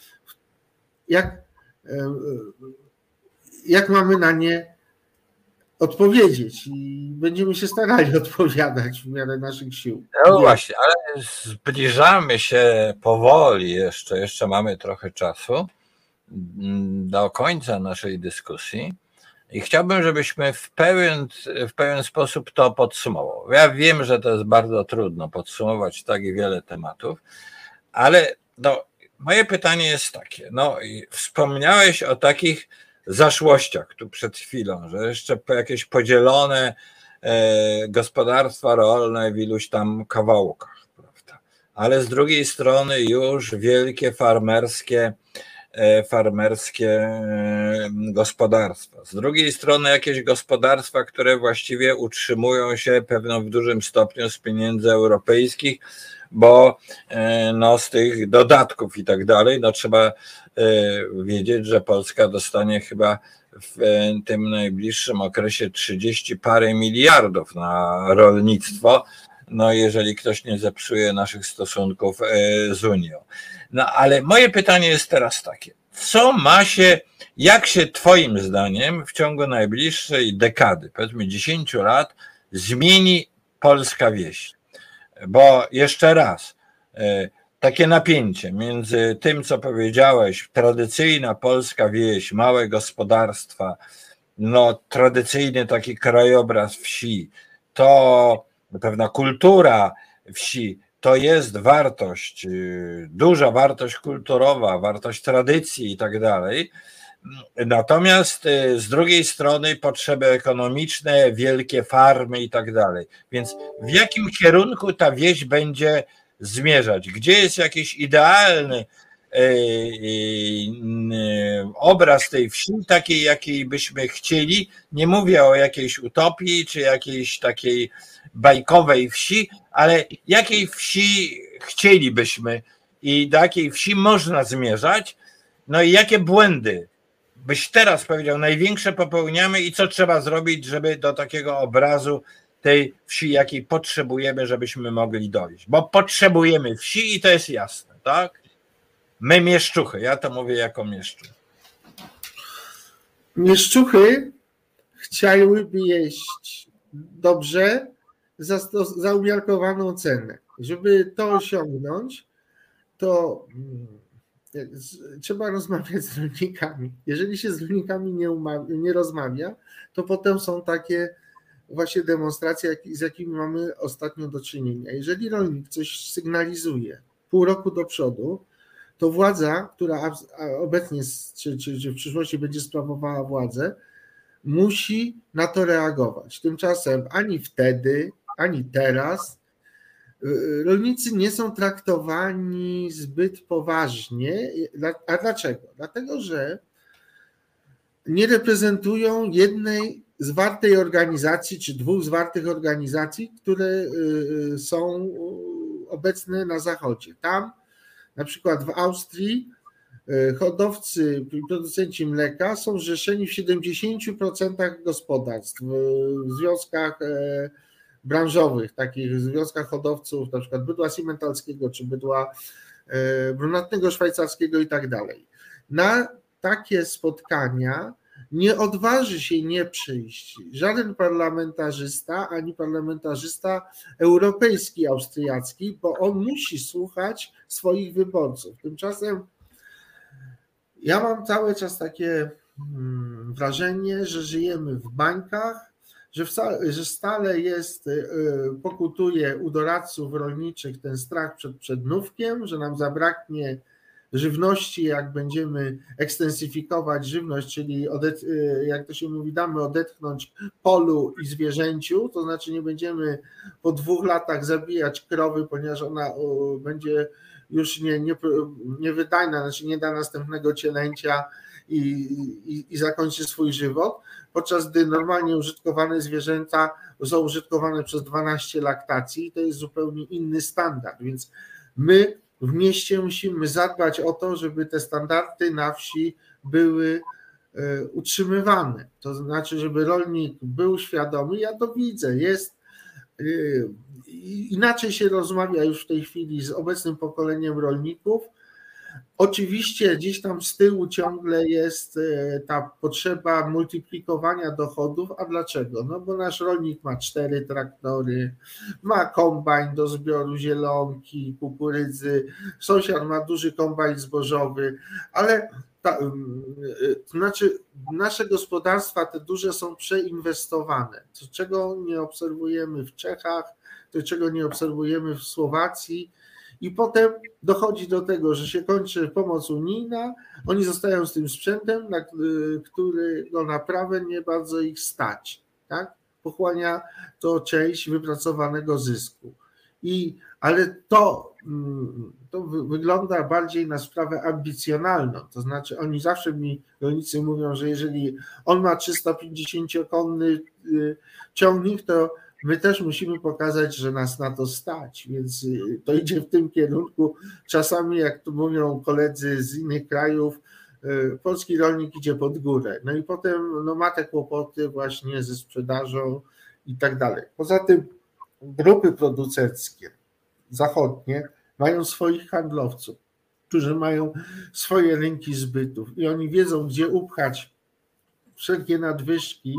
jak, e, jak mamy na nie odpowiedzieć i będziemy się starali (laughs) odpowiadać w miarę naszych sił. No właśnie, ale zbliżamy się powoli jeszcze, jeszcze mamy trochę czasu do końca naszej dyskusji i chciałbym, żebyśmy w pewien, w pewien sposób to podsumował. Ja wiem, że to jest bardzo trudno podsumować tak wiele tematów, ale no, Moje pytanie jest takie. No, wspomniałeś o takich zaszłościach tu przed chwilą, że jeszcze jakieś podzielone e, gospodarstwa rolne w iluś tam kawałkach, prawda? Ale z drugiej strony już wielkie farmerskie, farmerskie e, gospodarstwa. Z drugiej strony jakieś gospodarstwa, które właściwie utrzymują się pewno w dużym stopniu z pieniędzy europejskich, bo e, no, z tych dodatków i tak dalej, no trzeba e, wiedzieć, że Polska dostanie chyba w tym najbliższym okresie 30 parę miliardów na rolnictwo, no jeżeli ktoś nie zepsuje naszych stosunków e, z Unią. No ale moje pytanie jest teraz takie, co ma się, jak się Twoim zdaniem w ciągu najbliższej dekady, powiedzmy 10 lat, zmieni polska wieś? Bo jeszcze raz, e, takie napięcie między tym, co powiedziałeś, tradycyjna polska wieś, małe gospodarstwa, no, tradycyjny taki krajobraz wsi, to pewna kultura wsi, to jest wartość, y, duża wartość kulturowa, wartość tradycji i tak dalej. Natomiast y, z drugiej strony potrzeby ekonomiczne, wielkie farmy i tak dalej. Więc w jakim kierunku ta wieś będzie zmierzać? Gdzie jest jakiś idealny y, obraz tej wsi, takiej, jakiej byśmy chcieli? Nie mówię o jakiejś utopii czy jakiejś takiej bajkowej wsi, ale jakiej wsi chcielibyśmy i do jakiej wsi można zmierzać? No i jakie błędy byś teraz powiedział, największe popełniamy i co trzeba zrobić, żeby do takiego obrazu tej wsi, jakiej potrzebujemy, żebyśmy mogli dojść. Bo potrzebujemy wsi i to jest jasne, tak? My mieszczuchy, ja to mówię jako mieszczuch. Mieszczuchy chciałyby jeść dobrze za, za umiarkowaną cenę. Żeby to osiągnąć, to mm, trzeba rozmawiać z rolnikami. Jeżeli się z rolnikami nie, umawia, nie rozmawia, to potem są takie właśnie demonstracje, z jakimi mamy ostatnio do czynienia. Jeżeli rolnik coś sygnalizuje pół roku do przodu, to władza, która obecnie czy, czy, czy w przyszłości będzie sprawowała władzę, musi na to reagować. Tymczasem ani wtedy, ani teraz y, rolnicy nie są traktowani zbyt poważnie. A dlaczego? Dlatego, że nie reprezentują jednej zwartej organizacji, czy dwóch zwartych organizacji, które y, y, są obecne na Zachodzie. Tam, na przykład w Austrii, hodowcy, producenci mleka są zrzeszeni w 70% gospodarstw, w związkach e, branżowych, takich związkach hodowców, na przykład bydła simentalskiego czy bydła e, brunatnego szwajcarskiego i tak dalej. Na takie spotkania nie odważy się nie przyjść żaden parlamentarzysta, ani parlamentarzysta europejski, austriacki, bo on musi słuchać swoich wyborców. Tymczasem ja mam cały czas takie hmm, wrażenie, że żyjemy w bańkach, że, wcale, że stale jest, y, y, pokutuje u doradców rolniczych ten strach przed przednówkiem, że nam zabraknie żywności, jak będziemy ekstensyfikować żywność, czyli y, jak to się mówi, damy odetchnąć polu i zwierzęciu, to znaczy nie będziemy po dwóch latach zabijać krowy, ponieważ ona będzie już nie, nie, znaczy nie da następnego cielęcia i, i, i zakończy swój żywot, podczas gdy normalnie użytkowane zwierzęta są użytkowane przez 12 laktacji, to jest zupełnie inny standard, więc my w mieście musimy zadbać o to, żeby te standardy na wsi były e, utrzymywane. To znaczy, żeby rolnik był świadomy, ja to widzę, jest e, inaczej się rozmawia już w tej chwili z obecnym pokoleniem rolników, Oczywiście gdzieś tam z tyłu ciągle jest e, ta potrzeba multiplikowania dochodów. A dlaczego? No bo nasz rolnik ma cztery traktory, ma kombajn do zbioru zielonki, kukurydzy, sąsiad ma duży kombajn zbożowy, ale ta, e, to znaczy nasze gospodarstwa te duże są przeinwestowane, czego nie obserwujemy w Czechach, czego nie obserwujemy w Słowacji i potem dochodzi do tego, że się kończy pomoc unijna, oni zostają z tym sprzętem, na który no, naprawę nie bardzo ich stać. Tak? Pochłania to część wypracowanego zysku. I, ale to, mm, to wygląda bardziej na sprawę ambicjonalną. To znaczy, oni zawsze mi, rolnicy mówią, że jeżeli on ma 350-konny y, ciągnik, to my też musimy pokazać, że nas na to stać, więc y, to idzie w tym kierunku. Czasami, jak tu mówią koledzy z innych krajów, y, polski rolnik idzie pod górę. No i potem no, ma te kłopoty właśnie ze sprzedażą i tak dalej. Poza tym grupy producenckie zachodnie mają swoich handlowców, którzy mają swoje rynki zbytów i oni wiedzą, gdzie upchać wszelkie nadwyżki,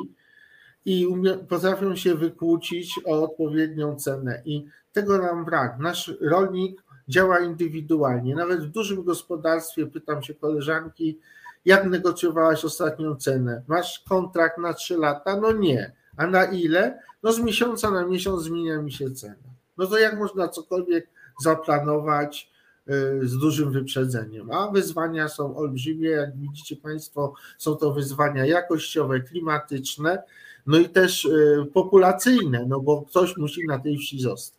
i potrafią się wykłócić o odpowiednią cenę. I tego nam brak. Nasz rolnik działa indywidualnie. Nawet w dużym gospodarstwie pytam się koleżanki, jak negocjowałaś ostatnią cenę? Masz kontrakt na 3 lata? No nie. A na ile? No z miesiąca na miesiąc zmienia mi się cena. No to jak można cokolwiek zaplanować y, z dużym wyprzedzeniem? A wyzwania są olbrzymie, jak widzicie Państwo, są to wyzwania jakościowe, klimatyczne, no i też y, populacyjne, no bo ktoś musi na tej wsi zostać.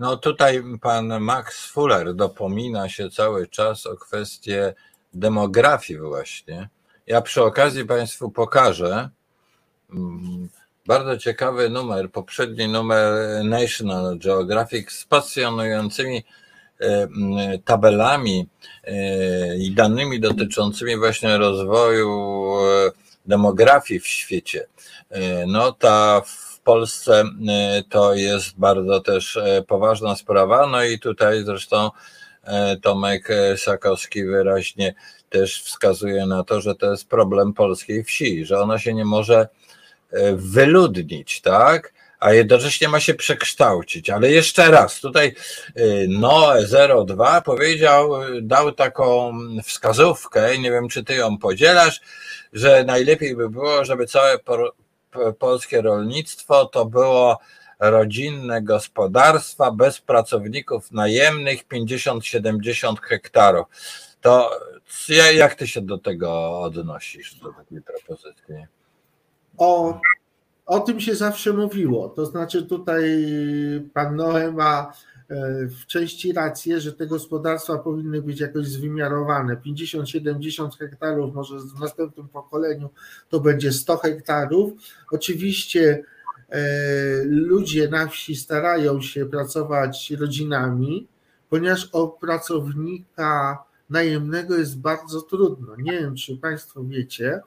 No tutaj pan Max Fuller dopomina się cały czas o kwestię demografii właśnie. Ja przy okazji Państwu pokażę mm, bardzo ciekawy numer, poprzedni numer National Geographic z pasjonującymi y, mm, tabelami y, i danymi dotyczącymi właśnie rozwoju demografii w świecie, e, no ta w Polsce e, to jest bardzo też e, poważna sprawa, no i tutaj zresztą Tomek Sakowski wyraźnie też wskazuje na to, że to jest problem polskiej wsi, że ona się nie może wyludnić, tak? a jednocześnie ma się przekształcić. Ale jeszcze raz, tutaj y, Noe02 powiedział, dał taką wskazówkę, nie wiem czy ty ją podzielasz, że najlepiej by było, żeby całe polskie rolnictwo to było rodzinne gospodarstwa bez pracowników najemnych 50-70 hektarów. To jak ty się do tego odnosisz, do takiej propozycji? O o tym się zawsze mówiło. To znaczy, tutaj pan Noe ma w części rację, że te gospodarstwa powinny być jakoś zwymiarowane. 50-70 hektarów, może w następnym pokoleniu to będzie 100 hektarów. Oczywiście e, ludzie na wsi starają się pracować rodzinami, ponieważ o pracownika najemnego jest bardzo trudno. Nie wiem, czy Państwo wiecie,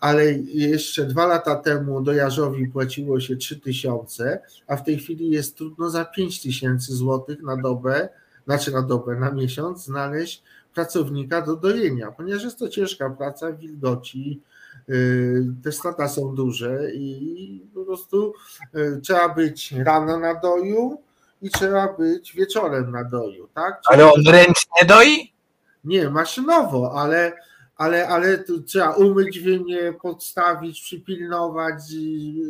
ale jeszcze dwa lata temu do Jarzowi płaciło się 3 tysiące, a w tej chwili jest trudno za 5 tysięcy złotych na dobę, znaczy na dobę, na miesiąc znaleźć pracownika do dojenia, ponieważ jest to ciężka praca, wilgoci, y, te stada są duże i po prostu y, trzeba być rano na doju i trzeba być wieczorem na doju, tak? Ale on ręcznie doi? Nie, maszynowo, ale ale, ale tu trzeba umyć wymię, podstawić, przypilnować,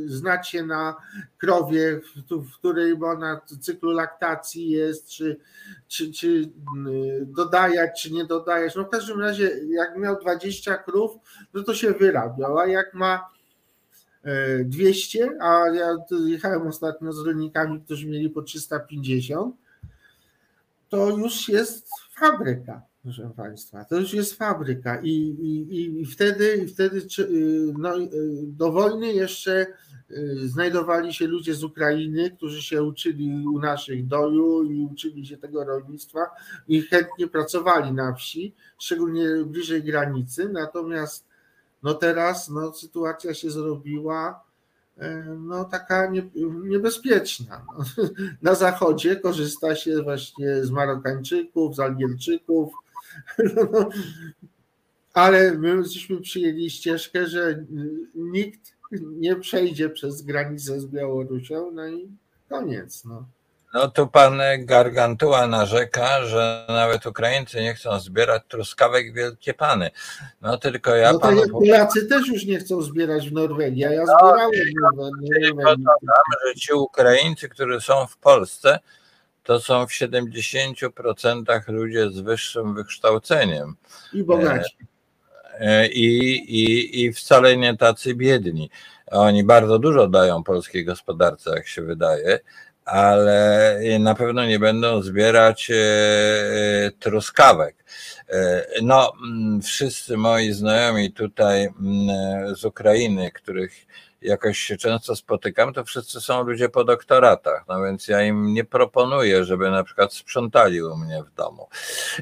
znać się na krowie, w, której ona w cyklu laktacji jest, czy, czy, czy y, dodajać, czy nie dodajać. No w każdym razie, jak miał 20 krów, no to się wyrabiał, a jak ma 200, e, a ja jechałem ostatnio z rolnikami, którzy mieli po 350, to już jest fabryka proszę Państwa. To już jest fabryka i, i, i wtedy, i wtedy no, y, do wojny jeszcze y, znajdowali się ludzie z Ukrainy, którzy się uczyli u naszych doju i uczyli się tego rolnictwa i chętnie pracowali na wsi, szczególnie bliżej granicy. Natomiast no teraz no, sytuacja się zrobiła e, no, taka nie, niebezpieczna. (laughs) Na zachodzie korzysta się właśnie z Marokańczyków, z Algierczyków, (laughs) no, ale my żeśmy przyjęli ścieżkę, że nikt nie przejdzie przez granicę z Białorusią, no i koniec. No. No tu pan Gargantua narzeka, że nawet Ukraińcy nie chcą zbierać truskawek Wielkie Pany. No tylko ja no panu... Polacy też już nie chcą zbierać w Norwegii, a ja no, zbierałem w Norwegii. że ci Ukraińcy, którzy są w Polsce, to są w 70% ludzie z wyższym wykształceniem. I bogaci. E, I, i, I wcale nie tacy biedni. Oni bardzo dużo dają polskiej gospodarce, jak się wydaje, ale na pewno nie będą zbierać e, truskawek. E, no, wszyscy moi znajomi tutaj z Ukrainy, których jakoś się często spotykam, to wszyscy są ludzie po doktoratach, no więc ja im nie proponuję, żeby na przykład sprzątali u mnie w domu.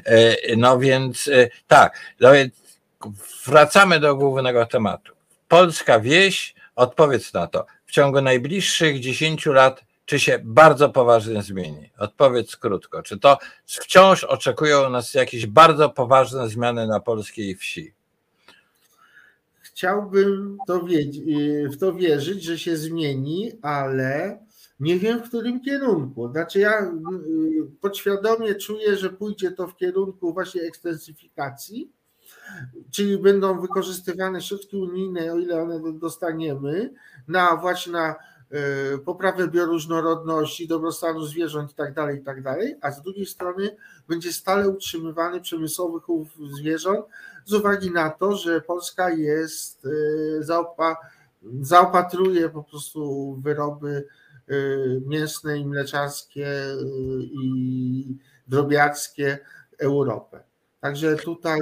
E, no więc e, tak, no więc wracamy do głównego tematu. Polska wieś, odpowiedz na to, w ciągu najbliższych 10 lat czy się bardzo poważnie zmieni? Odpowiedz krótko. Czy to wciąż oczekują nas jakieś bardzo poważne zmiany na polskiej wsi? Chciałbym to y, w to wierzyć, że się zmieni, ale nie wiem w którym kierunku. Znaczy ja y, podświadomie czuję, że pójdzie to w kierunku właśnie ekstensyfikacji, czyli będą wykorzystywane środki unijne, o ile one dostaniemy, na właśnie na poprawę bioróżnorodności, dobrostanu zwierząt i tak dalej, i tak a z drugiej strony będzie stale utrzymywany przemysłowy chów zwierząt, z uwagi na to, że Polska jest, y, zaopa, zaopatruje po prostu wyroby y, mięsne i mleczarskie y, i drobiarskie Europę. Także tutaj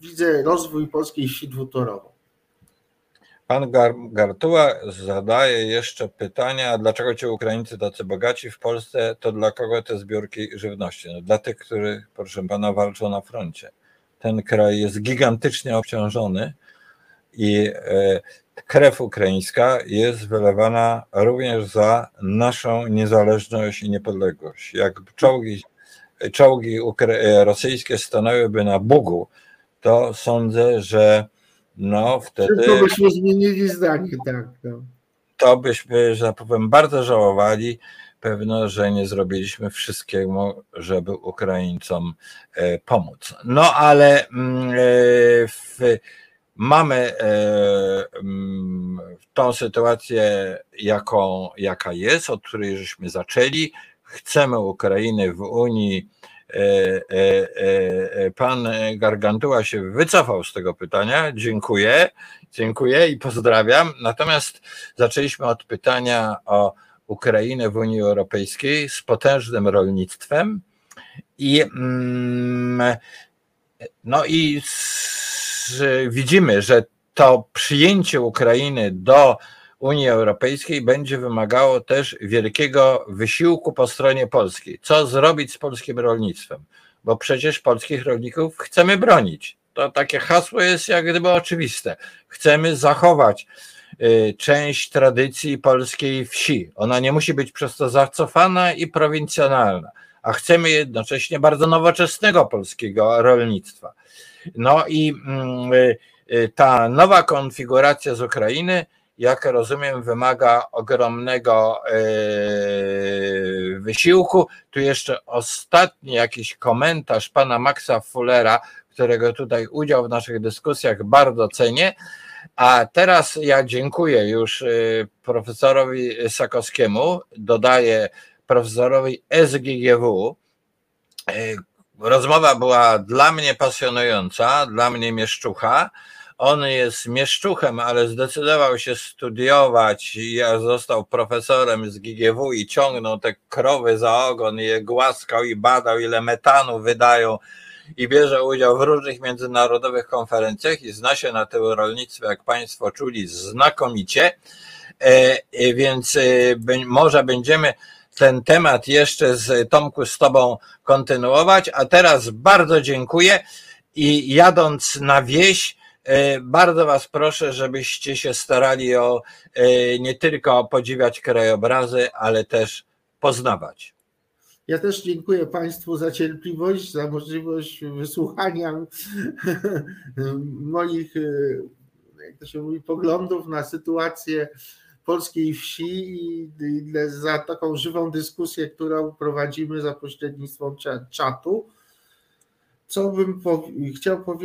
widzę rozwój polskiej wsi dwutorowo. Pan Gartuła zadaje jeszcze pytania, dlaczego ci Ukraińcy tacy bogaci w Polsce, to dla kogo te zbiórki żywności? No dla tych, którzy, proszę pana, walczą na froncie. Ten kraj jest gigantycznie obciążony i krew ukraińska jest wylewana również za naszą niezależność i niepodległość. Jak czołgi, czołgi rosyjskie stanęłyby na Bugu, to sądzę, że no wtedy. To byśmy zmienili zdanie, tak. No. To byśmy, że tak powiem, bardzo żałowali. Pewno, że nie zrobiliśmy wszystkiego, żeby Ukraińcom e, pomóc. No ale mm, e, w, mamy e, mm, tą sytuację, jaką, jaka jest, od której żeśmy zaczęli. Chcemy Ukrainy w Unii pan Gargantua się wycofał z tego pytania. Dziękuję, dziękuję i pozdrawiam. Natomiast zaczęliśmy od pytania o Ukrainę w Unii Europejskiej z potężnym rolnictwem i mm, no i widzimy, że to przyjęcie Ukrainy do Unii Europejskiej będzie wymagało też wielkiego wysiłku po stronie polskiej. Co zrobić z polskim rolnictwem? Bo przecież polskich rolników chcemy bronić. To takie hasło jest jak gdyby oczywiste. Chcemy zachować y, część tradycji polskiej wsi. Ona nie musi być przez to zacofana i prowincjonalna, a chcemy jednocześnie bardzo nowoczesnego polskiego rolnictwa. No i mm, y, y, ta nowa konfiguracja z Ukrainy jak rozumiem, wymaga ogromnego e, wysiłku. Tu jeszcze ostatni jakiś komentarz pana Maxa Fullera, którego tutaj udział w naszych dyskusjach bardzo cenię. A teraz ja dziękuję już e, profesorowi Sakowskiemu, dodaję profesorowi SGGW. E, rozmowa była dla mnie pasjonująca, dla mnie mieszczucha. On jest mieszczuchem, ale zdecydował się studiować. Ja został profesorem z GGW i ciągnął te krowy za ogon je głaskał i badał, ile metanu wydają i bierze udział w różnych międzynarodowych konferencjach i zna się na tym rolnictwie, jak Państwo czuli, znakomicie. E, e, więc e, może będziemy ten temat jeszcze z Tomku z Tobą kontynuować, a teraz bardzo dziękuję i jadąc na wieś, bardzo Was proszę, żebyście się starali o e, nie tylko podziwiać krajobrazy, ale też poznawać. Ja też dziękuję Państwu za cierpliwość, za możliwość wysłuchania (laughs) moich, e, jak to się mówi, poglądów na sytuację polskiej wsi i za taką żywą dyskusję, którą prowadzimy za pośrednictwem czatu. Co bym chciał powiedzieć,